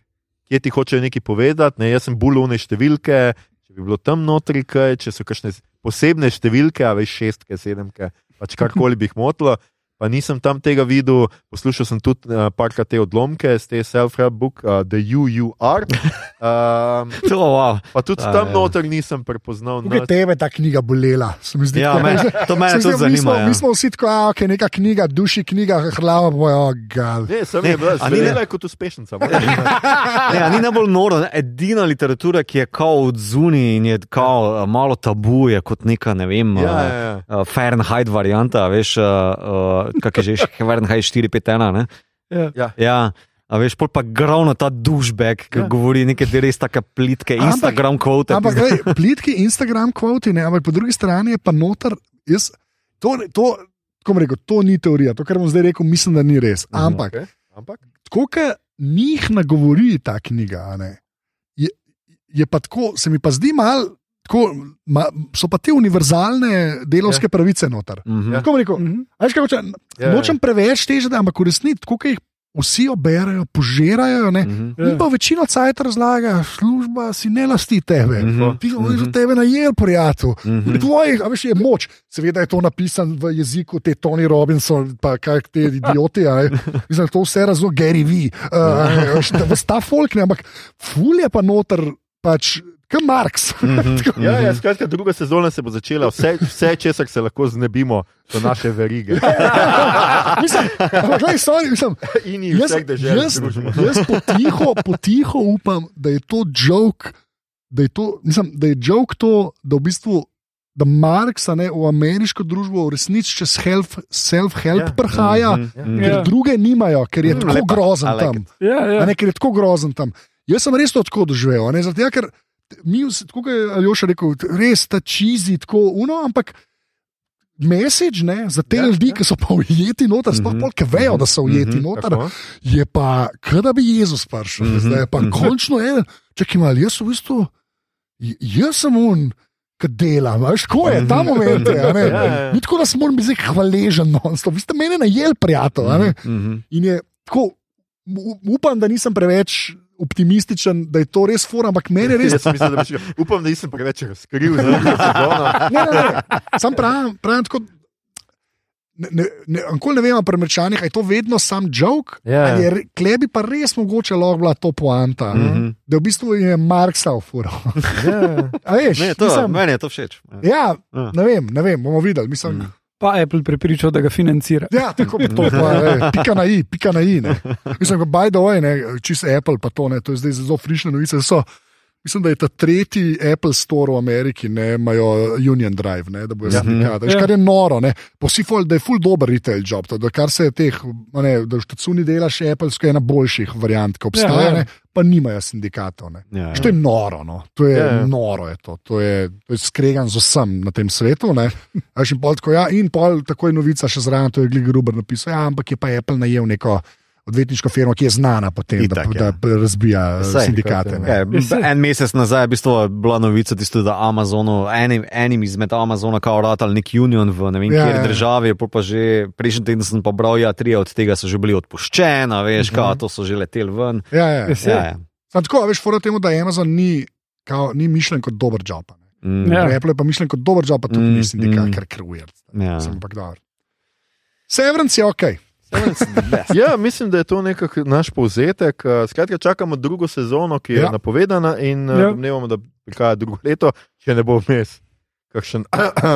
kje ti hočejo nekaj povedati. Ne, jaz sem bulune številke, če bi bilo tam notri, kaj, če so kakšne posebne številke, a veš šestke, sedemke, pač karkoli bi jih motilo. Pa nisem tam tega videl, poslušal sem tudi uh, parkrat te odlomke z te self-help book, uh, The UUR. Um, <laughs> To, wow. pa tudi A, tam ja. noter nisem prepoznal. Tukaj tebe ta knjiga bolela. se mi zdi, Ja, me, to me <laughs> tudi mi smo- zanima. Ja. Mi smo vsi tako, a, okay, neka knjiga, duši knjiga, hlava bojo, oh, gal. Ne, sem je bila zelo kot uspešnica. <laughs> Ne, ni najbolj noro. ne? Edina literatura, ki je kao od zunaj in je kao eh, malo tabu, je kot neka, ne vem, Ja, ja, ja. uh, Fahrenheit varianta, veš, uh, uh, kak je že Fahrenheit 451. Ne? Ja. Ja. Ja. A veš, pa gravno ta dušbek, ki Ja. govori neke te res take plitke, Ampak- Instagram kvote. Ampak, glej, plitki Instagram kvoti, ne, ampak po drugi strani je pa noter, jaz, to, to, kako bom rekel, to ni teorija, to, kar bom zdaj rekel, mislim, da ni res. Ampak, Okay. Ampak tako, kot njih nagovori ta knjiga, a ne, je, je pa tako, se mi pa zdi mal. Tako, ma, so pa te univerzalne delovske ja. pravice noter. Mhm. Ja. Tako rekel, Mhm. a veš, kaj hoče, Ja, ja. nočem preveč teže, ampak v resnici, tako jih vsi oberajo, požirajo, ne, Mhm. In pa večino cajt razlaga, služba si ne lasti tebe. Mhm. Ti oni so Mhm. tebe najel, prijatelj. Mhm. Tvojih, a veš, je moč. Seveda je to napisano v jeziku te Tony Robinson, pa kaj te idioti. <laughs> Mislim, to vse razume, Gary V. Uh, veš, ta- ves ta folk, ne, ampak ful je pa noter, pač, kot Marx. Mhm. <laughs> Tako- Ja, ja, skratka, druga sezona se bo začela, vse, vse česar se lahko znebimo, so naše verige. <laughs> mislim, ampak, glej, sorry, mislim, In jih jaz, vseh dežel jaz, združimo. jaz potiho, potiho upam, da je to joke, da je to, mislim, da je joke to, da v bistvu. Da Marksa ne, v ameriško družbo v resnici čez help- self-help Ja. ja. prihaja, mm Mhm. -hmm. ker Ja. ja. druge nimajo, ker je Mm, mm, tako grozen like tam. it. Ja, A ja. Ne, ker je tako grozen tam. Jaz sem res to tako doživel. a Ne, zato, ja, ker mi, tako je Aljoša rekel, res ta čizi, tako uno, ampak. Ne, za te Ja, ljudi, ja. ki so pa ujeti noter, sploh Mhm. mm -hmm. ki vejo, da so ujeti mm Mhm, -hmm. noter, Tako? je pa, kot da bi Jezus prišel, mm Mhm, -hmm. zdaj je pa mhm. končno en, če ki mal, jaz v bistvu, jaz sem un, ki delam, veš, ko je ta moment. Je. <laughs> Ja, ja. Ni tako, da sem moram biti hvaležen, no, vi ste mene najel, prijatelj. ne. Mhm. In je tako, upam, da nisem preveč optimističen, da je to res fora, ampak meni <laughs> res. Jaz sem mislil, da bi. Upam, da nisem preveč razkril. <laughs> Ne, ne, ne. Sam pravim, pravim tako. Ne, ne, ne, ne vem, pri mrčanih je to vedno sam joke. Ja, ali ja. je Klebi pa res mogoče lahko bila to poanta, Mhm. da v bistvu je Marksa ufuro. <laughs> Ja. A veš, Ne, to, mislim, meni je to všeč. ja, Ja. ne vem, ne vem, bomo videli. Mislim, Mhm. Pa Apple prepričal, da ga financira. Ja, tako to pa je, pika na i, pika na i. Ne. Mislim, da by the way, ne, čist Apple, pa to, ne, to je zdaj zelo frišne novice. So, mislim, da je ta tretji Apple Store v Ameriki, ne imajo Union Drive, ne, da bojo Ja. sindikati. Ja. Kar je noro, ne. Po vsi fol, da je full dober retail job, to, da kar se teh, a ne, da v štacuni delaš Apple, je ena boljših variant, ki obstaja, Ja, ja. ne, pa nimajo sindikatov. Ne. Ja, Što je noro, no. to je Ja, ja. noro. Je to. To, je, to je skregan z vsem na tem svetu. ne. A veš, In pol, tako, ja, in pol tako je novica še zraven, to je Glig Ruber napisal. Ja, ampak je pa Apple najel neko odvetniško firmo, ki je znana po tem, da, Itak, ja. da razbija eh, Saj, sindikate. ne. Ja, en mesec nazaj je v bistvu bila novica, tisto, da Amazonu, enim, enim izmed Amazona, kao ratal nek union v ne vem Ja, kateri ja. državi, pa že prejšnji teden sem pa bral, ja, tri od tega so že bili odpuščena, veš, Mhm. kao, to so že leteli ven. Ja, ja. Ja, sej. Ja, ja. Sam tako, a veš, fora temu, da Amazon ni, kao, ni mišljen kot dober job. a ne. Mm, Ja. Apple je pa mišljen kot dober job, pa tudi Mm, ni sindikat, mm. ker kruje. ja. Sem pa dobro. Severance je ok. Ja, mislim, da je to nekako naš povzetek. Eh, Skratka, čakamo drugo sezono, ki je Ja. napovedana, in Ja. ja. domnevamo, da prihaja drugo leto, če ne bo vmes kakšen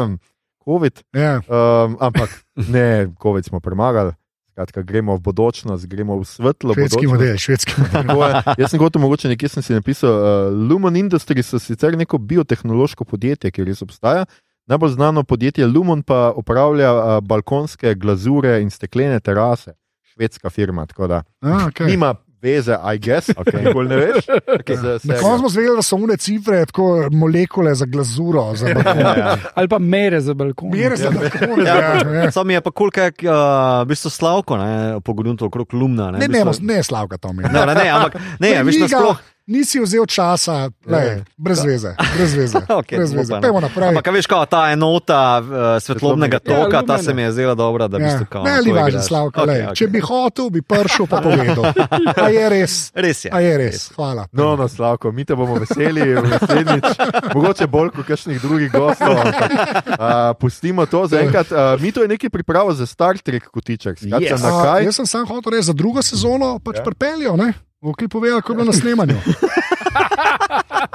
<clears throat> COVID. Ja. Um, ampak ne, COVID smo premagali. Skratka, gremo v bodočnost, gremo v svetlo. Švedski bodočnost. model, švedski model. <laughs> Je. Jaz sem gotovo, mogoče nekje sem si napisal, uh, Lumen Industries so sicer neko biotehnološko podjetje, ki res obstaja. Najbolj znano podjetje Lumen pa upravlja balkonske glazure in steklene terase, švedska firma. Tako da A, okay. nima veze, I guess, okay. <laughs> nikoli ne veš. Okay, Na koncu smo zvedeli, da so une cifre, tako molekule za glazuro, za <laughs> balkon. Ali pa mere za balkon. Mere za balkon. Ja, Ja, ja. Sam je pa kul, kaj je uh, v bistvu slavko, ne, pogledam okrog Lumna. Ne, Ne, ne, bistvu- ne slavka to mi. Ne, ne, ne, ampak ne, Ne, veš, ni ga, nasploh. Nisi vzel časa, lej, Ja. brez veze. Brez veze. <laughs> Okay, brez veze. Pejmo naprej. Ampak, veš, kao, ta enota uh, svetlobnega Ja, toka, ta lumene. se mi je zdela dobra, da bi Ja. se kao. Ne, to važno. Slavka. Okay, okej. Če bi hotel, bi prišel pa povedal. <laughs> A je res. Res je. A je res. Hvala. No, no, Slavko, mi te bomo veseli, <laughs> naslednjič, mogoče bolj kot kakšnih drugih gostov. ampak, Uh, pustimo to za enkrat. Uh, mi to je nekaj pripravo za Star Trek kotiček. Yes. A, kaj? jaz sem sam hotel reči za drugo sezono, pač Ja. ja. pripeljajo, ne? Ok, povedal, kako je bilo na snemanju. <laughs>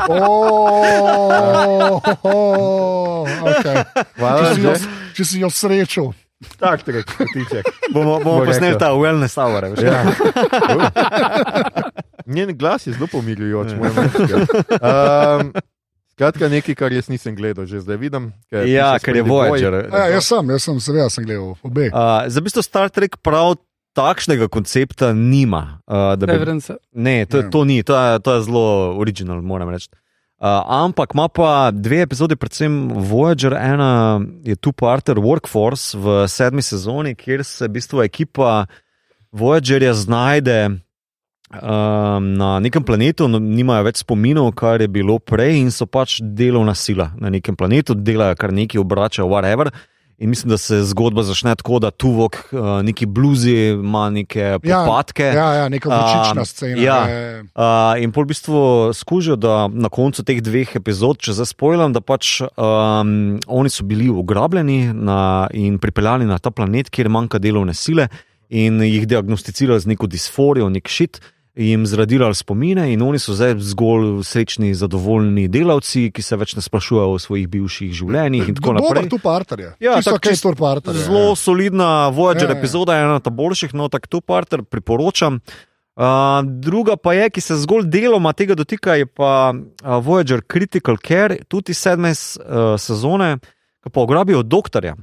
Oh, okay. Hvala, če, si jo, če si jo srečal. Star Trek kotiček. Bomo, bomo Bo posneli ta wellness hour. veš. Ja. <laughs> Njen glas je zelo pomirjujoč, moram reči. Um, skratka, nekaj, kar jaz nisem gledal, že zdaj vidim. ker Ja, ker je. Voyager. Ja, jaz sem, jaz sem, seveda sem gledal obe. Uh, za bistvo Star Trek prav takšnega koncepta nima. Uh, bi, Severance. ne, to, Ne. to ni, to je, to je zelo original, moram reči. Uh, ampak ima pa dve epizodi, predvsem Voyager, ena je two-parter Workforce v sedmi sezoni, kjer se v bistvu ekipa Voyagerja znajde um, na nekem planetu, no, nimajo več spominov, kar je bilo prej, in so pač delovna sila na nekem planetu, delajo kar nekaj, obračajo, whatever. In mislim, da se zgodba začne tako, da Tuvok, uh, neki bluzi, ima neke Ja, popadke. Ja, ja, neka vročična Um, scena. ja. je- Uh, in pol v bistvu skužijo, da na koncu teh dveh epizod, če zdaj spojlam, da pač um, oni so bili ugrabljeni na, in pripeljani na ta planet, kjer manjka delovne sile, in jih diagnosticirali z neko disforijo, nek šit. Jim zradirali spomine, in oni so zdaj zgolj srečni, zadovoljni delavci, ki se več ne sprašujejo o svojih bivših življenjih. In tako naprej. tu partner je. Ja, tako tur partner je, Zelo solidna Voyager Ja, ja. epizoda, ena od boljših, no tako tu parter priporočam. Uh, druga pa je, ki se zgolj deloma tega dotika, je pa uh, Voyager Critical Care, tudi sedme uh, sezone, ki pa ugrabijo doktorja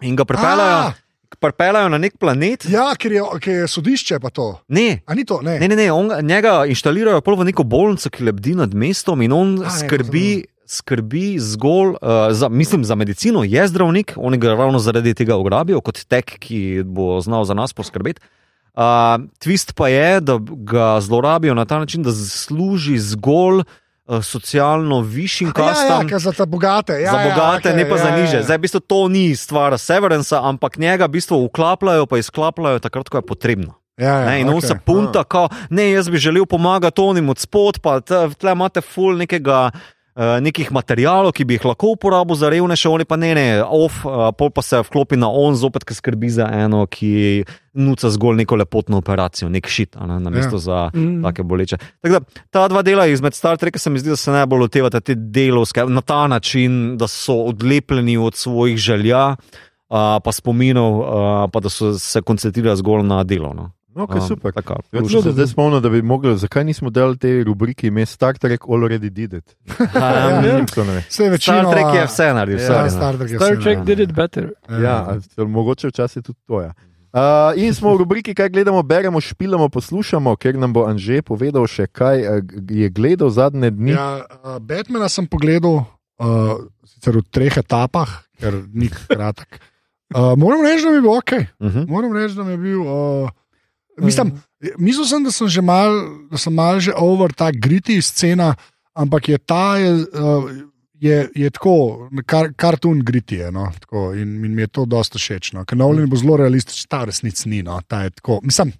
in ga pripeljajo, pripeljajo na nek planet. Ja, ker je, ker je sodišče pa to. Ne, A ni to? Ne. ne, ne, ne on, njega inštalirajo v neko bolnico, ki lebdi nad mestom in on A, ne, skrbi. Skrbi zgolj, uh, za, mislim, za medicino, je zdravnik, oni ga ravno zaradi tega ugrabijo kot tek, ki bo znal za nas poskrbeti. Uh, twist pa je, da ga zlorabijo na ta način, da služi zgolj uh, socialno višjim Ja, ja, kastam. ker za te bogate. Ja, za bogate, ja, ne pa ja, za ja, niže. ja. Zdaj, v bistvu, to ni stvar Severnsa, ampak njega v bistvu vklapljajo, pa izklapljajo takrat, ko je potrebno. Ja, ja, Ne, in on okej. se punta, kao, ne, jaz bi želel pomagati onim od spod, pa tle imate ful nekega. Eh, Nekih materijalov, ki bi jih lahko uporabil za revnejše, oni pa ne, ne, off, eh, pol pa se vklopi na on, zopet, ki skrbi za eno, ki nuca zgolj neko lepotno operacijo, nek šit, a ne, na mesto ja. za Mm. take boleče. Tako da ta dva dela izmed Star Treka se mi zdi, da se najbolj lotevata te delovske na ta način, da so odlepljeni od svojih želja, uh, pa spominov, uh, pa da so se koncentrirali zgolj na delo. No. No, okay, Um, super. Tako, Ja, če se zdaj spomnim, da bi mogli, zakaj nismo delali te rubrike ime Star Trek Already Did It. Um, Simpsonove. Vse večino. Star Trek je vse naredil, Ja, sorry, Ja, no. Star Trek je Star Trek did it better. Ja, a celo mogoče včasih tudi to. Ja. Uh, in smo v rubriki, kaj gledamo, beremo, špilamo, poslušamo, ker nam bo Anže povedal še, kaj uh, je gledal zadnje dni. Ja, uh, Batmana sem pogledal, uh, sicer v treh etapah, ker ni kratek. Uh, moram reči, da mi je bil ok. Uh -huh. Moram reči, da mi je bil. Uh, mislim, mislil sem, da sem že mal, da sem mal že over ta griti scena, ampak je ta. Je, uh, Je, je tako, kar, kartoon griti je. No, tako, in, in mi je to dosta všeč. No. Ker Nolan bo zelo realističen, ta resnic ni. No, ta tako, mislim,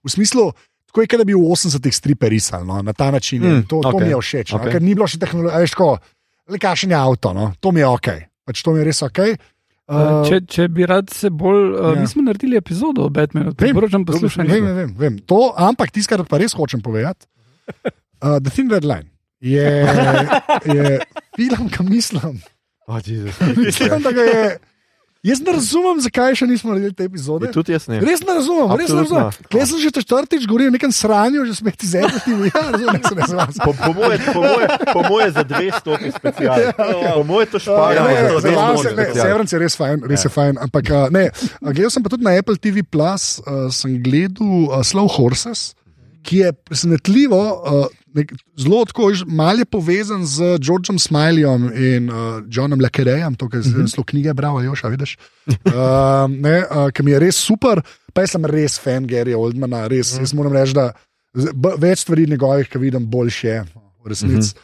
v smislu, tako je, kot da bi v 80-ih stripe risali no, na ta način. Mm, to, to okej, mi je všeč, no, okej. ker ni bilo še tehnologije. Veš, tako, le kašen je avto, no, to mi je ok. Pač to mi je res ok. Uh, če, če bi rad se bolj. Uh. Mi smo naredili epizodo o Batmanu, Vem, priporočam Vem, poslušanje. vem, vem, vem. To, ampak tisto, kar pa res hočem povedati, uh, The Thin Red Line je, <laughs> je film, ki mislim, Oh, Jesus. mislim, da ga je. Jaz ne razumem, zakaj še nismo naredili te epizode. Tudi jaz ne. Res ne razumem, res ne Absolutno. razumem. Klej sem že četrtič govoril o nekem sranju, že smeti zedati. Ja, razumem, se ne znam. Po, po, moje, po, moje, po moje za dve stopi special. Po moje to Ja, špara. je- special. Severance je res fajn, res je fajn. Ampak uh, ne, gledal sem pa tudi na Apple TV, Plus, uh, sem gledal uh, Slow Horses, ki je presenetljivo. Uh, nek, zelo tako, malo je povezan z Georgeom Smileyjem in uh, Johnom Lekerejem, to, kar sem zelo knjige bral, Joša, vidiš. <laughs> Uh, ne, uh, ki mi je res super, pa jaz sem res fan Garyja Oldmana, res. Mhm. Jaz moram reči, da več stvari njegovih, ki vidim, boljše je v resnici.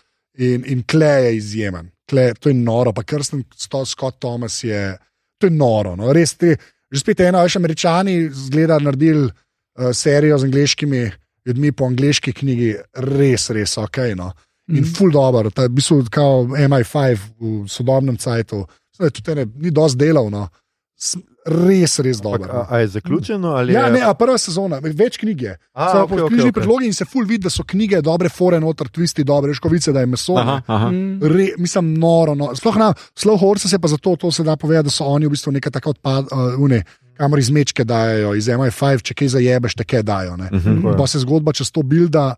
In, in Klej je izjemen, Klej, to je noro, pa Krsten Scott Thomas je, to je noro. No. Res ti, že spet eno, veš, američani zgleda naredili uh, serijo z angliškimi ljudmi po angliški knjigi, res, res ok. No. In Mhm. full dobro, ta je v bistvu kao MI5 v sodobnem cajtu, Zdaj, tudi ne, ni dosti delovno, res, res dobro. A, a je zaključeno? Ali Ja, je... ne, a prva sezona, več knjig je. A, So okay, knjižni okej. predlogi in se ful vidi, da so knjige dobre, fore noter, twisti dobre, škovice, da je meso. Aha, aha. Mm. Re, mislim, noro. No. Sploh na Slow Horses je pa zato, to se da povedati, da so oni v bistvu neka taka odpad, uh, une, kamor iz mečke dajo, iz MI5, če kaj zajebeš, te kaj dajo. ne. Mhm. Pa se zgodba čez to bilda.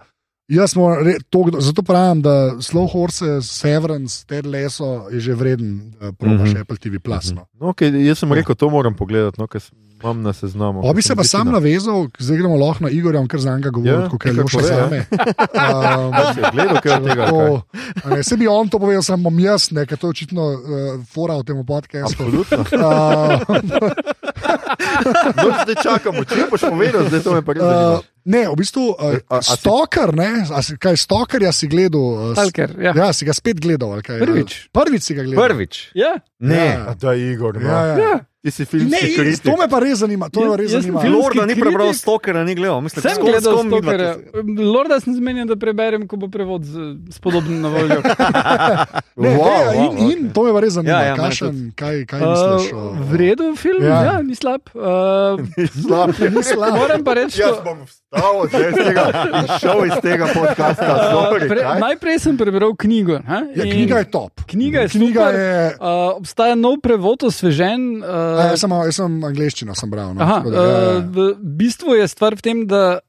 Jaz re, to, zato pravim, da Slow Horses, Severance, Ted Leso je že vreden, da probaš Mhm. Apple TV. Plus, no. No, okay, jaz sem rekel, to moram pogledati, no, ker imam na seznamu. Pa bi se pa sam navezal, zdaj gremo lahko na Igorja, on kar za njega govori, Ja, ja, kot je pove, ja. zame. Um, <laughs> A si Gledal kaj od tega? ali kaj? To, a ne, se bi on to povedal, samo jaz, ne, ker to je očitno uh, fora v tem podkastu. Absolutno. Uh, <laughs> No, zdaj čakamo, če boš povedal, zdaj to me pa res zanima. uh, ne, v bistvu, uh, A- a Stalker, ne, a kaj Stalkerja si gledal? Uh, Stalker, ja. ja, si ga spet gledal. ali Kaj, Prvič. Prvič si ga gledal. Prvič. Ja, Ne. Ja. Da, Igor, no. Ja, ja. ja. ti si Ne, filmski kritik. to me pa res zanima. To Jaz- res jaz zanima. Lorda ni prebral Stokera, ni gledal. Mislim, Sem gledal tu- Lorda sem zmenjen, da preberem, ko bo prevod z, s podobnim na voljo. <laughs> Ne, Wow, ne, wow, in, in to me pa res zanima. Ja, ja, Kašen, kaj, kaj misliš? o- Uh, Vredu film, Ja. ja. ni slab. <laughs> Uh, Slab. Ni slab. moram pa reči, Jaz bom vstal zdaj iz tega šel iz tega podcasta. Sorry, pre, kaj? najprej sem prebral knjigo. ha, Ja, knjiga je top. knjiga je knjiga super. je. Uh, obstaja nov prevod, osvežen. Uh, Uh, jaz, sem, jaz sem angliščino sem bral. No, aha, da, ja, ja. uh, v bistvu je stvar v tem, da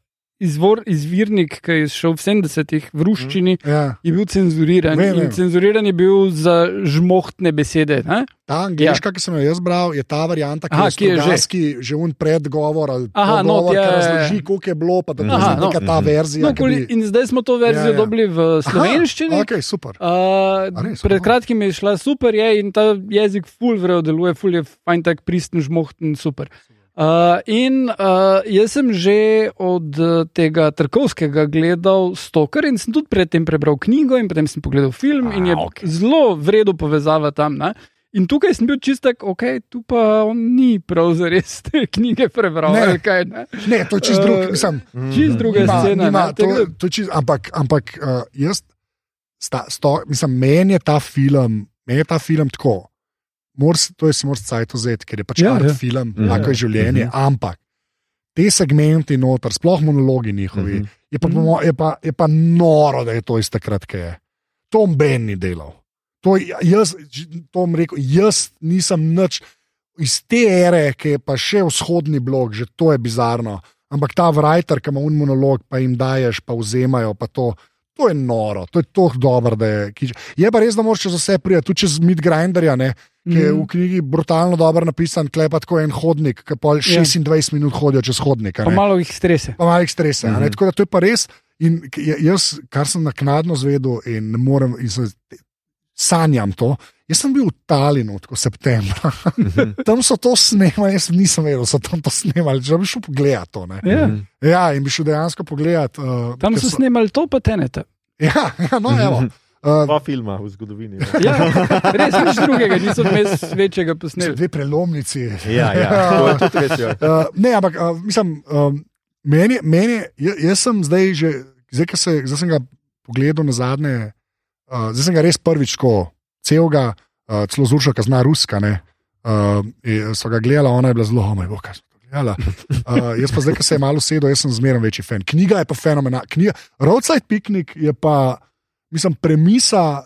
izvor, izvirnik, ki je šel v 70-ih v ruščini, Ja. je bil cenzuriran. Vem, vem. In cenzuriran je bil za žmohtne besede. Ne? Ta angliška, ja. ki sem jo jaz bral, je ta varianta, ki Aha, je ki je že- že un predgovor ali Aha, no, pogovor, ja, ki ja, ja. razloži, koliko je bilo, pa da to Aha, je no. neka ta verzija. No, ki bi- in zdaj smo to verzijo Ja, ja. dobili v slovenščini. Aha, Ok, super. Uh, res? pred Aha. kratkim je šla super, je in ta jezik ful vrejo deluje, ful je fajn, tak pristen, žmohten, super. Uh, in uh, jaz sem že od uh, tega Trkovskega gledal Stoker in sem tudi predtem prebral knjigo in potem sem pogledal film in je A, okej. zelo vredo povezava tam. Ne? In tukaj sem bil čistek, ok, tu pa on ni prav zares te <laughs> knjige prebral. Ne. Kaj, ne? Ne, to je čist drug, Eh, mislim. Čist druga Nima, scena. nima, ne, to, to je čist, ampak ampak uh, jaz, sta, sto, mislim, meni je ta film, meni je ta film tako. Mors, to je si moraš cajt vzeti, ker je pač Ja, ja, art ja. film, Mhm. tako je življenje. Mhm. Ampak te segmenti noter, sploh monologi njihovi, Mhm. je, pa, Mhm. je, pa, je pa noro, da je to iz takrat, ki je. To Ben ni delal. To, je- jaz, to bom rekel, jaz nisem nič iz te ere, ki je pa še vzhodni blok, že to je bizarno. ampak ta writer, ki ima un monolog, pa jim daješ, pa vzemajo, pa to. To je noro, to je tako dobro, da je. Je pa res, da moraš čez vse priti, tudi čez Midgrinderja, ne, ki je v Mm. knjigi brutalno dobro napisan, klepa tako en hodnik, ki pa 26 minut hodijo čez hodnik. Pa malo jih strese. pa malo jih stresa. Mm Mhm. -hmm. Tako da to je pa res. In ja- jaz, kar sem naknadno zvedel in ne morem, in sem, sanjam to. Jaz sem bil v Talinu, tako septembra. <laughs> tam so to snemali, jaz nisem vedel, da so tam to snemali. Že bi šel pogledat to. Ne? Ja. Mhm. Ja, in bi šel dejansko pogledat. Uh, Tam so snemali to, pa tenete. Ja, <laughs> ja, no, evo. <laughs> Uh, Dva filma v zgodovini. ne. Ja, res nič drugega, niso vmes večjega posneli. dve prelomnici. Ja, ja. <laughs> To je tudi res. Ja. Uh, ne, ampak uh, mislim, um, meni, meni jaz, sem zdaj že, zdaj, ko se, zdaj sem ga pogledal na zadnje, uh, zdaj sem ga res prvič tako celega, uh, celo zuršal, ki zna ruska. Ne, uh, so ga gledala, ona je bila zelo, omaj, kaj smo gledala. Uh, jaz pa zdaj, ko se je malo sedel, jaz sem zmeraj večji fan. Knjiga je pa fenomenalna. Knjiga, Roadside Picnic je pa, mislim, premisa.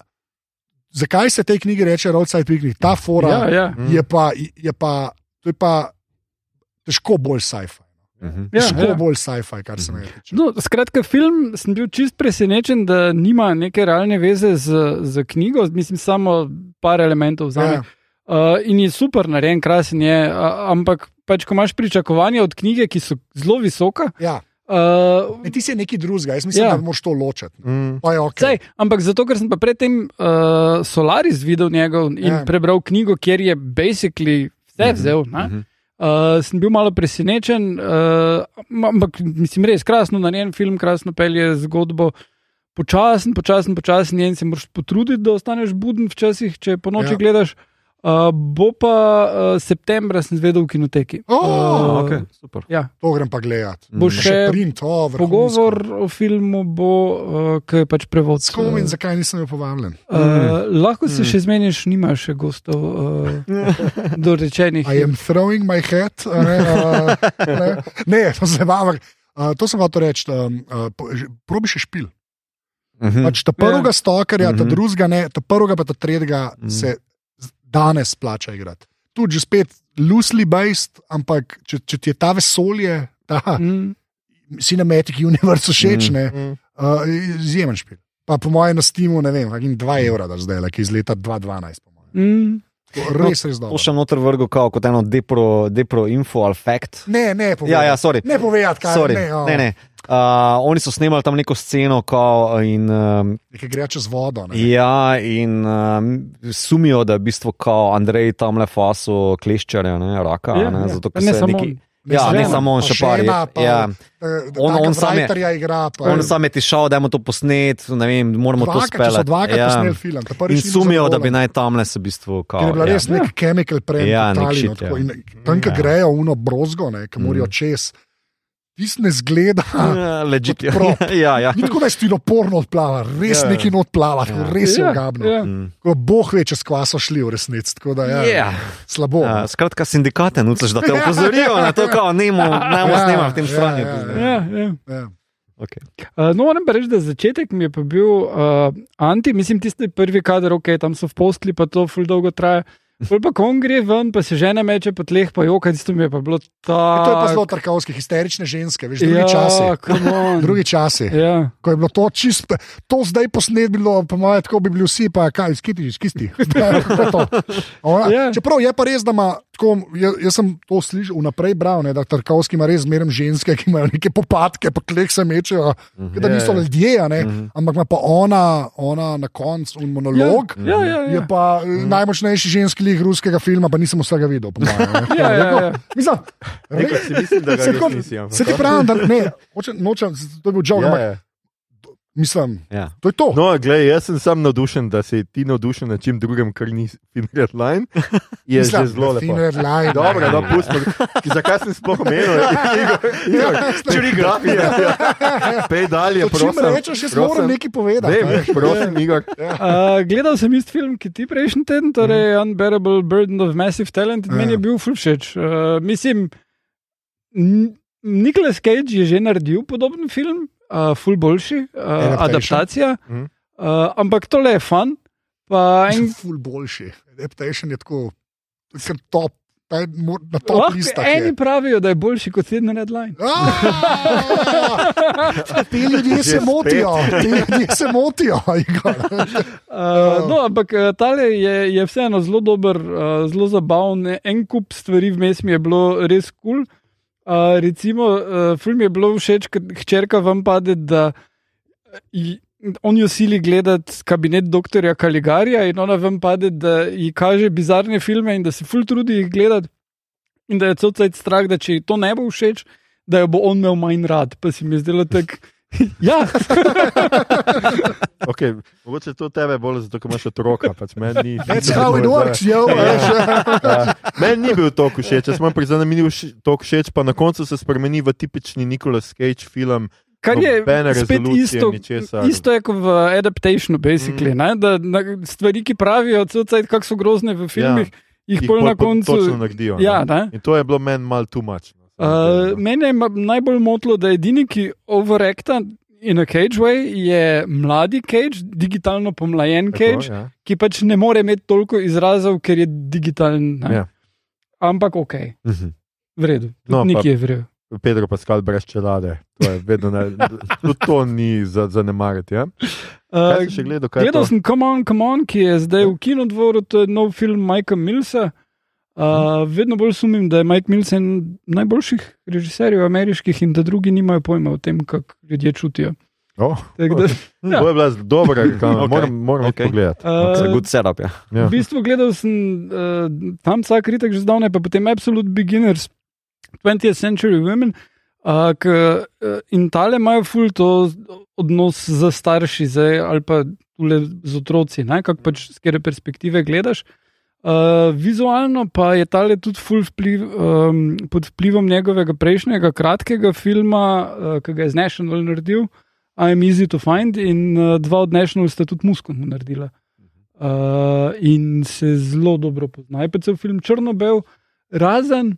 Zakaj se tej knjigi reče Roadside Picnic? Ta fora Ja, ja. je pa, je pa, to je pa težko bolj sci-fi. Mhm. Ja, Težko ja. bolj sci-fi, kar se me tiče. No, skratka, film sem bil čist presenečen, da nima neke realne veze z, z knjigo, mislim, samo par elementov za Ja. me. Uh, in je super narejen, krasen je, uh, ampak pač, ko imaš pričakovanja od knjige, ki so zelo visoka. Ja. Uh, Ne, ti si nekaj drugega, jaz mislim, Ja. da moraš to ločiti. Mm. Pa je ok. Sej, ampak zato, ker sem pa predtem uh, Solaris videl njegov in Ja. ja. prebral knjigo, kjer je basically vse vzel. Ne? Mhm. Uh, sem bil malo presenečen, uh, ampak mislim, res krasno narejen film, krasno pelje zgodbo. Počasen, počasen, počasen, in se moraš potruditi, da ostaneš buden včasih, če po noči Ja. ja. gledaš. Uh, bo pa uh, septembra sem zvedel v kinoteki. Oh, Uh, Okay, super. ja. To grem pa gledat. Bo Mhm. Še še print, o, vrhunsko. pogovor o filmu, bo, uh, ki je pač prevod. S kom in zakaj nisem bil povabljen? Uh, lahko se Mm. še zmeniš, nimaš še gostov uh, <laughs> dorečenih. I am throwing my Ne, uh, ne, ne to se vam. Uh, to sem hotel reči. Um, uh, probi še špil. Mhm. Pač ta prvega ja. stokarja, ta Mhm. drugega ne, ta prvega pa ta tretjega Mhm. se z- danes plača igrati. Tudi že spet loosely based, ampak če, če ti je ta vesolje, ta Mm. Cinematic Universe všeč, Mm. uh, izjemen špil. Pa po mojem na Steamu, ne vem, kakim 2 evra, da zdaj, ki iz leta 2012. po mojem. Mm. To Res, res To dobro. še noter vrgo kao kot eno depro, depro info ali fact. Ne, ne, povej. Ja, ja, sorry. Ne povedati, kaj Sorry. ne. oh. Ne, ne. Uh, oni so snemali tam neko sceno, kao, in, um, Nekaj gre čez vodo. Ne. ja, in um, sumijo, da je v bistvu kao Andrej tam le faso kleščarja, ne, raka. Ja, ne, ja. zato, ne se samo neki. Ja, ne on, samo on, pa še par. žena, je- pa- Ja, On, On- on on sam je- Writerja igra. Pa, on sam je tišal, da je mu to posnet, ne vem, moramo to dvakrat, če so speljati. dvakrat ja. posneli film. ta prvi In film sumijo, da bi naj tam le se v bistvu kao. Ker je bila ja. res nek chemical prem, Ja, ja, nek shit, tako, ja. in tam, ko Ja. grejo uno brozgo, ne, ki morajo Mm. Čez, tisti ne zgleda. Ja, Legit, ja. <laughs> ja, ja. Ni tako, da je stiroporno odplava, res Ja, ja. ja, neki not plava, Ja. ja. res je Ja, ogabno. ja. Mm. Ko Bog ve, če s kvaso šli v resnici. Tako da, ja, Ja. Slabo. Ja, skratka, sindikate nucaš, da te opozorijo na to, kako ne moremo Ja, snemati v tem ja, stranju. ja, ja. Ja, ja. Ja. Okay. Uh, no, moram pa reči, da začetek mi je pa bil uh, anti, mislim, tisti prvi kader, ok, tam so v postli, pa to ful dolgo traja. Pol pa ko on gre ven, pa se žene meče po tleh, pa joka, tisto mi je pa bilo. E, To je pa zelo trkavski, histerične ženske, veš, drugi ja, časi. come on. Drugi časi. Ja. Ko je bilo to čisto, to zdaj posnet bilo, po mojem, tako bi bili vsi, pa kaj, skiti, skisti. <laughs> Ona, Ja. Čeprav je pa res, da ima, tako, jaz, jaz sem to slišal vnaprej bral, ne, da Tarkovski ima res zmeraj ženske, ki imajo neke popadke, pa klek se mečejo, Mhm. da niso Ja, ja. ljudje, a ne, Mhm. ampak ima pa ona, ona na koncu un monolog. Ja, ja, ja. Je pa mm. najmočnejši ženski lik ruskega filma, pa nisem vsega videl. po mojem. <laughs> Ja, ja, ja. Mislim, Nekaj si mislim, da ga nisi. ampak- Se ti pravim, da ne, hočem, nočem, to je bil žog, ampak ja. Mislim, Ja. to je to. No, gled, jaz sem sam navdušen, da si ti navdušen na čem drugem, kar ni Finred Line. <laughs> Je Mislim, že zelo da lepo. Finred Line. Dobro, no, pustimo. Zakaj sem sploh omenil? <laughs> Igor, Igor, <laughs> Pej dalje, To prosim. rečeš, jaz moram nekaj povedati. Vem, veš. prosim, Igor. Uh, gledal sem isti film, ki ti prejšnji teden, torej Unbearable Burden of Massive Talent, in Ja. meni je bil ful všeč. Uh, mislim, Nicolas Cage je že naredil podoben film, uh, ful boljši, uh, Adaptation. adaptacija, Mhm. uh, ampak tole je fun. Pa en, <laughs> Ful boljši. Adaptation je tako, to kar top. na top Lahko listah. eni je. pravijo, da je boljši kot sedem red line. Aaa! <laughs> Ti ljudje se motijo, ti ljudje se motijo. <laughs> Uh, no, ampak uh, tale je, je vseeno zelo dober, uh, zelo zabaven. En kup stvari vmes mi je bilo res kul. Cool. Uh, recimo, uh, film je bilo všeč, ker hčerka vam pade, da ji- on jo sili gledati kabinet doktorja Kaligarija in ona vam pade, da ji kaže bizarne filme in da se ful trudi jih gledati. In da je cel cel strah, da če ji to ne bo všeč, da jo bo on imel manj rad. Pa se mi je zdelo tako. Ja, <laughs> Okay, mogoče to tebe bolj zato, ker imaš otroka. Pač meni ni- That's how it works, yo. veš. Ja. Meni ni bil to všeč, jaz sem priznal, da mi ni to všeč, pa na koncu se spremeni v tipični Nicolas Cage film. Kar je spet isto, ničesar. isto je kot v adaptationu, basically, mm. da, na, stvari, ki pravijo, kako so grozne v filmih, ja, jih Jih pol na koncu. Naredijo. Ja, ne. ne? In to je bilo meni malo too much. Uh, mene je najbolj motilo, da je edini, ki overacta in a cage way, je mladi cage, digitalno pomlajen Tako, cage, ja. ki pač ne more imeti toliko izrazov, ker je digitalen. ne. Ja. Ampak ok, Mhm. v redu, No, nekje je v redu. Pedro Pascal brez čelade. To je vedno ne, tudi to ni za zanemariti. Ja? Uh, gledal? Gledal sem Come On, Come On, ki je zdaj v kinodvoru, to je nov film Mikea Millsa. Uh, vedno bolj sumim, da je Mike Mills en najboljših režiserjev ameriških in da drugi nimajo pojma o tem, kako ljudje čutijo. Oh, Tako Da, ja. <laughs> To je bila dobra reklama, Ok, <laughs> moram, moram ok. okay. pogledati. It's a uh, good setup. Ja. Ja. v bistvu gledal sem uh, tam vsak kritik že zdavne, pa potem Absolute Beginners, 20th Century Women. Uh, k, uh, in tale imajo ful to odnos z starši zdaj, ali pa tule z otroci, ne, kako pač z kere perspektive gledaš. Uh, vizualno pa je tale tudi ful vpliv, um, pod vplivom njegovega prejšnjega kratkega filma, uh, ki ga je z National naredil, I'm Easy to Find, in uh, dva od National sta tudi Muskom naredila. Uh, in se zelo dobro pozna. Je pa cel film črno-bel, razen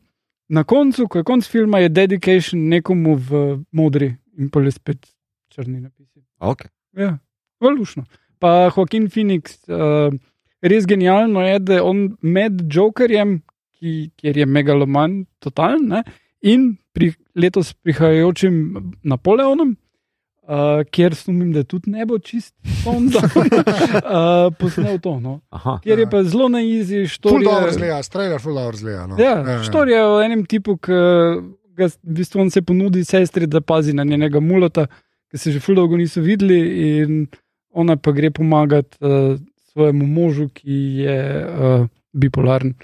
na koncu, ko je konc filma, je dedication nekomu v modri in pa je spet črni napisi. Okay. Ja, valušno. Pa Joaquin Phoenix, uh, res genialno je, da je on med Jokerjem, ki, kjer je megaloman, totalen, ne, in pri letos prihajajočim Napoleonom. Uh, kjer sumim, da tudi ne bo čist fonda, <laughs> uh, posnel to. No. Aha. Kjer je pa zelo na izi, što Full dobro je. zgleda, strailer full dobro zgleda. No. Ja, štor je o enem tipu, ki ga v bistvu on se ponudi sestri, da pazi na njenega mulota, ki se že fuldo niso videli, in ona pa gre pomagati uh, svojemu možu, ki je uh, bipolaren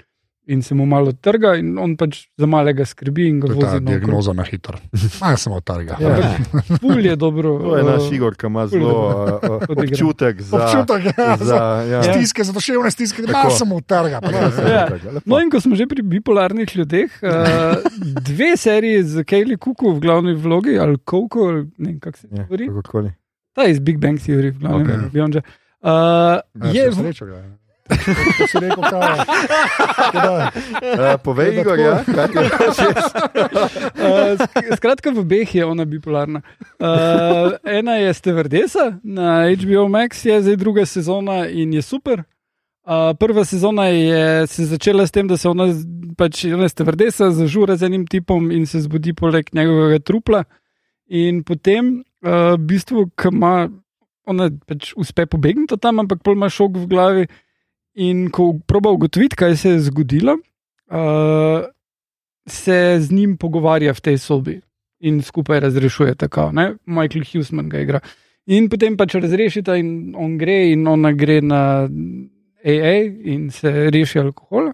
in se mu malo trga, in on pač za malega skrbi in ga To je ta diagnoza na hitro. <laughs> Malo samo targa. Ja, Ful je dobro. To je naš uh, Igor, ki ima je zelo uh, <laughs> občutek za. Občutek ja, za ja. stiske, za duševne stiske, da malo samo targa. pa ne. Ja. Lepo. No, in ko smo že pri bipolarnih ljudeh, uh, <laughs> dve seriji z Kaylee Cooku v glavni vlogi, ali Coco, ali ne vem, kako se Ja, govori. kakorkoli. Ta iz Big Bang Theory, v glavnem, Ok. okay. Beyond. Uh, Ja, je, se srečo ga. To si rekel, je. Tako Uh, povej, Da, Igor, ja, kaj je uh, <laughs> <laughs> sk- skratka, v obeh je ona bipolarna. Uh, ena je Stevardesa na HBO Max, je zdaj druga sezona in je super. Uh, prva sezona je se začela s tem, da se ona, pač ona Stevardesa zažura z enim tipom in se zbudi poleg njegovega trupla. In potem, uh, v bistvu, ko ima ona pač uspe pobegniti tam, ampak pol ima šok v glavi. In ko proba ugotoviti, kaj se je zgodilo, uh, se z njim pogovarja v tej sobi in skupaj razrešuje tako. Ne? Michael Hughesman ga igra. In potem pač razrešita, in on gre, in ona gre na AA in se reši alkohola.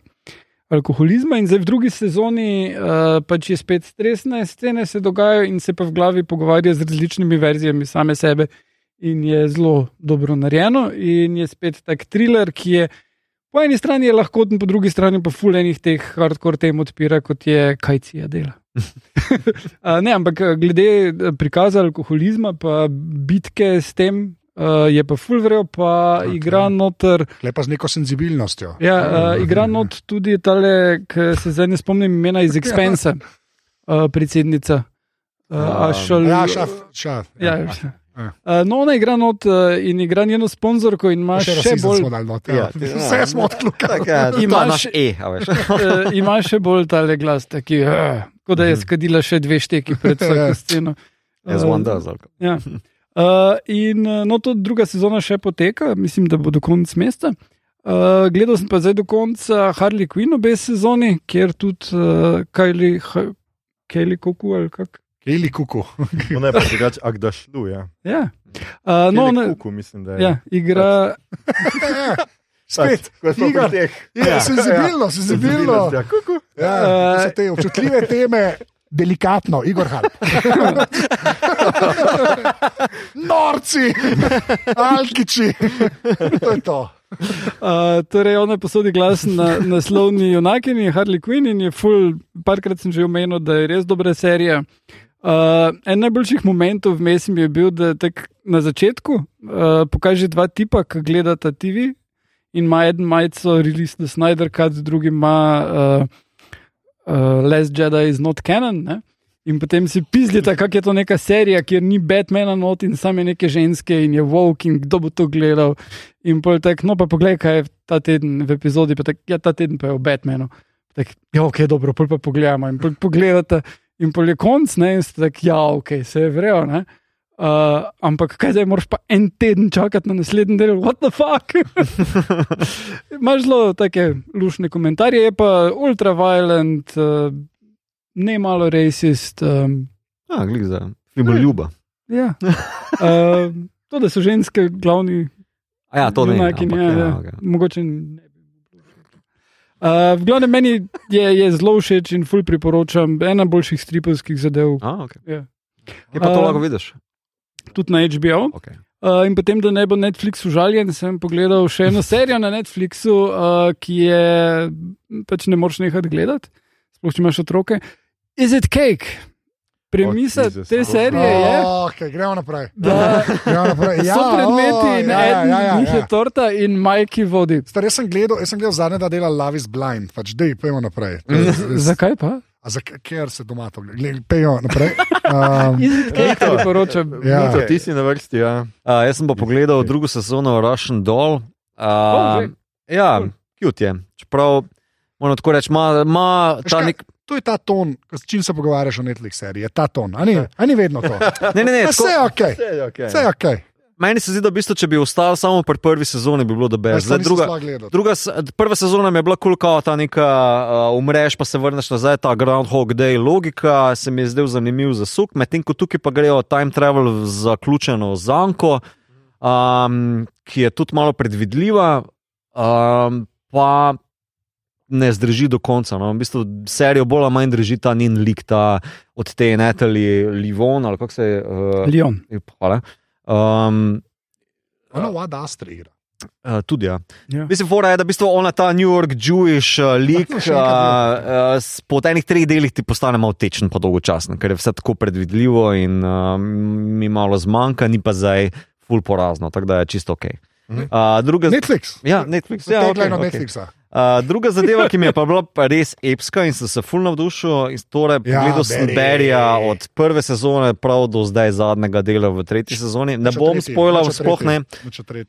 Alkoholizma in zdaj v drugi sezoni uh, pač je spet stresne scene, se dogajajo in se pa v glavi pogovarja z različnimi verzijami same sebe, in je zelo dobro narejeno. In je spet tak thriller, ki je po eni strani je lahkoten, po drugi strani pa fulejnih teh hardcore tem odpira, kot je kajcija dela. <laughs> Uh, ne, ampak eh, glede eh, prikaza alkoholizma, pa bitke s tem, uh, je pa fulvrejo, pa Ok. okay. igra noter. Lepa z neko senzibilnostjo. Ja, uh, igra not tudi tale, ki se zdaj ne spomnim imena iz <laughs> Expensa, uh, predsednica. Uh, Um, Ašal, Ja, šaf, šaf. ja, Ja. Uh, no, ona igra not uh, in igra njeno sponzorko in ima Še, še, še bolj not. Ja, Ja. <laughs> ja. Vse smo odkljukali. Ja, Imaš- naš E, uh, <laughs> ima še bolj tale glas, taki, uh, kot da je skadila še dve šteki pred <laughs> Ja. vsako sceno. As one does. ali kako. Ja. Uh, in uh, no, to druga sezona še poteka, mislim, da bo do konca mesta. Uh, gledal sem pa zdaj do konca Harley Quinn obe sezoni, kjer tudi uh, Kylie, Kylie Koku ali kak. Kejli kuku. Ona je pa drugače, ak da šlu, ja. Ja. Uh, no, ne, Kuku, mislim, da je. ja, igra. <laughs> Spet, Ko smo pri teh. Ja, senzibilno, senzibilno. Ja, kuku. Ja, Eh, to so te občutljive teme, delikatno, Igor Hal. <laughs> Norci, alkiči. To je to. Uh, torej, ona posodi glas na naslovni junakinji Harley Quinn in je full, parkrat sem že omenil, da je res dobra serija. Uh, en najboljših momentov vmes je bil, da tak na začetku uh, pokaže dva tipa, ki gledata TV in ima en majico Release the Snyder Cut, drugi ima uh, uh, Last Jedi is not canon. Ne? In potem si pizdite, kako je to neka serija, kjer ni Batmana not in same neke ženske in je Vogue in kdo bo to gledal. In pol tak, no pa poglej, kaj je ta teden v epizodi, pa tak, ja, ta teden pa je o Batmanu. Tak, ja, ok, dobro, pol pa pogledamo in pol pogledate. In pol je konc, ne, in ste tak, ja, ok, se je vrejo, ne. Uh, ampak kaj zdaj, moraš pa en teden čakati na naslednji del, what the fuck? <laughs> Imaš zelo take lušne komentarje, je pa ultraviolent, uh, ne malo racist. Um, Ja, glik za film ljuba. ja. <laughs> uh, to, da so ženske glavni A ja, to ne. junakinje, ampak, ja, ja, ja. okej. Mogoče ne. Uh, v glavnem meni je, je zelo všeč in ful priporočam, ena boljših stripovskih zadev, A, okej. Ja. Kje pa to Um, lahko vidiš? tudi na HBO. Okay. Uh, in potem, da ne bo Netflix užaljen, sem pogledal še eno serijo na Netflixu, uh, ki je pač ne moreš nehati gledati, sploh če imaš otroke. Is it cake? Premisa Oh, te serije je, Okay, gremo naprej. da Gremo naprej. <laughs> Ja, so predmeti o, in ja, ja, eden ja, ja, njih je ja. torta in Majki vodi. Star, jaz sem gledal, jaz sem gledal zadnje dva dela Love is Blind, pač dej, pojmo naprej. To je res- <laughs> Zakaj pa? A za ker se doma to gleda? Pejmo naprej. Um, Is it cake, priporočam. Ja. Mito, ti si na vrsti, ja. Uh, jaz sem pa pogledal drugo sezono Russian Doll. Oh, Uh, glej. ja, cute je. Čeprav, moram tako reči, ima, ta nek. To je ta ton, s čim se pogovarjaš o Netflix seriji. Je ta ton, a ni, a ni vedno to. <laughs> Ne, ne, ne. Vse je Tako, ok, Vse je okej. vse je ok. meni se zdi, da v bistvu, če bi ostal samo pri prvi sezoni, bi bilo da brez. nisem Druga, druga, prva sezona mi je bila kul, cool, ta neka uh, umreš, pa se vrneš nazaj, ta Groundhog Day logika se mi je zdel zanimiv za suk, medtem ko tukaj pa grejo time travel zaključeno zanko, um, ki je tudi malo predvidljiva, um, pa ne zdrži do konca. No. V bistvu serijo bolj ali manj drži ta njen lik, ta od te Natalie Livon ali kako se je. Uh, Lion. hvala. Um, Ona Wad Astra igra. Uh, tudi, ja. Ja. Mislim, fora je, da v bistvu ona ta New York Jewish uh, lik uh, uh, po enih treh delih ti postane malo tečen, pa dolgočasen, ker je vse tako predvidljivo in uh, mi malo zmanjka, ni pa zdaj full porazno, tako da je čisto ok. Mhm. Uh, druga, Netflix. ja, Netflix, ja, okay, okay. Netflixa. Uh, druga zadeva, ki mi je pa bila pa res epska in sem se full navdušil, torej Ja, pogledal sem. Berija od prve sezone prav do zdaj zadnjega dela v tretji sezoni. Ne bom o sploh ne.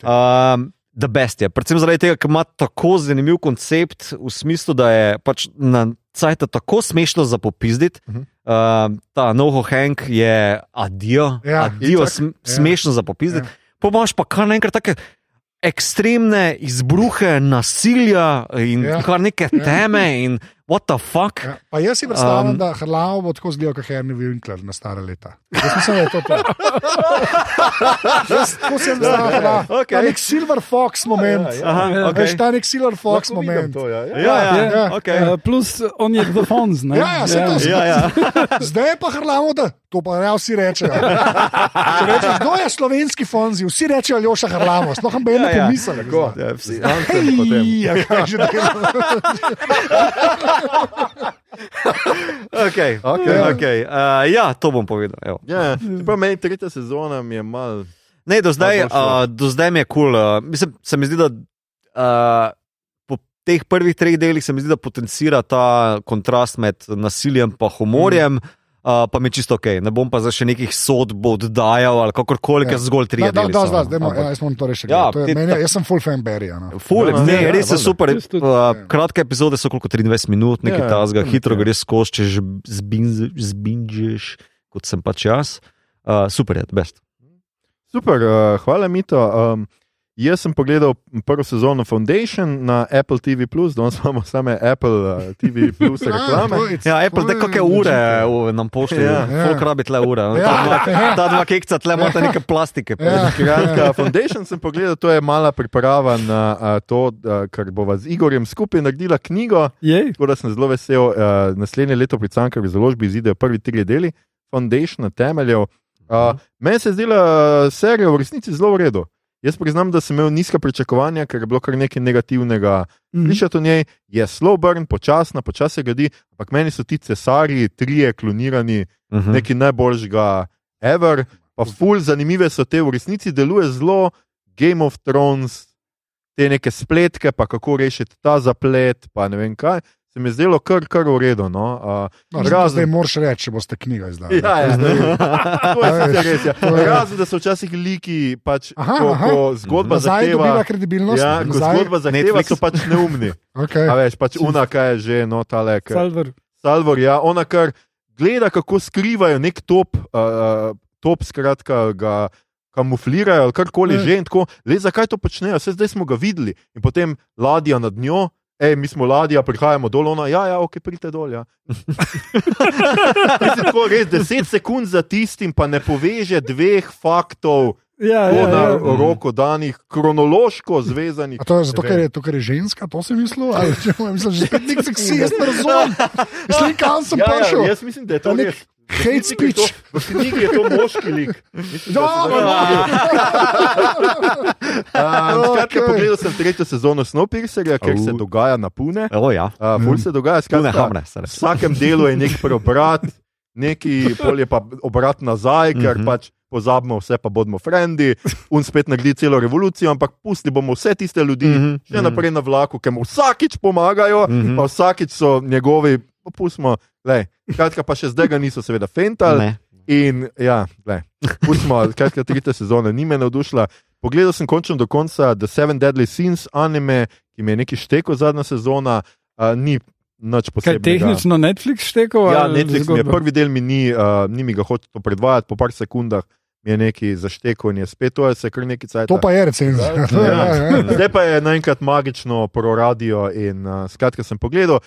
Um, The best je, predvsem zaradi tega, ker ima tako zanimiv koncept, v smislu, da je pač na cajt tako smešno za popizditi. Mhm. Uh, ta Noho Hank je adijo, Ja, adijo, sm ja. smešno za popizditi. Ja. Pa imaš pa kar naenkrat take ekstremne izbruhe nasilja in Ja. kar neke Ja. teme in what the fuck. Ja, pa jaz si predstavljam, Um, da Hrlavo bo tako zgledal kot Henry Winkler na stare leta. Jaz mislim, da je to to. Jaz tako sem znal, da Okej. je nek Silver Fox moment. Ja, ja. Aha, Ja. okay. Veš, ta nek Silver Fox Lahko vidim moment. To, ja, ja. Ja, ja, Ja. ja. Okay. Uh, plus on je The Fonz. Ne? Ja, ja, saj to ja, ja. <laughs> Zdaj je pa Hrlavo, da to pa ja vsi rečejo. Če rečeš, kdo je slovenski fonzi, vsi rečejo Ljoša Hrlavo, sploh ne Ja, ja, ja. Tako, ja, vsi. Hej, ja, kaže, da je- Okay. Okej. Okay. Uh, ja, to bom povedal. Evo. Ja, čeprav meni tretja sezona mi je mal. Ne, do zdaj, uh, do zdaj mi je kul. Cool, uh, mislim, se mi zdi, da uh, po teh prvih treh delih se mi zdi, da potencira ta kontrast med nasiljem in humorjem. Uh, pa mi je čisto ok, ne bom pa za še nekih sodb oddajal ali kakorkoli, ker Ja. zgolj tri Da, da, dni. da, da, zdaj, ja, jaz moram to reči. Ja, Ja, ti- meni, jaz sem full fan Berija. No. Ful, Ja, ne, ja, res je super. Tudi. Uh, kratke epizode so koliko 23 minut, nekaj Ja, ja, tazga, hitro nekaj. greš skozi, če že zbinžiš, kot sem pač jaz. Uh, super je, best. Super, uh, hvala, Mito. Um, jaz sem pogledal prvo sezono Foundation na Apple TV, danes imamo same Apple uh, TV Plus <laughs> reklame. Ja, Apple, te kakšne ure uh, nam pošlje, Ja. ja. folk rabi tle ure. Ja. Ta, dva, ta dva kekca tle imata neke plastike. Ja. Skratka, Foundation sem pogledal, to je mala priprava na uh, to, uh, kar bova z Igorjem skupaj naredila knjigo. Jej. Tako da sem zelo vesel, uh, naslednje leto pri Cankarju založbi izidejo prvi tri deli, Foundation temeljev. Uh, meni se je zdela serija v resnici zelo v redu. Jaz priznam, da sem imel nizka pričakovanja, ker je bilo kar nekaj negativnega. Mhm. Slišati o njej je slow burn, počasna, počasi se gradi, ampak meni so ti cesarji, trije klonirani, Uh -huh. nekaj najboljšega ever, pa ful zanimive so te, v resnici deluje zelo Game of Thrones, te neke spletke, pa kako rešiti ta zaplet, pa ne vem kaj. Se mi je zdelo kar, kar v redu. No. Uh, No, zdaj, zdaj moraš reči, če boste knjigo izdali. Ja, ja, zdaj, <laughs> to je res. Ja. Razen, da so včasih liki, pač, Aha, ko, aha. ko zgodba Nazaj dobiva zahteva. kredibilnost. Ja, ko nazaj- zgodba zahteva, Netflix. so pač neumni. <laughs> Okay. A veš, pač una, kaj je že, no, tale. Kar, Salvor. Salvor, ja, ona kar gleda, kako skrivajo nek top, uh, top skratka, ga kamuflirajo ali karkoli Ja. že. in Tako, le zakaj to počnejo, vse zdaj smo ga videli. In potem ladja nad njo. Ej, mi smo ladja, prihajamo dol, ona, ja, ja, ok, pridite dol. Ja. <laughs> Mislim, tako res 10 sekund za tistim, pa ne poveže dveh faktov, Ja, ja, ja, na ja. roko danih, kronološko zvezanih. A to je zato, ker je, to, ker je ženska, to si mislil? Ali <laughs> če mislim, že spet nek seksi, jaz ne razumem. <laughs> Mislim, kam sem Ja, prišel? ja, jaz mislim, da je to je nek hate je speech. V knjigi je to moški lik. <laughs> Da Ja, se no, Um, skratka, pogledal sem tretjo sezono Snowpiercerja, ker se dogaja na pune. O, ja. Uh, ful se dogaja, skratka, v vsakem delu je nek preobrat, neki pol je pa obrat nazaj, ker Mhm. pač pozabimo vse, pa bomo frendi, <laughs> un spet naredi celo revolucijo, ampak pusti bomo vse tiste ljudi Mhm, še mhm. naprej na vlaku, ki mu vsakič pomagajo, Mhm. pa vsakič so njegovi, pa pustimo, lej, kratka pa še zdaj ga niso seveda fentali. Ne. In ja, le, pustimo, kratka tretja sezona ni me navdušila. Pogledal sem končno do konca The Seven Deadly Sins anime, ki mi je neki štekel zadnja sezona, uh, ni nič Kaj posebnega. tehnično Netflix štekal? Ja, Netflix mi je prvi del, mi ni, uh, ni mi ga hotel predvajati, po par sekundah je neki zaštekel in je spet, to je se kar neki cajt. To pa je recenzija. Ja. <laughs> Ja. Zdaj pa je naenkrat magično proradio in uh, skratka sem pogledal.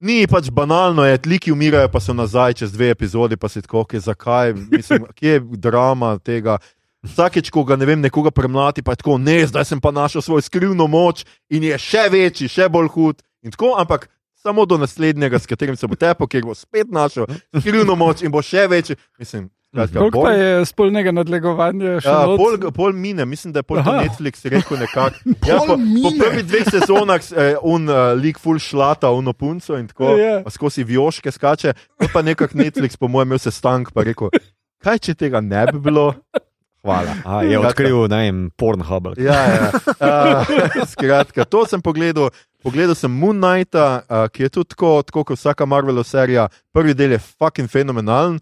Ni pač banalno, je, liki umirajo, pa so nazaj čez dve epizodi, pa si tako, okay, zakaj, mislim, <laughs> kje je drama tega. Vsakeč, ko ga ne vem, nekoga premlati, pa je tako, ne, zdaj sem pa našel svojo skrivno moč in je še večji, še bolj hud. In tako, ampak samo do naslednjega, s katerim se bo tepel, ker bo spet našel skrivno moč in bo še večji. Mislim, skratka, Koliko pa je spolnega nadlegovanja še? Ja, not? pol, pol mine, mislim, da je pol Aha. Netflix rekel nekako. <laughs> Ja, Pol po, po mine. prvih dveh sezonah je uh, un uh, lik full šlata, uno punco in tako, Ja. pa skozi vioške skače. To pa nekako Netflix, po mojem, imel sestank, pa rekel, kaj če tega ne bi bilo. Hvala. A, je odkril, ne vem, Pornhub. Ja, ja. Uh, <laughs> skratka, to sem pogledal. Pogledal sem Moon Knight, uh, ki je tudi tako, tako kot vsaka Marvelova serija. Prvi del je fucking fenomenalen,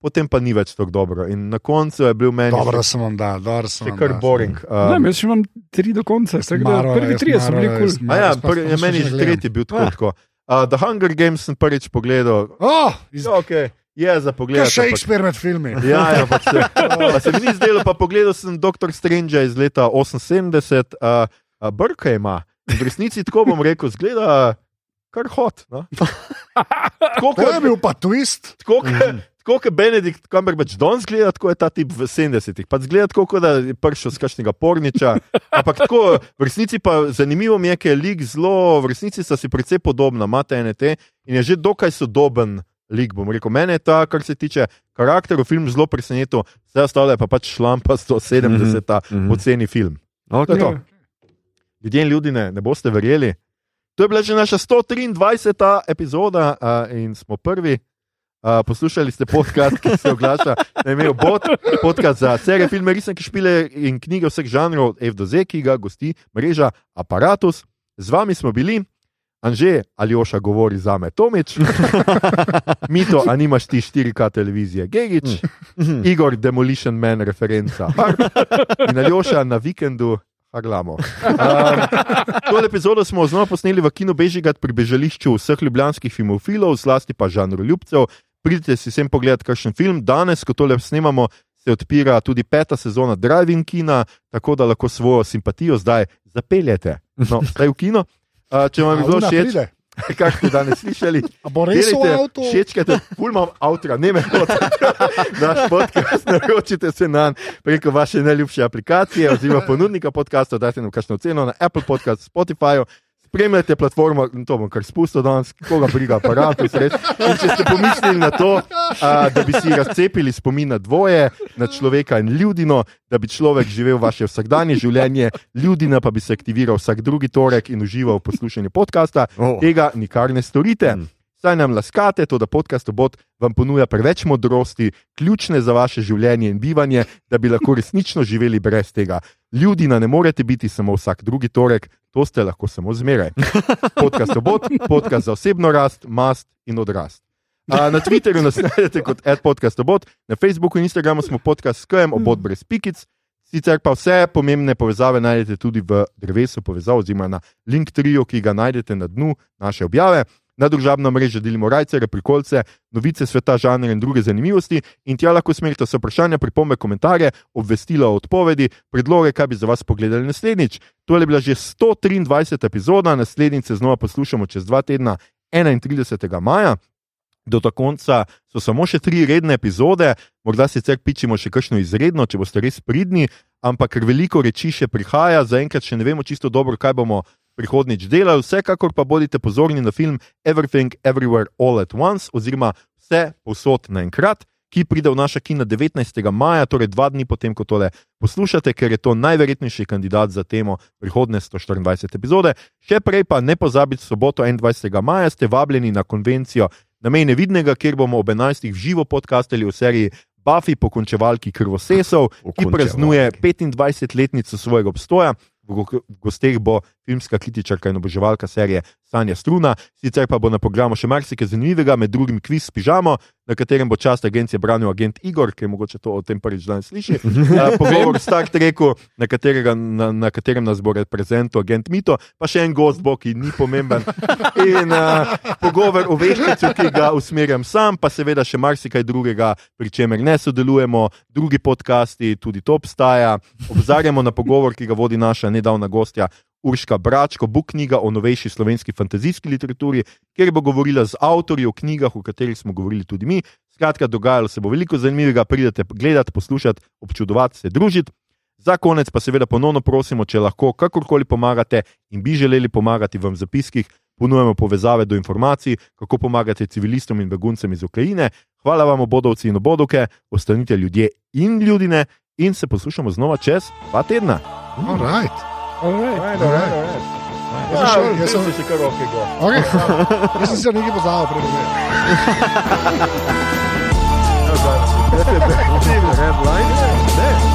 potem pa ni več tako dobro. In na koncu je bil meni Dobro še, sem vam dal, dobro sem še kar boring. Ne, Um, jaz še imam tri do konca. da Maro, Prvi trije so bili kul. Maro, ja, prvi, ja, še meni ne je gledam. tretji bil tako. Ah. tako. Uh, The Hunger Games sem prvič pogledal. Oh, iz- Ja, okay. Je za pogled. Kaj Shakespeare med filmi? <laughs> Ja, ja, pač se, <laughs> pa se mi ni zdelo, pa pogledal sem Dr. Strange iz leta 78, uh, uh, Brka ima. V resnici tako bom rekel, zgleda kar hot. No? <laughs> Tako To je kot bil pa twist. Tako kot Tako kot Benedikt Cumberbatch danes gleda, tako je ta tip v 70-ih. Pač zgleda tako, kot da je prišel z kakšnega porniča. Ampak tako, v resnici pa zanimivo mi je, ker je lik zelo, v resnici sta si precej podobna, imate NT in je že dokaj sodoben lik. Bom rekel, mene je ta, kar se tiče karakterov, film zelo presenetil, vse ostalo je pa pač šlampa 170, Mhm. poceni film. Okay. To to. Ljudje in ljudi ne, ne boste verjeli. To je bila že naša 123. epizoda uh, in smo prvi. Uh, poslušali ste podcast, ki se oglaša na imenu Bot, podcast za serije, filme, resnike, špile in knjige vseh žanrov, F do Z, ki ga gosti mreža Apparatus. Z vami smo bili, Anže, Aljoša govori za me, Tomič, <laughs> Mito, a nimaš ti 4K televizije, Gigič, Igor, Demolition Man, referenca. In Aljoša na vikendu. Haglamo. Um, to epizodo smo znova posneli v Kino Bežigat pri bežališču vseh ljubljanskih filmofilov, zlasti pa žanru ljubcev. Pridite si sem pogledati, kakšen film. Danes, ko tole snemamo, se odpira tudi peta sezona Driving Kina, tako da lahko svojo simpatijo zdaj zapeljete. No, <laughs> zdaj v kino. Uh, če vam je bilo všeč, <laughs> kaj ste danes slišali, bo res v avtu. Všečkate, fulmam avtra, ne me hodite. <laughs> Naš podcast, naročite se na preko vaše najljubše aplikacije oziroma ponudnika podcasta, dajte nam kakšno ceno na Apple Podcast, Spotify. Spremljate platformo, to bom kar spustil danes, koga briga aparat. Če ste pomislili na to, a, da bi si razcepili spomin na dvoje, na človeka in ljudino, da bi človek živel vaše vsakdanje življenje, ljudina pa bi se aktiviral vsak drugi torek in užival v poslušanju podcasta, Oh. tega nikar ne storite. Mm. Saj nam laskate, to da podcast obot vam ponuja preveč modrosti, ključne za vaše življenje in bivanje, da bi lahko resnično živeli brez tega. Ljudina ne morete biti samo vsak drugi torek, to ste lahko samo zmeraj. Podcast obot, podcast za osebno rast, mast in odrast. A, na Twitterju nas najdete kot adpodcastobot, na Facebooku in Instagramu smo podcast s KM, obot brez pikic. Sicer pa vse pomembne povezave najdete tudi v drevesu povezav, oziroma na link trio, ki ga najdete na dnu naše objave. Na družabno mrežo delimo rajce, reprikolce, novice sveta, žanre in druge zanimivosti. In tja lahko smerite vse vprašanja, pripombe, komentarje, obvestila o odpovedi, predloge, kaj bi za vas pogledali naslednjič. To je bila že 123. epizoda, naslednjič se znova poslušamo čez dva tedna, 31. maja. Do ta konca so samo še tri redne epizode, morda sicer pičimo še kakšno izredno, če boste res pridni, ampak ker veliko reči še prihaja, zaenkrat še ne vemo čisto dobro, kaj bomo prihodnjič delali. Vsekakor pa bodite pozorni na film Everything Everywhere All at Once, oziroma Vse posod naenkrat, ki pride v naša kina 19. maja, torej dva dni potem, ko tole poslušate, ker je to najverjetnejši kandidat za temo prihodne 124. epizode. Še prej pa ne pozabite, soboto 21. maja ste vabljeni na konvencijo na mej nevidnega, kjer bomo ob 11. v živo podcastali o seriji Buffy, pokončevalki krvosesov, ki praznuje 25-letnico svojega obstoja. V go- v gosteh bo filmska kritičarka in oboževalka serije Sanja Struna, sicer pa bo na programu še marsikaj zanimivega, med drugim kviz s pižamo, na katerem bo čast agencije branil agent Igor, ki je mogoče to o tem prvič danes sliši. Uh, <laughs> pogovor s Star Treku, na, katerega, na, na katerem nas bo reprezental agent Mito, pa še en gost bo, ki ni pomemben. <laughs> In uh, pogovor o veščicu, ki ga usmerjam sam, pa seveda še marsikaj drugega, pri čemer ne sodelujemo, drugi podcasti, tudi to obstaja. Obzarjamo na pogovor, ki ga vodi naša nedavna gostja. Urška Bračko, bo knjiga o novejši slovenski fantazijski literaturi, kjer bo govorila z avtorji o knjigah, o katerih smo govorili tudi mi. Skratka, dogajalo se bo veliko zanimivega, pridete gledati, poslušati, občudovati, se družiti. Za konec pa seveda ponovno prosimo, če lahko kakorkoli pomagate in bi želeli pomagati vam v zapiskih, ponujemo povezave do informacij, kako pomagate civilistom in beguncem iz Ukrajine. Hvala vam, obodovci in obodovke, ostanite ljudje in ljudine in se poslušamo znova čez dva tedna. All right. Alright. Jaz sem šel, jaz sem- se še kar roke go. Okay. Jaz sem se nekaj pozabil pred tem. Red line.